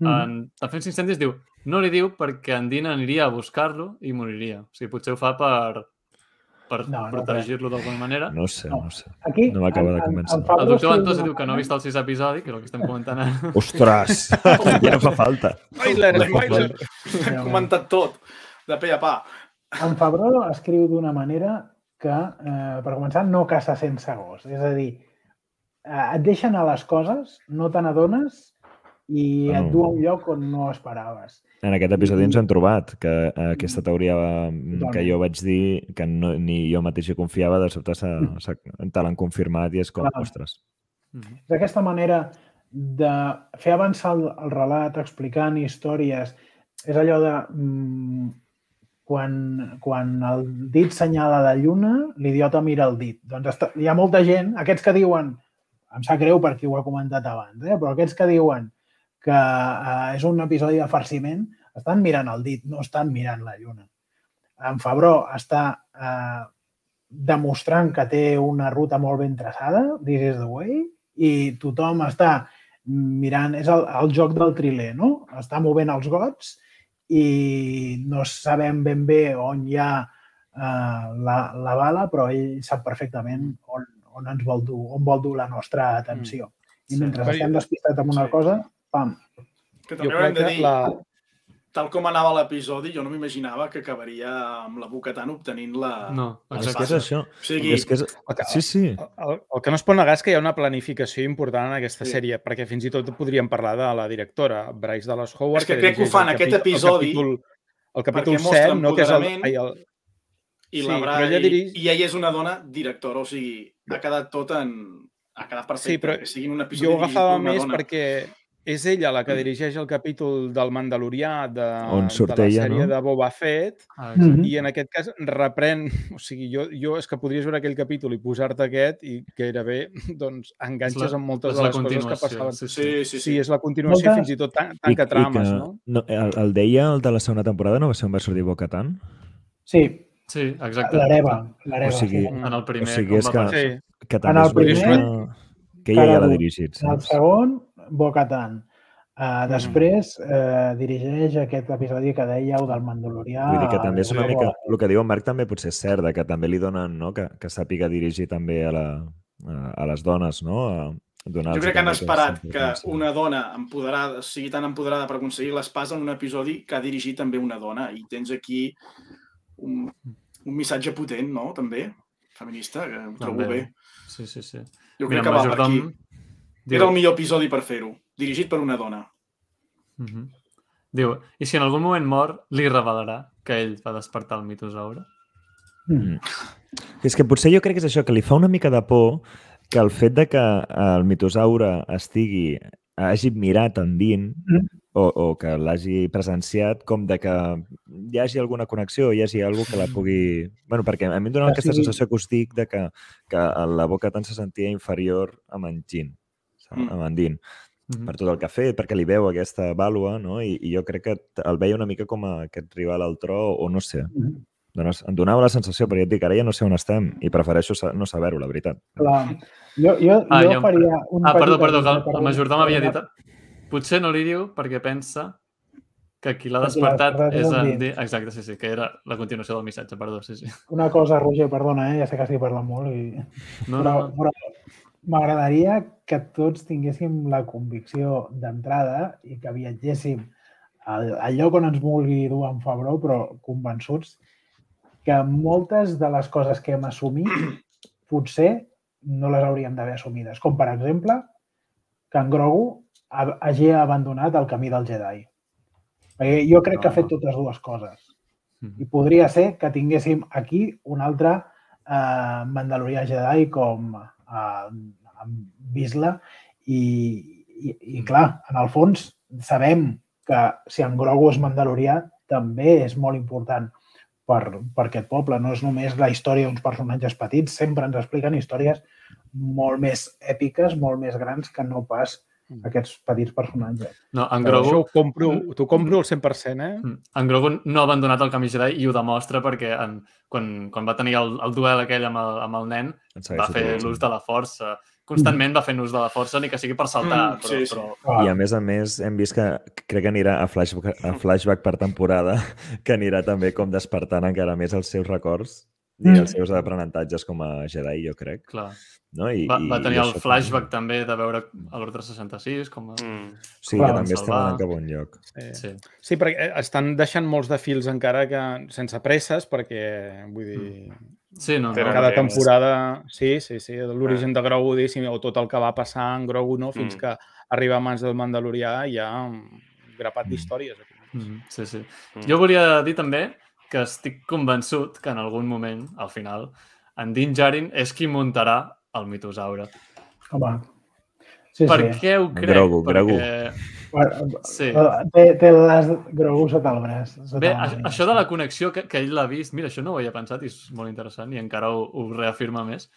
Mm, En Defensa Incendis diu no li diu perquè en Dean aniria a buscar-lo i moriria. O sigui, potser ho fa per, per No, no protegir-lo d'alguna manera. No sé, no ho sé. aquí... no m'acaba de convèncer. en Fabro El doctor Ventosa d'una diu que no ha vist el sis episodi, que és el que estem comentant ara. Ostres! ja no fa falta. Spoiler, spoiler! Hem comentat tot, de pe a pa. En Fabró escriu d'una manera que, eh, per començar, no caça sense gos. És a dir, eh, et deixen a les coses, no te n'adones i et Mm. du a un lloc on no esperaves. En aquest episodi ens hem trobat que eh, aquesta teoria mm, que Totalment. jo vaig dir que no, ni jo mateix hi confiava, de sobte s'ha- s'ha- te l'han confirmat i és com, Clar. ostres. És aquesta manera de fer avançar el, el relat explicant històries. És allò de... Mm, quan, quan el dit senyala la lluna, l'idiota mira el dit. Doncs està, hi ha molta gent, aquests que diuen, em sap greu perquè ho he comentat abans, eh? però aquests que diuen que eh, és un episodi de farciment, estan mirant el dit, no estan mirant la lluna. En Fabró està eh, demostrant que té una ruta molt ben traçada, this is the way, i tothom està mirant, és el, el joc del triler, no? Està movent els gots i no sabem ben bé on hi ha eh, la, la bala, però ell sap perfectament on, on ens vol dur, on vol dur la nostra atenció. I Sí. mentre Però estem despistats amb una sí. cosa, pam, Que també crec de que dir, la... tal com anava l'episodi, jo no m'imaginava que acabaria amb la Bo-Katan obtenint la... No, És que és això. O sigui, És que és... Sí, sí. El, el que no es pot negar és que hi ha una planificació important en aquesta Sí. sèrie, perquè fins i tot podríem parlar de la directora, Bryce Dallas Howard. És que crec que ho fan el aquest episodi El capítol, el capítol perquè mostra 7, no? que és el, ai, el, i sí, la Bra... ella i, dirige- i ella és una dona directora, o sigui, ha quedat tot en... Ha quedat perfecte, Sí, però que sigui un episodi jo ho agafava més dona. perquè és ella la que dirigeix el capítol del Mandalorià de, On surt de la ella, sèrie no? de Boba Fett Ah, exacte. i en aquest cas reprèn, o sigui, jo, jo és que podries veure aquell capítol i posar-te aquest i gairebé doncs, enganxes la- amb moltes de les coses que passaven. sí, Sí, sí, sí. Sí, és la continuació, Molta- fins i tot tan, tanca trames, que, no? no el, el deia el de la segona temporada, no va ser on va sortir Bo-Katan? sí, Sí, exacte. l'hereva. l'hereva, O sigui, sí. En el primer, O sigui, com és va que-. Sí, Que En també el és una primer, que ella ja l'ha dirigit, En el saps? segon, Bo-Katan. Uh, després eh, dirigeix aquest episodi que dèieu del Mandalorià. Vull dir que també és una mica... El que diu en Marc també potser és cert, de que també li donen, no?, que, que sàpiga dirigir també a, la, a, a les dones, no?, a donar Jo crec que han esperat que una dona empoderada, sigui tan empoderada per aconseguir l'espasa en un episodi que ha dirigit també una dona. I tens aquí un, un missatge potent, no?, també, feminista, que ho trobo També. bé. Sí, sí, sí. Jo Mira, crec que va per Majordom aquí. Era el millor episodi per fer-ho, dirigit per una dona. Mhm. Diu, i si en algun moment mor, li revelarà que ell va despertar el mitosaure? Mm. És que potser jo crec que és això, que li fa una mica de por que el fet de que el mitosaure estigui hagi mirat endint Mm. o, o que l'hagi presenciat com de que hi hagi alguna connexió, hi hagi alguna que la pugui... bueno, perquè a mi em donava Que aquesta sigui- sensació acústic de que, que la boca tant se sentia inferior amb en Mm. amb en Dean, Mhm. per tot el que ha fet, perquè li veu aquesta vàlua, no? I, i jo crec que el veia una mica com a aquest rival al tro, o no sé, Mm. Dones, em donava la sensació, però ja et dic, ara ja no sé on estem i prefereixo sa- no saber-ho, la veritat. Clar. Jo, jo, Ah, jo em- faria un Ah, perdó, perdó, que el, el Majordom m'havia dit... Potser no li diu perquè pensa que qui l'ha despertat despertat és en en... Dean. Di- Exacte, sí, sí, que era la continuació del missatge, perdó, sí, sí. Una cosa, Roger, perdona, eh? ja sé que estic parlant molt, i... No, però, no, no. però m'agradaria que tots tinguéssim la convicció d'entrada i que viatgéssim al, al lloc on ens vulgui dur en Fabró, però convençuts que moltes de les coses que hem assumit potser no les hauríem d'haver assumides. Com, per exemple, que en Grogu ha- hagi abandonat el camí del Jedi. Perquè jo crec que ha fet totes dues coses. I podria ser que tinguéssim aquí un altre eh, Mandalorià Jedi com eh, amb Bisla i, i, i, clar, en el fons sabem que si en Grogu és Mandalorià també és molt important per, per aquest poble. No és només la història d'uns personatges petits, sempre ens expliquen històries molt més èpiques, molt més grans que no pas aquests petits personatges. No, en Però això Grogu, ho compro, t'ho compro al 100%, eh? Mm. en Grogu no ha abandonat el camí Jedi i ho demostra perquè en, quan, quan va tenir el, el duel aquell amb el, amb el nen En va fer l'ús de la força. Constantment va fent ús de la força, ni que sigui per saltar, Mm, però, sí, sí. però Clar, I a més a més hem vist que crec que anirà a flashback, a flashback per temporada, que anirà també com despertant encara més els seus records i Mm. els seus aprenentatges com a Jedi, jo crec. clar. No? I, Va, va i tenir el això flashback també de veure a l'Ordre 66, com a... Mm. Sí, Clar, que també estem salvar. anant cap a un lloc. Sí. Sí. sí, perquè eh, estan deixant molts de fils encara que sense presses, perquè, vull dir, Sí, no, Però no. cada temps. temporada... Sí, sí, sí, l'origen de Grogu, diguéssim, o tot el que va passar en Grogu, no? fins Mm. que arriba a mans del Mandalorià hi ha un grapat Mm. d'històries. Aquí. Mhm, Sí, sí. Mm. Jo volia dir també que estic convençut que en algun moment, al final, en Din Djarin és qui muntarà el mitosaure. home. Sí, per sí. què ho crec? Grogu, Grogu. Perquè... Bueno, Sí. Té, té les Grogu sota el braç. Sota Bé, la a- màniga. això de la connexió que, que ell l'ha vist, mira, això no ho havia pensat i és molt interessant i encara ho, ho reafirma més.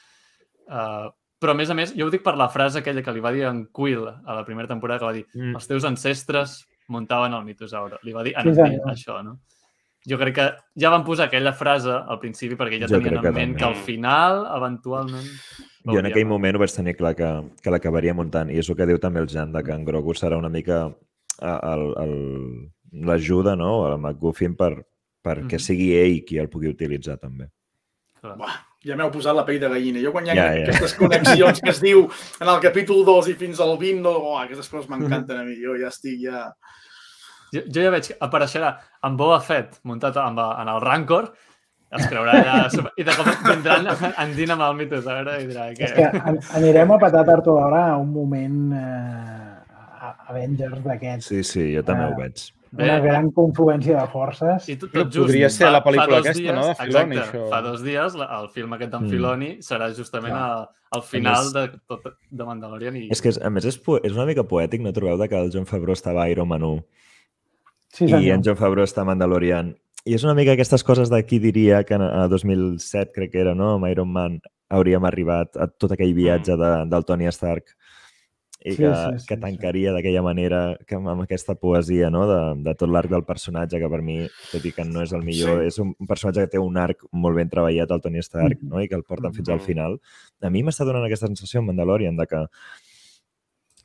Uh, però, a més a més, jo ho dic per la frase aquella que li va dir en Quill a la primera temporada, que va dir Mm. els teus ancestres muntaven el mitosaure. Li va dir en Sí, senyor. això, no? Jo crec que ja van posar aquella frase al principi perquè ja Jo tenien en ment que al final, eventualment... Jo en aquell moment ho vaig tenir clar que, que l'acabaria muntant i és el que diu també el Jan, de que en Grogu serà una mica l'ajuda, no?, el McGuffin per, perquè Mhm. sigui ell qui el pugui utilitzar també. Clar. Buah, ja m'heu posat la pell de gallina. Jo quan hi ha Ja, ja. aquestes connexions que es diu en el capítol 2 i fins al 20, no, oh, aquestes coses m'encanten a mi. Jo ja estic ja... Jo, jo ja veig que apareixerà amb Boba Fett muntat amb, en el Rancor, es creurà allà i de cop vindran en Din amb el mitosaure i dirà que... És que an- anirem a patar tard o d'hora a un moment eh, a- Avengers d'aquests. Sí, sí, jo també Ah. ho veig. Bé. Una gran confluència de forces. I tot, tot just, podria ser la pel·lícula aquesta, no, de Filoni, exacte, això. Fa dos dies el film aquest d'en Mm. Filoni serà justament a, al final més- de, tot, de Mandalorian i... És que, és- a més, és, és una mica poètic, no trobeu, de que el John Favreau estava a Iron Man 1 Sí, i en John Favreau està Mandalorian. I és una mica aquestes coses de qui diria que a 2007, crec que era, no?, amb Iron Man, hauríem arribat a tot aquell viatge de, del Tony Stark i Sí, que, sí, sí, que sí. tancaria d'aquella manera que amb, aquesta poesia no? de, de tot l'arc del personatge, que per mi, tot i que no és el millor, Sí. és un, un personatge que té un arc molt ben treballat, el Tony Stark, Mhm. no? i que el porten fins al Mhm. final. A mi m'està donant aquesta sensació en Mandalorian de que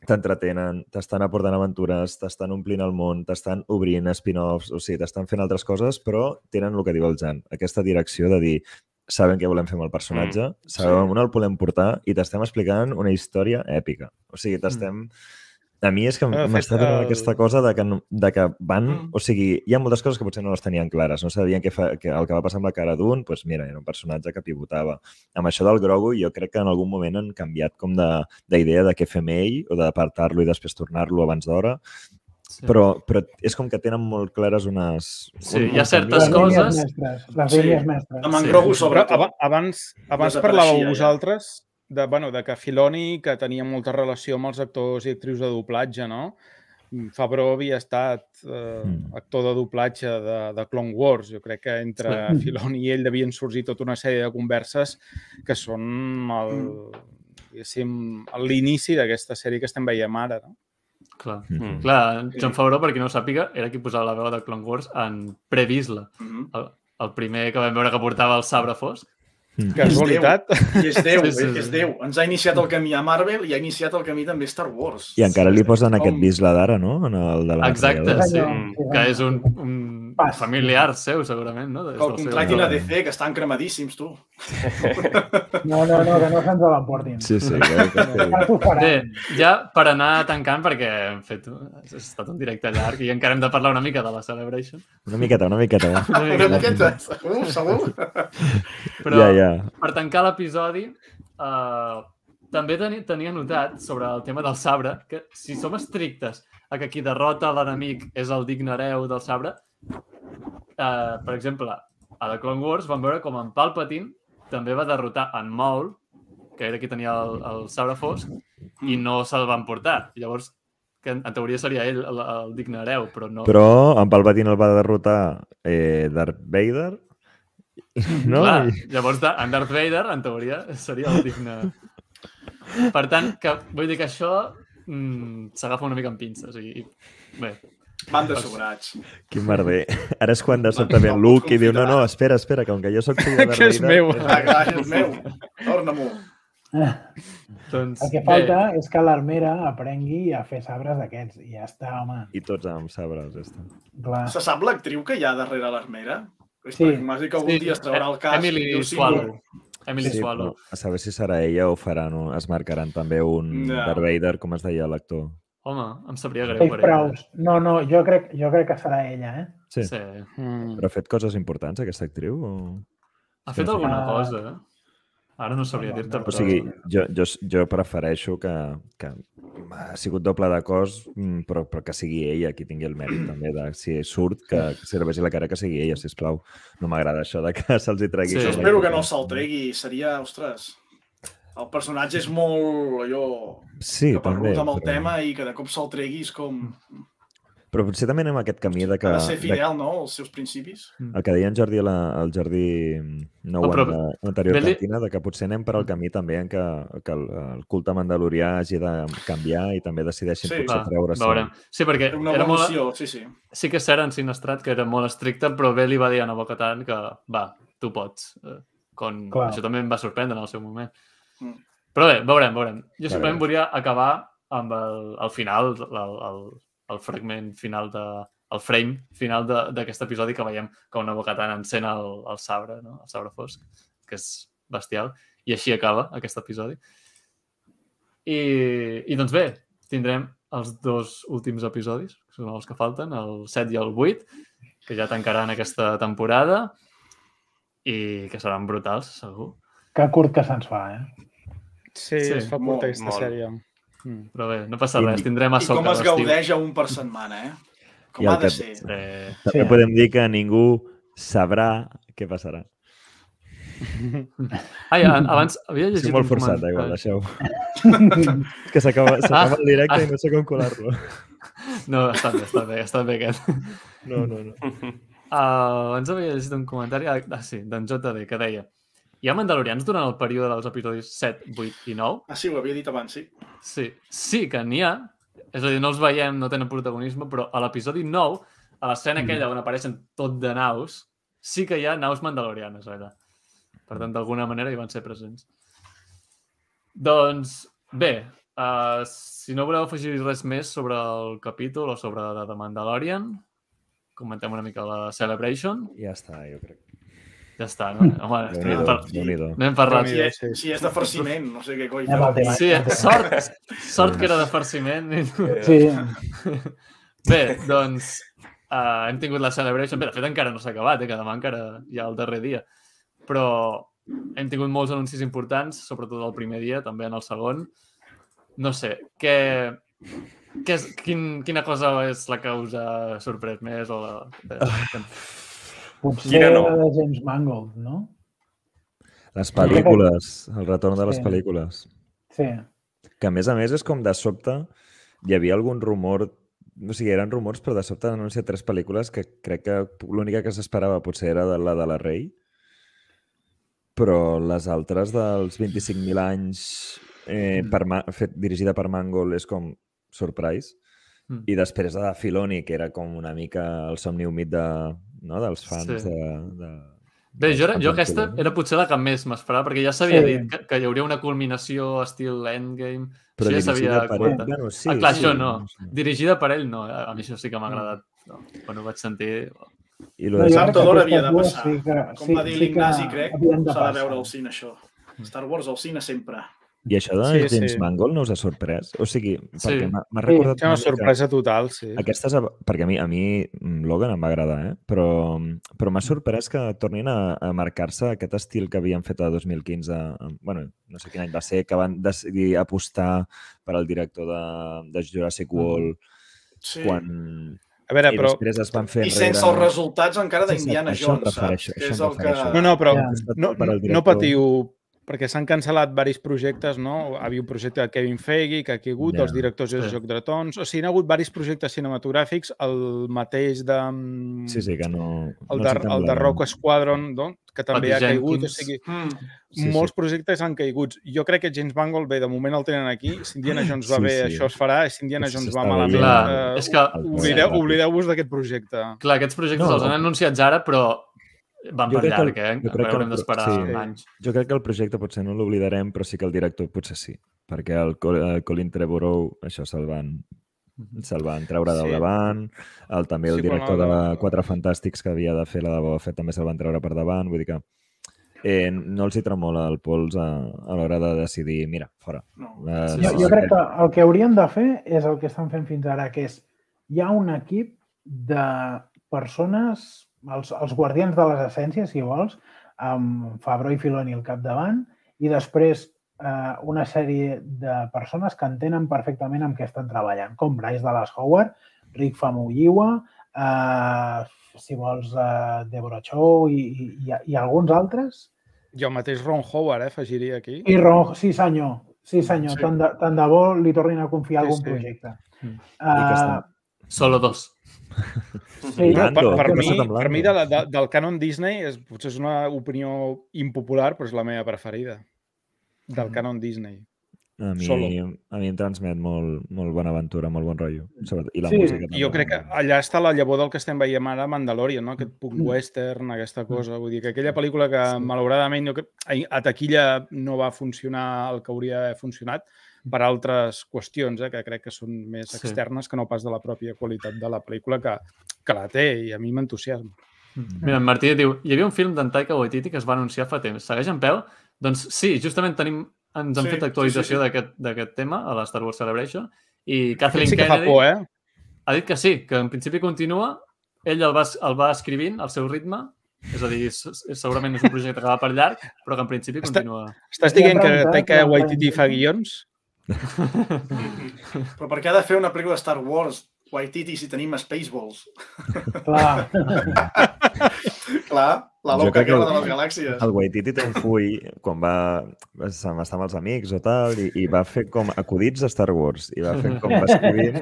t'entretenen, t'estan aportant aventures, t'estan omplint el món, t'estan obrint spin-offs, o sigui, t'estan fent altres coses, però tenen el que diu el Jan, aquesta direcció de dir saben què volem fer amb el personatge, mm, sabem on el volem portar i t'estem explicant una història èpica. O sigui, t'estem... A mi és que fet, m'està donant el- aquesta cosa de que, no- de que van... Mm. O sigui, hi ha moltes coses que potser no les tenien clares. No sabien què fa, que el que va passar amb la cara d'un, doncs mira, era un personatge que pivotava. Amb això del Grogu, jo crec que en algun moment han canviat com de- d'idea de, de què fem ell o d'apartar-lo i després tornar-lo abans d'hora, Sí. però, però és com que tenen molt clares unes... Sí, un- hi ha certes les coses- mestres. Les Sí. línies mestres. Amb en Sí. Grogu aba- abans, abans parlàveu ja. De, bueno, de que Filoni, que tenia molta relació amb els actors i actrius de doblatge, no? Favreau havia estat eh, Mm. actor de doblatge de, de Clone Wars. Jo crec que entre Sí. Filoni i ell devien sorgir tota una sèrie de converses que són el, l'inici d'aquesta sèrie que estem veient ara. No? Clar. Mhm. Clar, en John Favreau, per qui no ho sàpiga, era qui posava la veu de Clone Wars en Previsla, Mhm. el, el primer que vam veure que portava el sabre fosc. Mm. Casualitat. I és Déu, Sí, sí, sí. és Déu. Ens ha iniciat el camí a Marvel i ha iniciat el camí també a Star Wars. I encara li posen aquest bisla d'ara, no? En el de la Exacte, sí. Que és un, un Pas. familiar seu, segurament, no? Des Que el contractin a DC, que estan cremadíssims, tu. No, no, no, que no se'ns l'emportin. Sí, sí. Que, que. Bé, ja per anar tancant, perquè hem fet, ha estat un directe llarg i encara hem de parlar una mica de la Celebration. una miqueta, una miqueta. Va. Una Una miqueta. miqueta, segur, segur. Però Ja, ja. per tancar l'episodi, uh, també teni, tenia notat sobre el tema del sabre que si som estrictes a que qui derrota l'enemic és el digne hereu del sabre, uh, per exemple, a The Clone Wars vam veure com en Palpatine també va derrotar en Maul, que era qui tenia el, el sabre fosc, i no se'l van portar. Llavors, que en, en teoria seria ell el, el digne hereu, però no. Però en Palpatine el va derrotar eh, Darth Vader, no? Clar, llavors en Darth Vader, en teoria, seria el digne... Per tant, que, vull dir que això mm, s'agafa una mica amb pinces. I, i bé, Van de sobrats. Quin merder. Ara és quan de sobte ve Luke i diu, no, no, espera, espera, que com que jo soc fill de Darth Que és Vader... meu. Ah, clar, és meu. Torna-m'ho. doncs... El que falta és que l'armera aprengui a fer sabres d'aquests. I ja està, home. I tots amb sabres, ja està. Clar. Se sap l'actriu que hi ha darrere l'armera? És Sí. M'has dit que algun Bé, dia es traurà el cas. Emily i diu, sí, Swallow. Emily Sí, Swallow. a saber si serà ella o faran es marcaran també un Ja. Darth Vader, com es deia l'actor. Home, em sabria greu Dave per ella. Prowse. No, no, jo crec, jo crec que serà ella, eh? Sí. Sí. Mm. Però ha fet coses importants, aquesta actriu? O... Ha fet alguna Ah. cosa, eh? Ara no sabria No, dir-te, no. O però... sigui, jo, jo, jo prefereixo que, que ha sigut doble de cos, mm, però, però que sigui ella qui tingui el mèrit també de si surt, que, que serveixi la cara que sigui ella, sisplau. No m'agrada això de que se'ls hi tregui. Sí. Jo espero que no se'l tregui. Seria, ostres, el personatge és molt allò Sí, que també. amb el però, tema i que de cop se'l tregui és com... però potser també anem a aquest camí de que... Ha de ser de, fidel, no?, als seus principis. el que deia en Jordi, a la, el Jordi no Oh, però l'anterior ve-li- cantina, de que potser anem per al camí també en què, que el, el culte mandalorià hagi de canviar i també decideixin Sí. potser Va, treure veurem. Sí, perquè Una era molt... evolució, sí, sí. Sí que és cert en Sinestrat que era molt estricte, però bé li va dir a Nabokatan que va, tu pots. Eh, Con... Clar. Això també em va sorprendre en el seu moment. Mm. Però bé, veurem, veurem. Jo simplement volia acabar amb el, el final, el, el, el fragment final de el frame final de- d'aquest episodi que veiem com Nabokatan encén el, el sabre, no? el sabre fosc, que és bestial, i així acaba aquest episodi. I, i doncs bé, tindrem els dos últims episodis, que són els que falten, el 7 i el 8, que ja tancaran aquesta temporada i que seran brutals, segur. Que curt que se'ns fa, eh? Sí, Sí, es fa molt, curta aquesta molt. sèrie. Mm. Però bé, no passa I- res, tindrem a I soca com es gaudeix a un per setmana, eh? Com I ha de que- ser. Eh, També Sí. podem dir que ningú sabrà què passarà. ai, abans havia llegit Estic molt un forçat, eh, igual, comentari. deixeu. És que s'acaba s'acaba el directe ah. i no sé com colar-lo. No, està bé, està bé, està bé aquest. No, no, no. Uh, abans havia llegit un comentari, ah, ah, sí, d'en JD, que deia hi ha mandalorians durant el període dels episodis 7, 8 i 9? Ah, sí, ho havia dit abans, sí. Sí, sí que n'hi ha, és a dir, no els veiem, no tenen protagonisme, però a l'episodi 9, a l'escena aquella on apareixen tot de naus, sí que hi ha naus mandalorianes, allà. Per tant, d'alguna manera hi van ser presents. Doncs, bé, uh, si no voleu afegir res més sobre el capítol o sobre The Mandalorian, comentem una mica la Celebration. Ja està, jo crec. Ja està, no? Home, no par déu-n'hi-do. no hem parlat. Si sí. si és de farciment, no sé què coi feu. tema. Sí, sort, sort que era de farciment. Sí, Bé, doncs uh, hem tingut la Celebration. Bé, de fet encara no s'ha acabat, eh, que demà encara hi ha el darrer dia. Però hem tingut molts anuncis importants, sobretot el primer dia, també en el segon. No sé, què, què és, quin, quina cosa és la que us ha sorprès més? O la, de, que, potser Quina no? la de James Mangold, no? Les pel·lícules, el retorn de les Sí. pel·lícules. Sí. Que a més a més és com de sobte hi havia algun rumor, o sigui, eren rumors, però de sobte han anunciat tres pel·lícules que crec que l'única que s'esperava potser era de la de la Rei, però les altres dels 25.000 anys eh, per Ma fet, dirigida per Mangold és com surprise. Mm. I després de Filoni, que era com una mica el somni humit de, no, dels fans Sí. de, de... Bé, jo, era- jo aquesta era potser la que més m'esperava, perquè ja s'havia Sí. dit que, que hi hauria una culminació estil Endgame. Però això ja s'havia ell. comentat. Bueno, sí, ah, clar, sí, això no. sé. Dirigida per ell, no. A mi això sí que m'ha agradat. No. Quan ho vaig sentir... I lo No, de jo Tard crec o que d'hora aquestes havia de passar. Sí que, Com va dir sí l'Ignasi, crec, s'ha de veure al cine, això. Star Wars al cine sempre. I això de Sí, James sí. Mangold no us ha sorprès? O sigui, Sí. perquè m'ha m'ha Sí, recordat És una mica- sorpresa total, sí. Aquestes, perquè a mi, a mi mm, Logan em va agradar, eh? però, però m'ha sorprès que tornin a, a marcar-se aquest estil que havien fet a 2015, amb- bueno, no sé quin any va ser, que van decidir apostar per al director de, de Jurassic World Sí. quan... A veure, I però... després es van fer I sense els resultats encara Sí, d'Indiana això Jones, saps? Que això és el que... No, no, però Ja. no, no director. patiu, perquè s'han cancel·lat varis projectes, no? Hi havia un projecte de Kevin Feige que ha caigut, Ja, els directors de sí. Joc de Trons... O sigui, hi ha hagut varis projectes cinematogràfics, el mateix de... mm, Sí, sí, que no... El no de, el de Rock Squadron, no? que també ha caigut. O sigui, Mm. Sí, sí. molts projectes han caigut. Jo crec que James Mangold, bé, de moment el tenen aquí. Si Indiana Jones va Sí, bé, sí. això es farà. Si Indiana Això Jones va malament, Clar, eh, és que- oblideu- Sí. oblideu-vos d'aquest projecte. Clar, aquests projectes No. els han anunciats ara, però van Jo per crec que el- llarg, eh? jo crec que el Haurem pro- d'esperar sí. anys. Jo crec que el projecte potser no l'oblidarem, però sí que el director potser sí, perquè el Col- eh, Colin Trevorrow, això se'l van, se'l van treure del Sí. davant, el, també el Sí, director no, de no. Quatre Fantàstics que havia de fer la de Boba Fett també se'l van treure per davant, vull dir que eh, no els hi tremola el pols a, a l'hora de decidir, mira, fora. No. Eh, Sí, Jo, sí, jo sí. crec que el que haurien de fer és el que estan fent fins ara, que és hi ha un equip de persones, els, els guardians de les essències, si vols, amb Fabro i Filoni al capdavant, i després eh, una sèrie de persones que entenen perfectament amb què estan treballant, com Bryce Dallas Howard, Rick Famuyiwa, eh, si vols, eh, Deborah Chow i, i, i, i alguns altres, I el mateix Ron Howard, eh, afegiria aquí. i Ron, sí senyor, sí senyor, Sí. sí. Tant, de, tant de bo li tornin a confiar Sí, algun sí. projecte. Mm. Uh, Solo dos. sí, Lando, per, per, mi, per mi de, de, del canon Disney és, potser és una opinió impopular, però és la meva preferida. Del canon Disney. A mi, Solo. a mi em transmet molt, molt bona aventura, molt bon rotllo. I la Sí, música també. jo crec que allà està la llavor del que estem veient ara a Mandalorian, no? aquest punt Mm. western, aquesta cosa. Vull dir que aquella pel·lícula que, malauradament, jo crec, a- a taquilla no va funcionar el que hauria d'haver funcionat per altres qüestions, eh, que crec que són més Sí. externes que no pas de la pròpia qualitat de la pel·lícula que, que la té i a mi m'entusiasma. Mira, en Martí diu, hi havia un film d'en Taika Waititi que es va anunciar fa temps. Segueix en peu? Doncs sí, justament tenim, ens han Sí, fet actualització sí, sí. d'aquest d'aquest tema a la Star Wars Celebration i Kathleen sí que fa Kennedy por, eh? ha dit que sí, que en principi continua, ell el va, el va escrivint al seu ritme, és a dir, segurament és un projecte que va per llarg, però que en principi Està- continua. Estàs dient que Taika Waititi fa guions? Però per què ha de fer una pel·lícula de Star Wars, Waititi, si tenim Spaceballs? clar. Clar, la loca que de les galàxies. El Waititi té un full quan va estar amb els amics o tal i, i va fer com acudits de Star Wars i va fent com va escrivint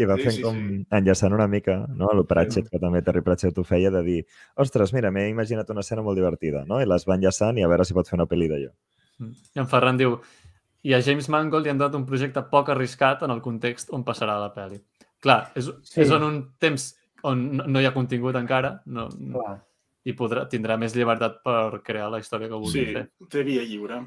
i va Sí, fent sí, com sí. enllaçant una mica, no? El Pratchett, que també Terry Pratchett ho feia, de dir ostres, mira, m'he imaginat una escena molt divertida, no? I les va enllaçant i a veure si pot fer una pel·li d'allò. I en Ferran diu, i a James Mangold li han donat un projecte poc arriscat en el context on passarà la pel·li. Clar, és, Sí. sí. és en un temps on no, no hi ha contingut encara no, clar. i podrà, tindrà més llibertat per crear la història que vulgui Sí, fer. té via lliure.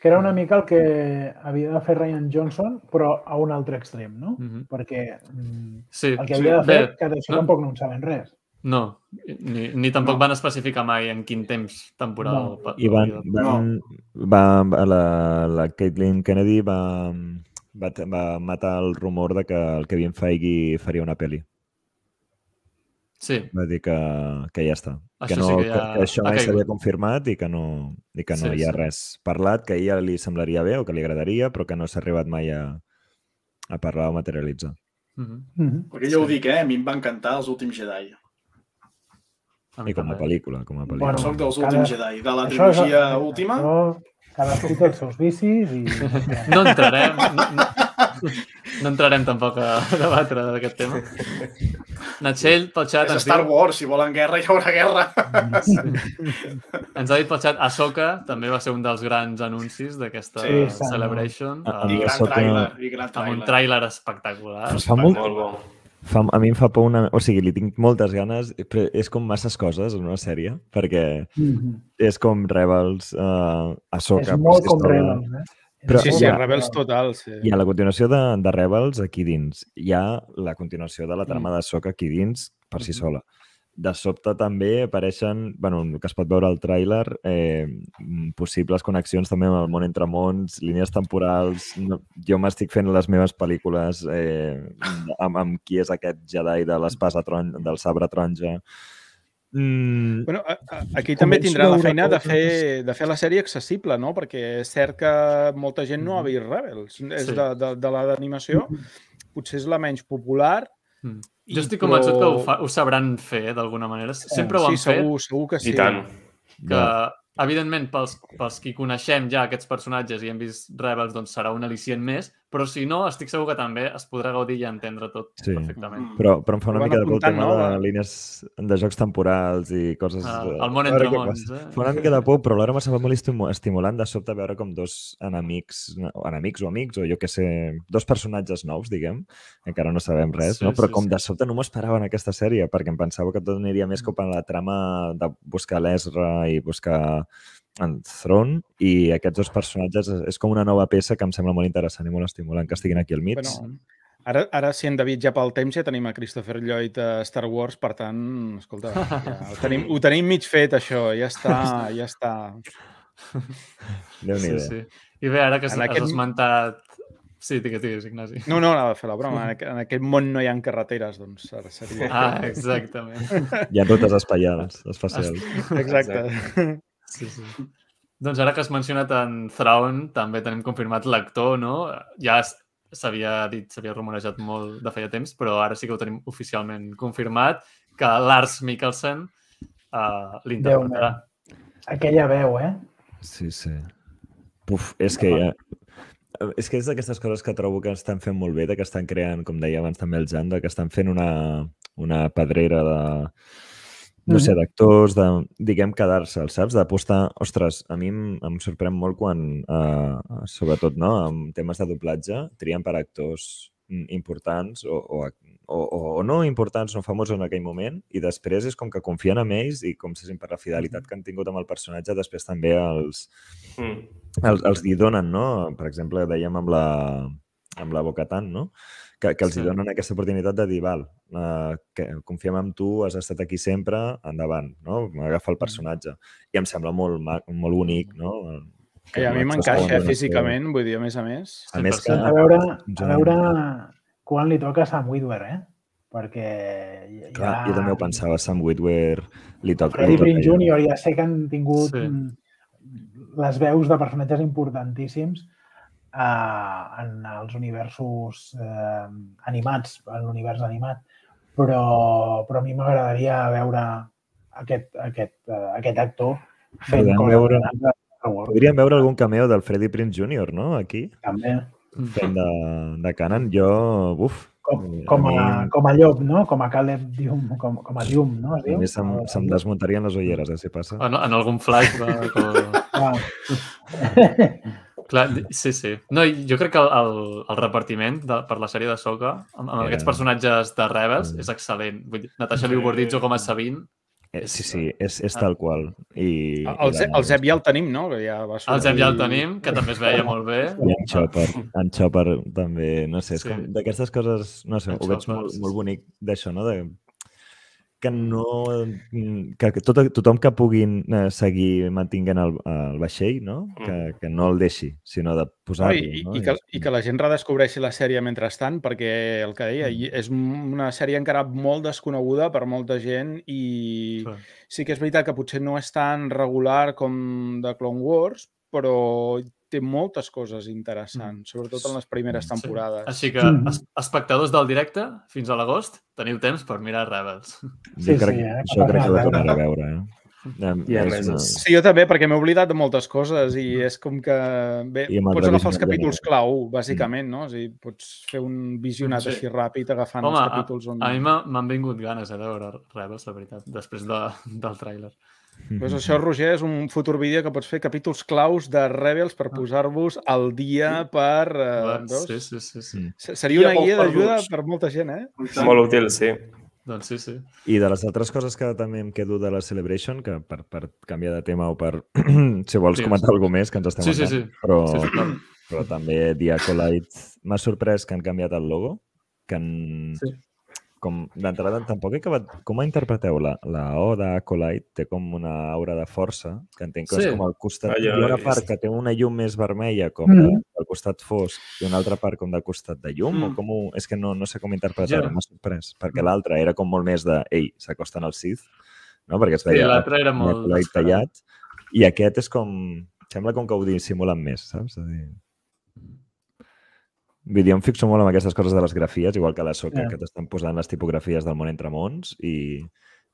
Que era una mica el que havia de fer Ryan Johnson, però a un altre extrem, no? Mm -hmm. Perquè mm, Sí, el que sí. havia de fer, Bé, que d'això no- tampoc no en saben res. No, ni, ni tampoc No. van especificar mai en quin temps temporal. No. I van, van, va, va, la, la Caitlin Kennedy va, va, va matar el rumor de que el Kevin Feige faria una pel·li. Sí, Va dir que, que ja està. que, Això no, sí que que, ja que això ha mai s'havia confirmat i que no, i que no Sí, hi ha sí. res parlat, que a ella li semblaria bé o que li agradaria, però que no s'ha arribat mai a, a parlar o materialitzar. Mhm. Mm -hmm. Perquè jo ho dic, eh? A mi em va encantar Els últims Jedi. I com a pel·lícula, com a pel·lícula. Bueno, Soc dels cada- últims Jedi. De la Això és- trilogia última, Això, cadascú té els seus vicis i... No entrarem, no, no, no entrarem tampoc a debatre d'aquest tema. Natxell, pel xat, és Star diu, Wars. Si volen guerra, hi haurà guerra. ens ha dit pel xat Ahsoka també va ser un dels grans anuncis d'aquesta Sí. Celebration, Ah, I eh, gran Ahsoka- tràiler. I gran amb un tràiler espectacular. Fa molt, Molt bo. Fa, a mi em fa por una... O sigui, li tinc moltes ganes, però és com masses coses en una sèrie, perquè Mm -hmm. és com Rebels, uh, Ahsoka... És molt com. Rebels, eh? Però- Sí, sí, Ja. molt Rebels total, sí. I a la continuació de, de Rebels, aquí dins, hi ha la continuació de la trama d'Ahsoka aquí dins, per si Mhm. sola. De sobte també apareixen, bueno, que es pot veure al tràiler, eh, possibles connexions també amb el món entre mons, línies temporals... No, jo m'estic fent les meves pel·lícules eh, amb, amb qui és aquest Jedi de l'espasa tron, del sabre taronja. Mm, Bueno, a, a, aquí també tindrà la feina de fer, de fer la sèrie accessible, no? Perquè és cert que molta gent no ha vist Rebels. És Sí. de, de, de la d'animació. Potser és la menys popular. Mm. I- Jo estic convençut que però- ho, fa, ho sabran fer d'alguna manera. Sempre ho sí, han fet. segur, segur que sí. I tant. que, evidentment, pels, pels qui coneixem ja aquests personatges i hem vist Rebels, doncs serà un al·licient més, però si no, estic segur que també es podrà gaudir i entendre tot Sí. perfectament. Mm. Però, però em fa una mica de por el tema no? de línies de jocs temporals i coses... Ah, eh, el món entre mons, eh? Fa una mica de por, però alhora m'estava molt estimu- estimulant de sobte veure com dos enemics, o enemics o amics, o jo que sé, dos personatges nous, diguem, encara no sabem res, Sí, no? però sí, com sí. de sobte no m'ho esperava en aquesta sèrie, perquè em pensava que tot aniria més cap a la trama de buscar l'Ezra i buscar en Throne, i aquests dos personatges és, com una nova peça que em sembla molt interessant i molt estimulant que estiguin aquí al mig. Bueno, ara, ara si hem de viatjar pel temps ja tenim a Christopher Lloyd a Star Wars, per tant, escolta, ja ho, tenim, ho tenim mig fet, això, ja està, ja està. déu nhi Sí, sí. I bé, ara que has, En has aquest- esmentat... Sí, digues, digues, Ignasi. No, no, anava a fer la broma. En, en aquest món no hi ha carreteres, doncs ara seria... Ah, exactament. Hi ha rutes espaials, espacials. Exacte. Sí, sí. Doncs ara que has mencionat en Thrawn, també tenim confirmat l'actor, no? Ja s'havia dit, s'havia rumorejat molt de feia temps, però ara sí que ho tenim oficialment confirmat, que Lars Mikkelsen uh, l'interpretarà. Aquella veu, eh? Sí, sí. Puf, és que ja... És que és d'aquestes coses que trobo que estan fent molt bé, de que estan creant, com deia abans també el Jan, de que estan fent una, una pedrera de, no sé, d'actors, de, diguem, quedar-se'ls, saps? D'apostar... Ostres, a mi em, em sorprèn molt quan, eh, sobretot, no?, amb temes de doblatge, trien per actors mm, importants o, o, o, o, no importants, no famosos en aquell moment, i després és com que confien en ells i com si per la fidelitat que han tingut amb el personatge, després també els, Mm. els, els hi donen, no? Per exemple, dèiem amb la, amb la Bocatan, no? Que, que els Sí. donen aquesta oportunitat de dir, val, uh, que confiem en tu, has estat aquí sempre, endavant, no? Agafa el personatge. I em sembla molt, molt bonic, no? I a mi m'encaixa eh, físicament, vull dir, a més a més. A més que... 100%. A veure, a veure quan li toca a Sam Witwer, eh? Perquè ja... Clar, jo també ho pensava, Sam Witwer li toca... Freddie toca Prinze ja. Jr. ja sé que han tingut sí. les veus de personatges importantíssims eh, en els universos eh, animats, en l'univers animat, però, però a mi m'agradaria veure aquest, aquest, eh, aquest actor fent Podem coses veure- de Star Wars, Podríem veure algun cameo del Freddie Prinze Jr., no? Aquí, també. fent de, de Canon. Jo, uf, Com, A com, a, com a llop, no? Com a Caleb Dium, com, com a Dium, no? Es a diu? mi se'm, se'm desmuntarien les ulleres, eh, si passa. En, en algun flashback o... Ah. Clar, sí, sí. No, i jo crec que el, el, el repartiment de, per la sèrie de Soca amb, amb Era- aquests personatges de Rebels Mm. és excel·lent. Vull dir, Natasha Liu Bordizzo com a Sabine. Eh, sí, sí, és, és tal qual. I, El, Ze- el Zep ja el tenim, no? Que ja va El Zep ja el tenim, que també es veia molt bé. I en Chopper, en Chopper també, no sé, és Sí. com d'aquestes coses, no sé, En ho veig Chopper, molt, sí, molt sí. bonic d'això, no? De, que no... Que, que tot, tothom que puguin eh, seguir mantinguent el, el vaixell, no? Que, que no el deixi, sinó de No, posar-lo, i, no? i, que, I que la gent redescobreixi la sèrie mentrestant, perquè el que deia, i és una sèrie encara molt desconeguda per molta gent i Clar. sí que és veritat que potser no és tan regular com de Clone Wars, però té moltes coses interessants, sobretot en les primeres Sí. temporades. Així que, Mhm. es, espectadors del directe, fins a l'agost, teniu temps per mirar Rebels. Jo Sí, crec, sí, eh? això crec que ho tornaré a veure, eh? Em- I a és una- Sí, jo també, perquè m'he oblidat de moltes coses i és com que... Bé, pots agafar els ja capítols no. clau, bàsicament, no? És a dir, pots fer un visionat Sí. així ràpid agafant Home, els a, capítols on... a mi m'ha- m'han vingut ganes eh, de veure Rebels, la veritat, després de, del tràiler. Pues això, Roger, és un futur vídeo que pots fer capítols claus de Rebels per posar-vos al dia per... Eh, veus? sí, sí, sí, sí. Mm. Se- Seria una Guia d'ajuda per molta gent, eh? Molt útil, sí. Doncs sí, sí. I de les altres coses que també em quedo de la Celebration, que per, per canviar de tema o per, si vols Digues. comentar alguna més, que ens estem Sí, sí, anant, sí. Però, sí, sí, clar. però també The Acolyte m'ha sorprès que han canviat el logo, que han... Sí. Com d'entrada tampoc he acabat... Com interpreteu la, la O d'Acolite? Té com una aura de força, que entenc que Sí. és com al costat... Ah, Hi ha una part que té una llum més vermella, com de, Mhm. del costat fosc, i una altra part com del costat de llum, o Mm. com ho... És que no, no sé com interpretar-ho, Ja. m'ha sorprès. Perquè l'altra era com molt més de, ei, s'acosten al Sith, no? Perquè es Sí, veia l'altre era molt... Tallat, i aquest és com... Sembla com que ho dissimulen més, saps? És a dir... Vull dir, em fixo molt en aquestes coses de les grafies, igual que a la soca, Ja. que t'estan posant les tipografies del món entre mons, i,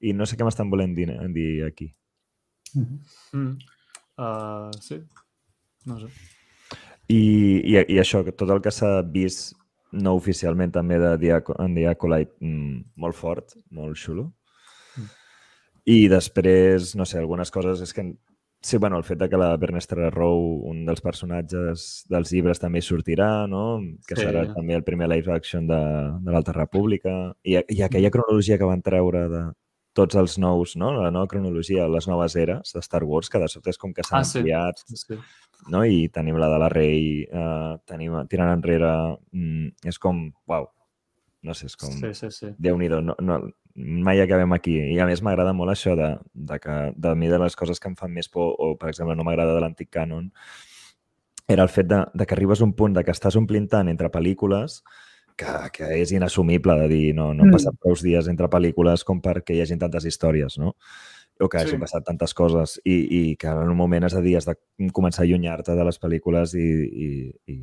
i no sé què m'estan volent dir, dir aquí. Mhm. Mm. Uh, sí. No sé. I, i, i això, que tot el que s'ha vist no oficialment també de Diaco, en Diacolite, mm, molt fort, molt xulo. Mm. I després, no sé, algunes coses és que Sí, bueno, el fet de que la Bernestra Rowe, un dels personatges dels llibres, també sortirà, no? Que Sí. serà també el primer live action de, de l'Alta República. I, I aquella cronologia que van treure de tots els nous, no? La nova cronologia, les noves eres de Star Wars, que de sobte és com que s'han Ah, sí. ampliat Sí, sí. no? i tenim la de la Rei, eh, tenim tirant enrere, mm, és com, uau, no sé, és com, Sí, sí, sí. Déu-n'hi-do, no, no, mai acabem aquí. I a més m'agrada molt això de, de que de mi de les coses que em fan més por, o per exemple no m'agrada de l'antic cànon, era el fet de, de que arribes a un punt de que estàs omplint tant entre pel·lícules que, que és inassumible de dir no, no han Mm. passat prou dies entre pel·lícules com perquè hi hagin tantes històries, no? o que Sí. hagin passat tantes coses i, i que en un moment has de dir, has de començar a allunyar-te de les pel·lícules i, i, i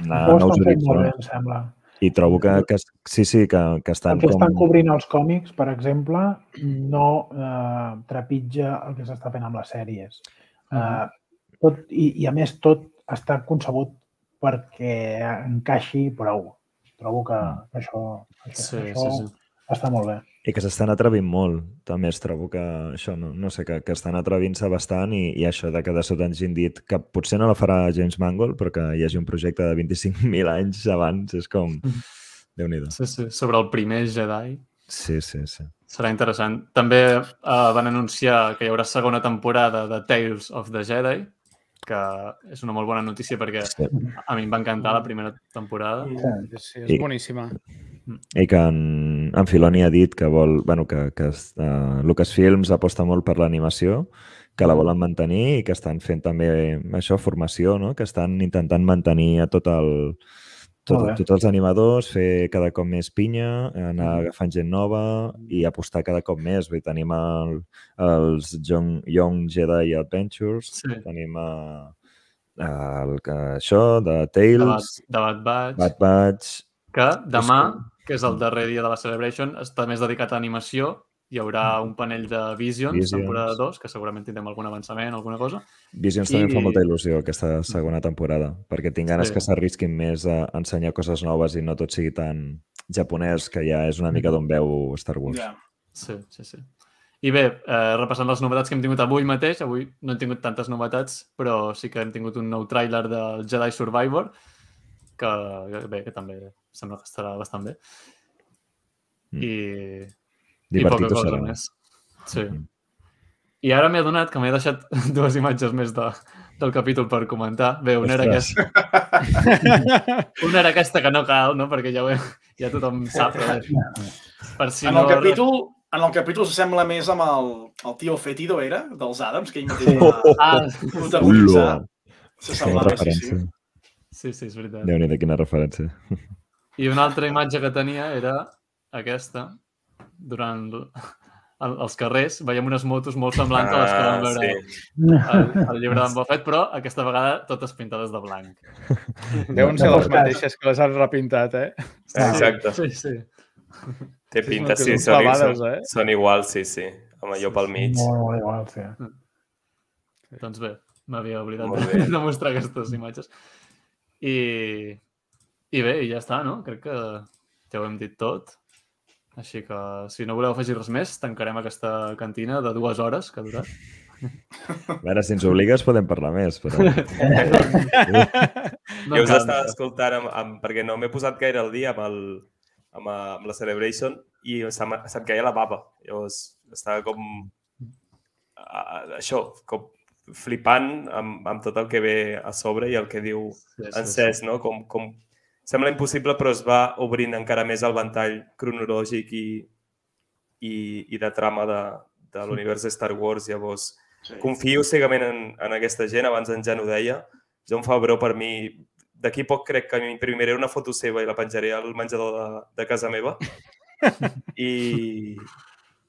anar a nous horitzons. em sembla. I trobo que, que sí, sí, que, que estan El que estan com... cobrint els còmics, per exemple, no eh, trepitja el que s'està fent amb les sèries. Eh, tot, i, I, a més, tot està concebut perquè encaixi prou. Trobo que que això, això, Sí, això sí, sí. Està molt bé. I que s'estan atrevint molt. També es trobo que això, no, no sé, que, que estan atrevint-se bastant i, i això de que de sota ens hagin dit que potser no la farà James Mangold, però que hi hagi un projecte de 25.000 anys abans, és com... Mhm. Déu-n'hi-do. Sí, sí. Sobre el primer Jedi. Sí, sí, sí. Serà interessant. També uh, van anunciar que hi haurà segona temporada de Tales of the Jedi, que és una molt bona notícia perquè a mi em va encantar la primera temporada. Sí. Sí, és I- boníssima. I que en, en Filoni ha dit que vol, bueno, que, que uh, Lucasfilms aposta molt per l'animació, que la volen mantenir i que estan fent també això, formació, no? que estan intentant mantenir a tot el, tot, tots els animadors, fer cada cop més pinya, anar agafant gent nova i apostar cada cop més. Vull tenim el, els Young, Young Jedi Adventures, Sí. tenim a, el, que, això, de De Bad, Tales, de Bad Batch, Bad Batch, que demà, que és el darrer dia de la Celebration, està més dedicat a animació. Hi haurà un panell de Visions, Visions. temporada 2, que segurament tindrem algun avançament, alguna cosa. Visions també em fa I- molta il·lusió aquesta segona temporada, perquè tinc ganes Sí. que s'arrisquin més a ensenyar coses noves i no tot sigui tan japonès, que ja és una mica d'on veu Star Wars. Ja. Sí, sí, sí. I bé, eh, repassant les novetats que hem tingut avui mateix, avui no hem tingut tantes novetats, però sí que hem tingut un nou tràiler del Jedi Survivor, que que bé, que també sembla que estarà bastant bé. Mm. I, i Divertit ho serà. més. Sí. Mm. I ara m'he adonat que m'he deixat dues imatges més de, del capítol per comentar. Bé, una era, Ostres. aquesta, una era aquesta que no cal, no? perquè ja, ho he, ja tothom sap. Però per si En no... el capítol, en el capítol s'assembla més amb el, el tio Fetido, era? Dels Adams, que ell mateix Sí. va Ah, protagonitzar. Ulo! Quina S'assemblava, sí, sí. referència. sí, sí, és veritat. Déu-n'hi-do, quina referència. I una altra imatge que tenia era aquesta, durant els carrers, veiem unes motos molt semblants a les que vam veure Ah, sí. al, llibre d'en Buffett, però aquesta vegada totes pintades de blanc. Deuen ser les mateixes que les han repintat, eh? Exacte. Sí, sí. Té Sí, pinta, sí, són són, clavades, són, eh? són iguals, sí, sí. Amb allò pel mig. Molt, molt igual, sí. Doncs bé, m'havia oblidat bé. de mostrar aquestes imatges. I, I bé, i ja està, no? Crec que ja ho hem dit tot. Així que, si no voleu afegir res més, tancarem aquesta cantina de dues hores que ha durat. A veure, si ens obligues podem parlar més, però... No jo us estava escoltant amb, amb, perquè no m'he posat gaire al dia amb, el, amb, a- amb la Celebration i se'm, se'm queia la bava. Llavors estava com... Uh, això, com flipant amb, amb tot el que ve a sobre i el que diu Sí, sí, en Cesc, no? Com, com sembla impossible, però es va obrint encara més el ventall cronològic i, i, i de trama de, de l'univers de Star Wars. Llavors, Sí. confio cegament en, en aquesta gent, abans en Jan ho deia. John Favreau, per mi, d'aquí poc crec que m'imprimiré una foto seva i la penjaré al menjador de, de casa meva. I,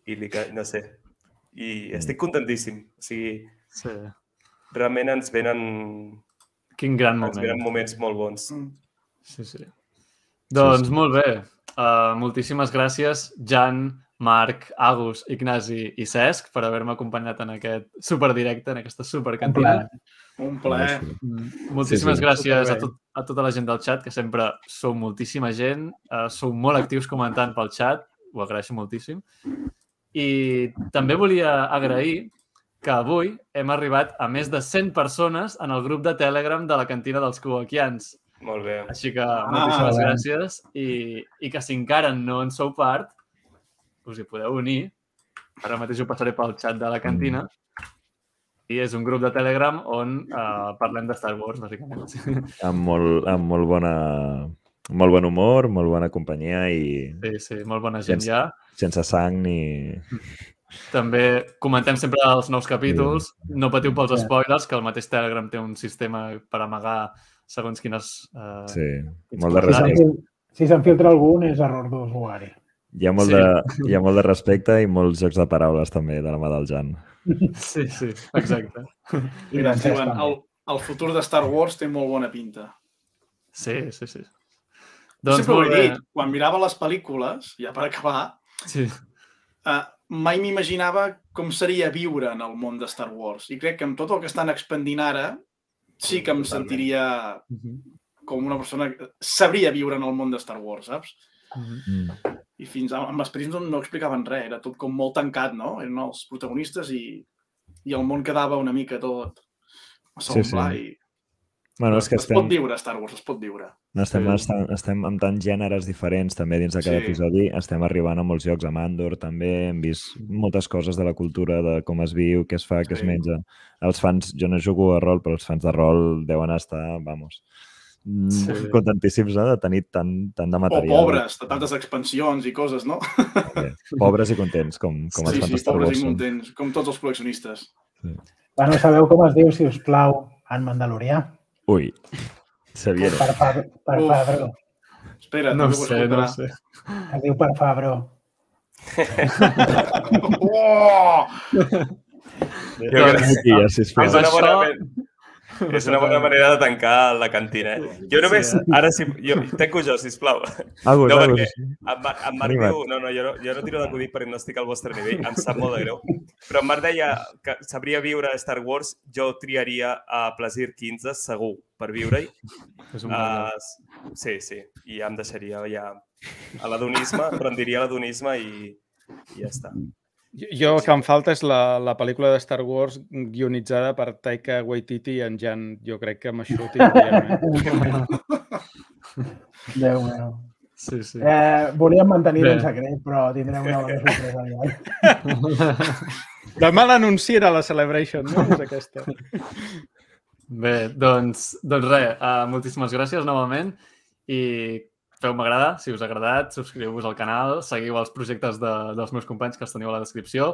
i li, no sé, i estic contentíssim. O sigui, Sí. realment ens venen, Quin gran ens venen moment. moments molt bons. Mm. Sí, sí. Doncs sí. molt bé. Uh, moltíssimes gràcies, Jan, Marc, Agus, Ignasi i Cesc, per haver-me acompanyat en aquest superdirecte, en aquesta supercantina. Un plaer. Mm, Moltíssimes Sí, sí. gràcies a, tot, a tota la gent del xat, que sempre sou moltíssima gent, uh, sou molt actius comentant pel xat, ho agraeixo moltíssim. I també volia agrair que avui hem arribat a més de 100 persones en el grup de Telegram de la cantina dels Covaquians. Molt bé. Així que moltíssimes bé. gràcies i, i que si encara no en sou part, us hi podeu unir. Ara mateix ho passaré pel xat de la cantina. I és un grup de Telegram on uh, parlem de Star Wars, bàsicament. Amb molt, amb molt bona molt bon humor, molt bona companyia i Sí, sí, molt bona gent Sense- ja. sense sang ni... També comentem sempre els nous capítols. No patiu pels spoilers, que el mateix Telegram té un sistema per amagar segons quines... Uh, Sí, molt de Si Respecte. Si s'enfiltra algun és error d'usuari. Hi ha, molt Sí. de, hi ha molt de respecte i molts jocs de paraules també de la mà del Jan. Sí, sí, exacte. Mira, ens diuen, el, el futur de Star Wars té molt bona pinta. Sí, sí, sí. Doncs Sempre ho he bé. dit, quan mirava les pel·lícules, ja per acabar, Sí. uh, mai m'imaginava com seria viure en el món de Star Wars. I crec que amb tot el que estan expandint ara, sí que em Totalment. sentiria Mhm. com una persona que sabria viure en el món de Star Wars, saps? Mhm. Mm. I fins a- amb primers no, no explicaven res, era tot com molt tancat, no? Eren els protagonistes i, i el món quedava una mica tot a segon Sí, sí. pla i Bueno, és que es pot estem, viure Star Wars, es pot viure. estem, Sí. estem, estem amb tants gèneres diferents també dins de cada Sí. episodi. Estem arribant a molts jocs, a Mandor també. Hem vist moltes coses de la cultura, de com es viu, què es fa, què es Sí. menja. Els fans, jo no jugo a rol, però els fans de rol deuen estar, vamos, mm, Sí. contentíssims no? de tenir tant, tant de O material. pobres, de tantes expansions i coses, no? Pobres i contents, com, com els sí, fans sí, de Star pobres Wars. i són. contents, com tots els col·leccionistes. Bueno, sabeu com es diu, si us plau, en Mandalorià? Ui, Xavier. Per, Fab per Uf. Fabro. Espera, No ho també ho sé, no ho escoltarà. sé. Es diu per Fabro. Oh! Jo crec Aquí, ja, sisplau. és una bona, això- és una bona manera de tancar la cantina. Eh? Jo només, Sí, ara sí, jo, tanco jo, sisplau. Agus, No, Agus. perquè- En, Mar en Marc diu, no, no, jo no, jo no tiro d'acudit perquè no estic al vostre nivell, em sap molt de greu. Però en Marc deia que sabria viure a Star Wars, jo triaria a Plasir 15, segur, per viure-hi. Uh, sí, sí, i ja em deixaria ja a l'adonisme, rendiria a l'adonisme i, i ja està. Jo, jo el que em falta és la, la pel·lícula de Star Wars guionitzada per Taika Waititi i en Jan. Jo crec que amb això ho tindríem. Eh? Déu meu. Sí, sí. Eh, volíem mantenir Bé. en secret, però tindrem una bona sorpresa allà. Demà l'anuncien a la Celebration, no? És aquesta. Bé, doncs, doncs res, uh, moltíssimes gràcies novament i feu-me agradar, si us ha agradat, subscriu-vos al canal, seguiu els projectes de, dels meus companys que els teniu a la descripció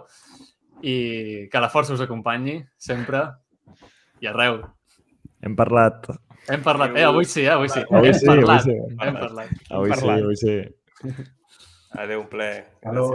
i que la força us acompanyi sempre i arreu. Hem parlat. Hem parlat, eh, avui sí, eh, avui sí. Avui Hem sí, avui parlat, sí. Hem parlat. Avui sí, avui sí. Adéu, un plaer.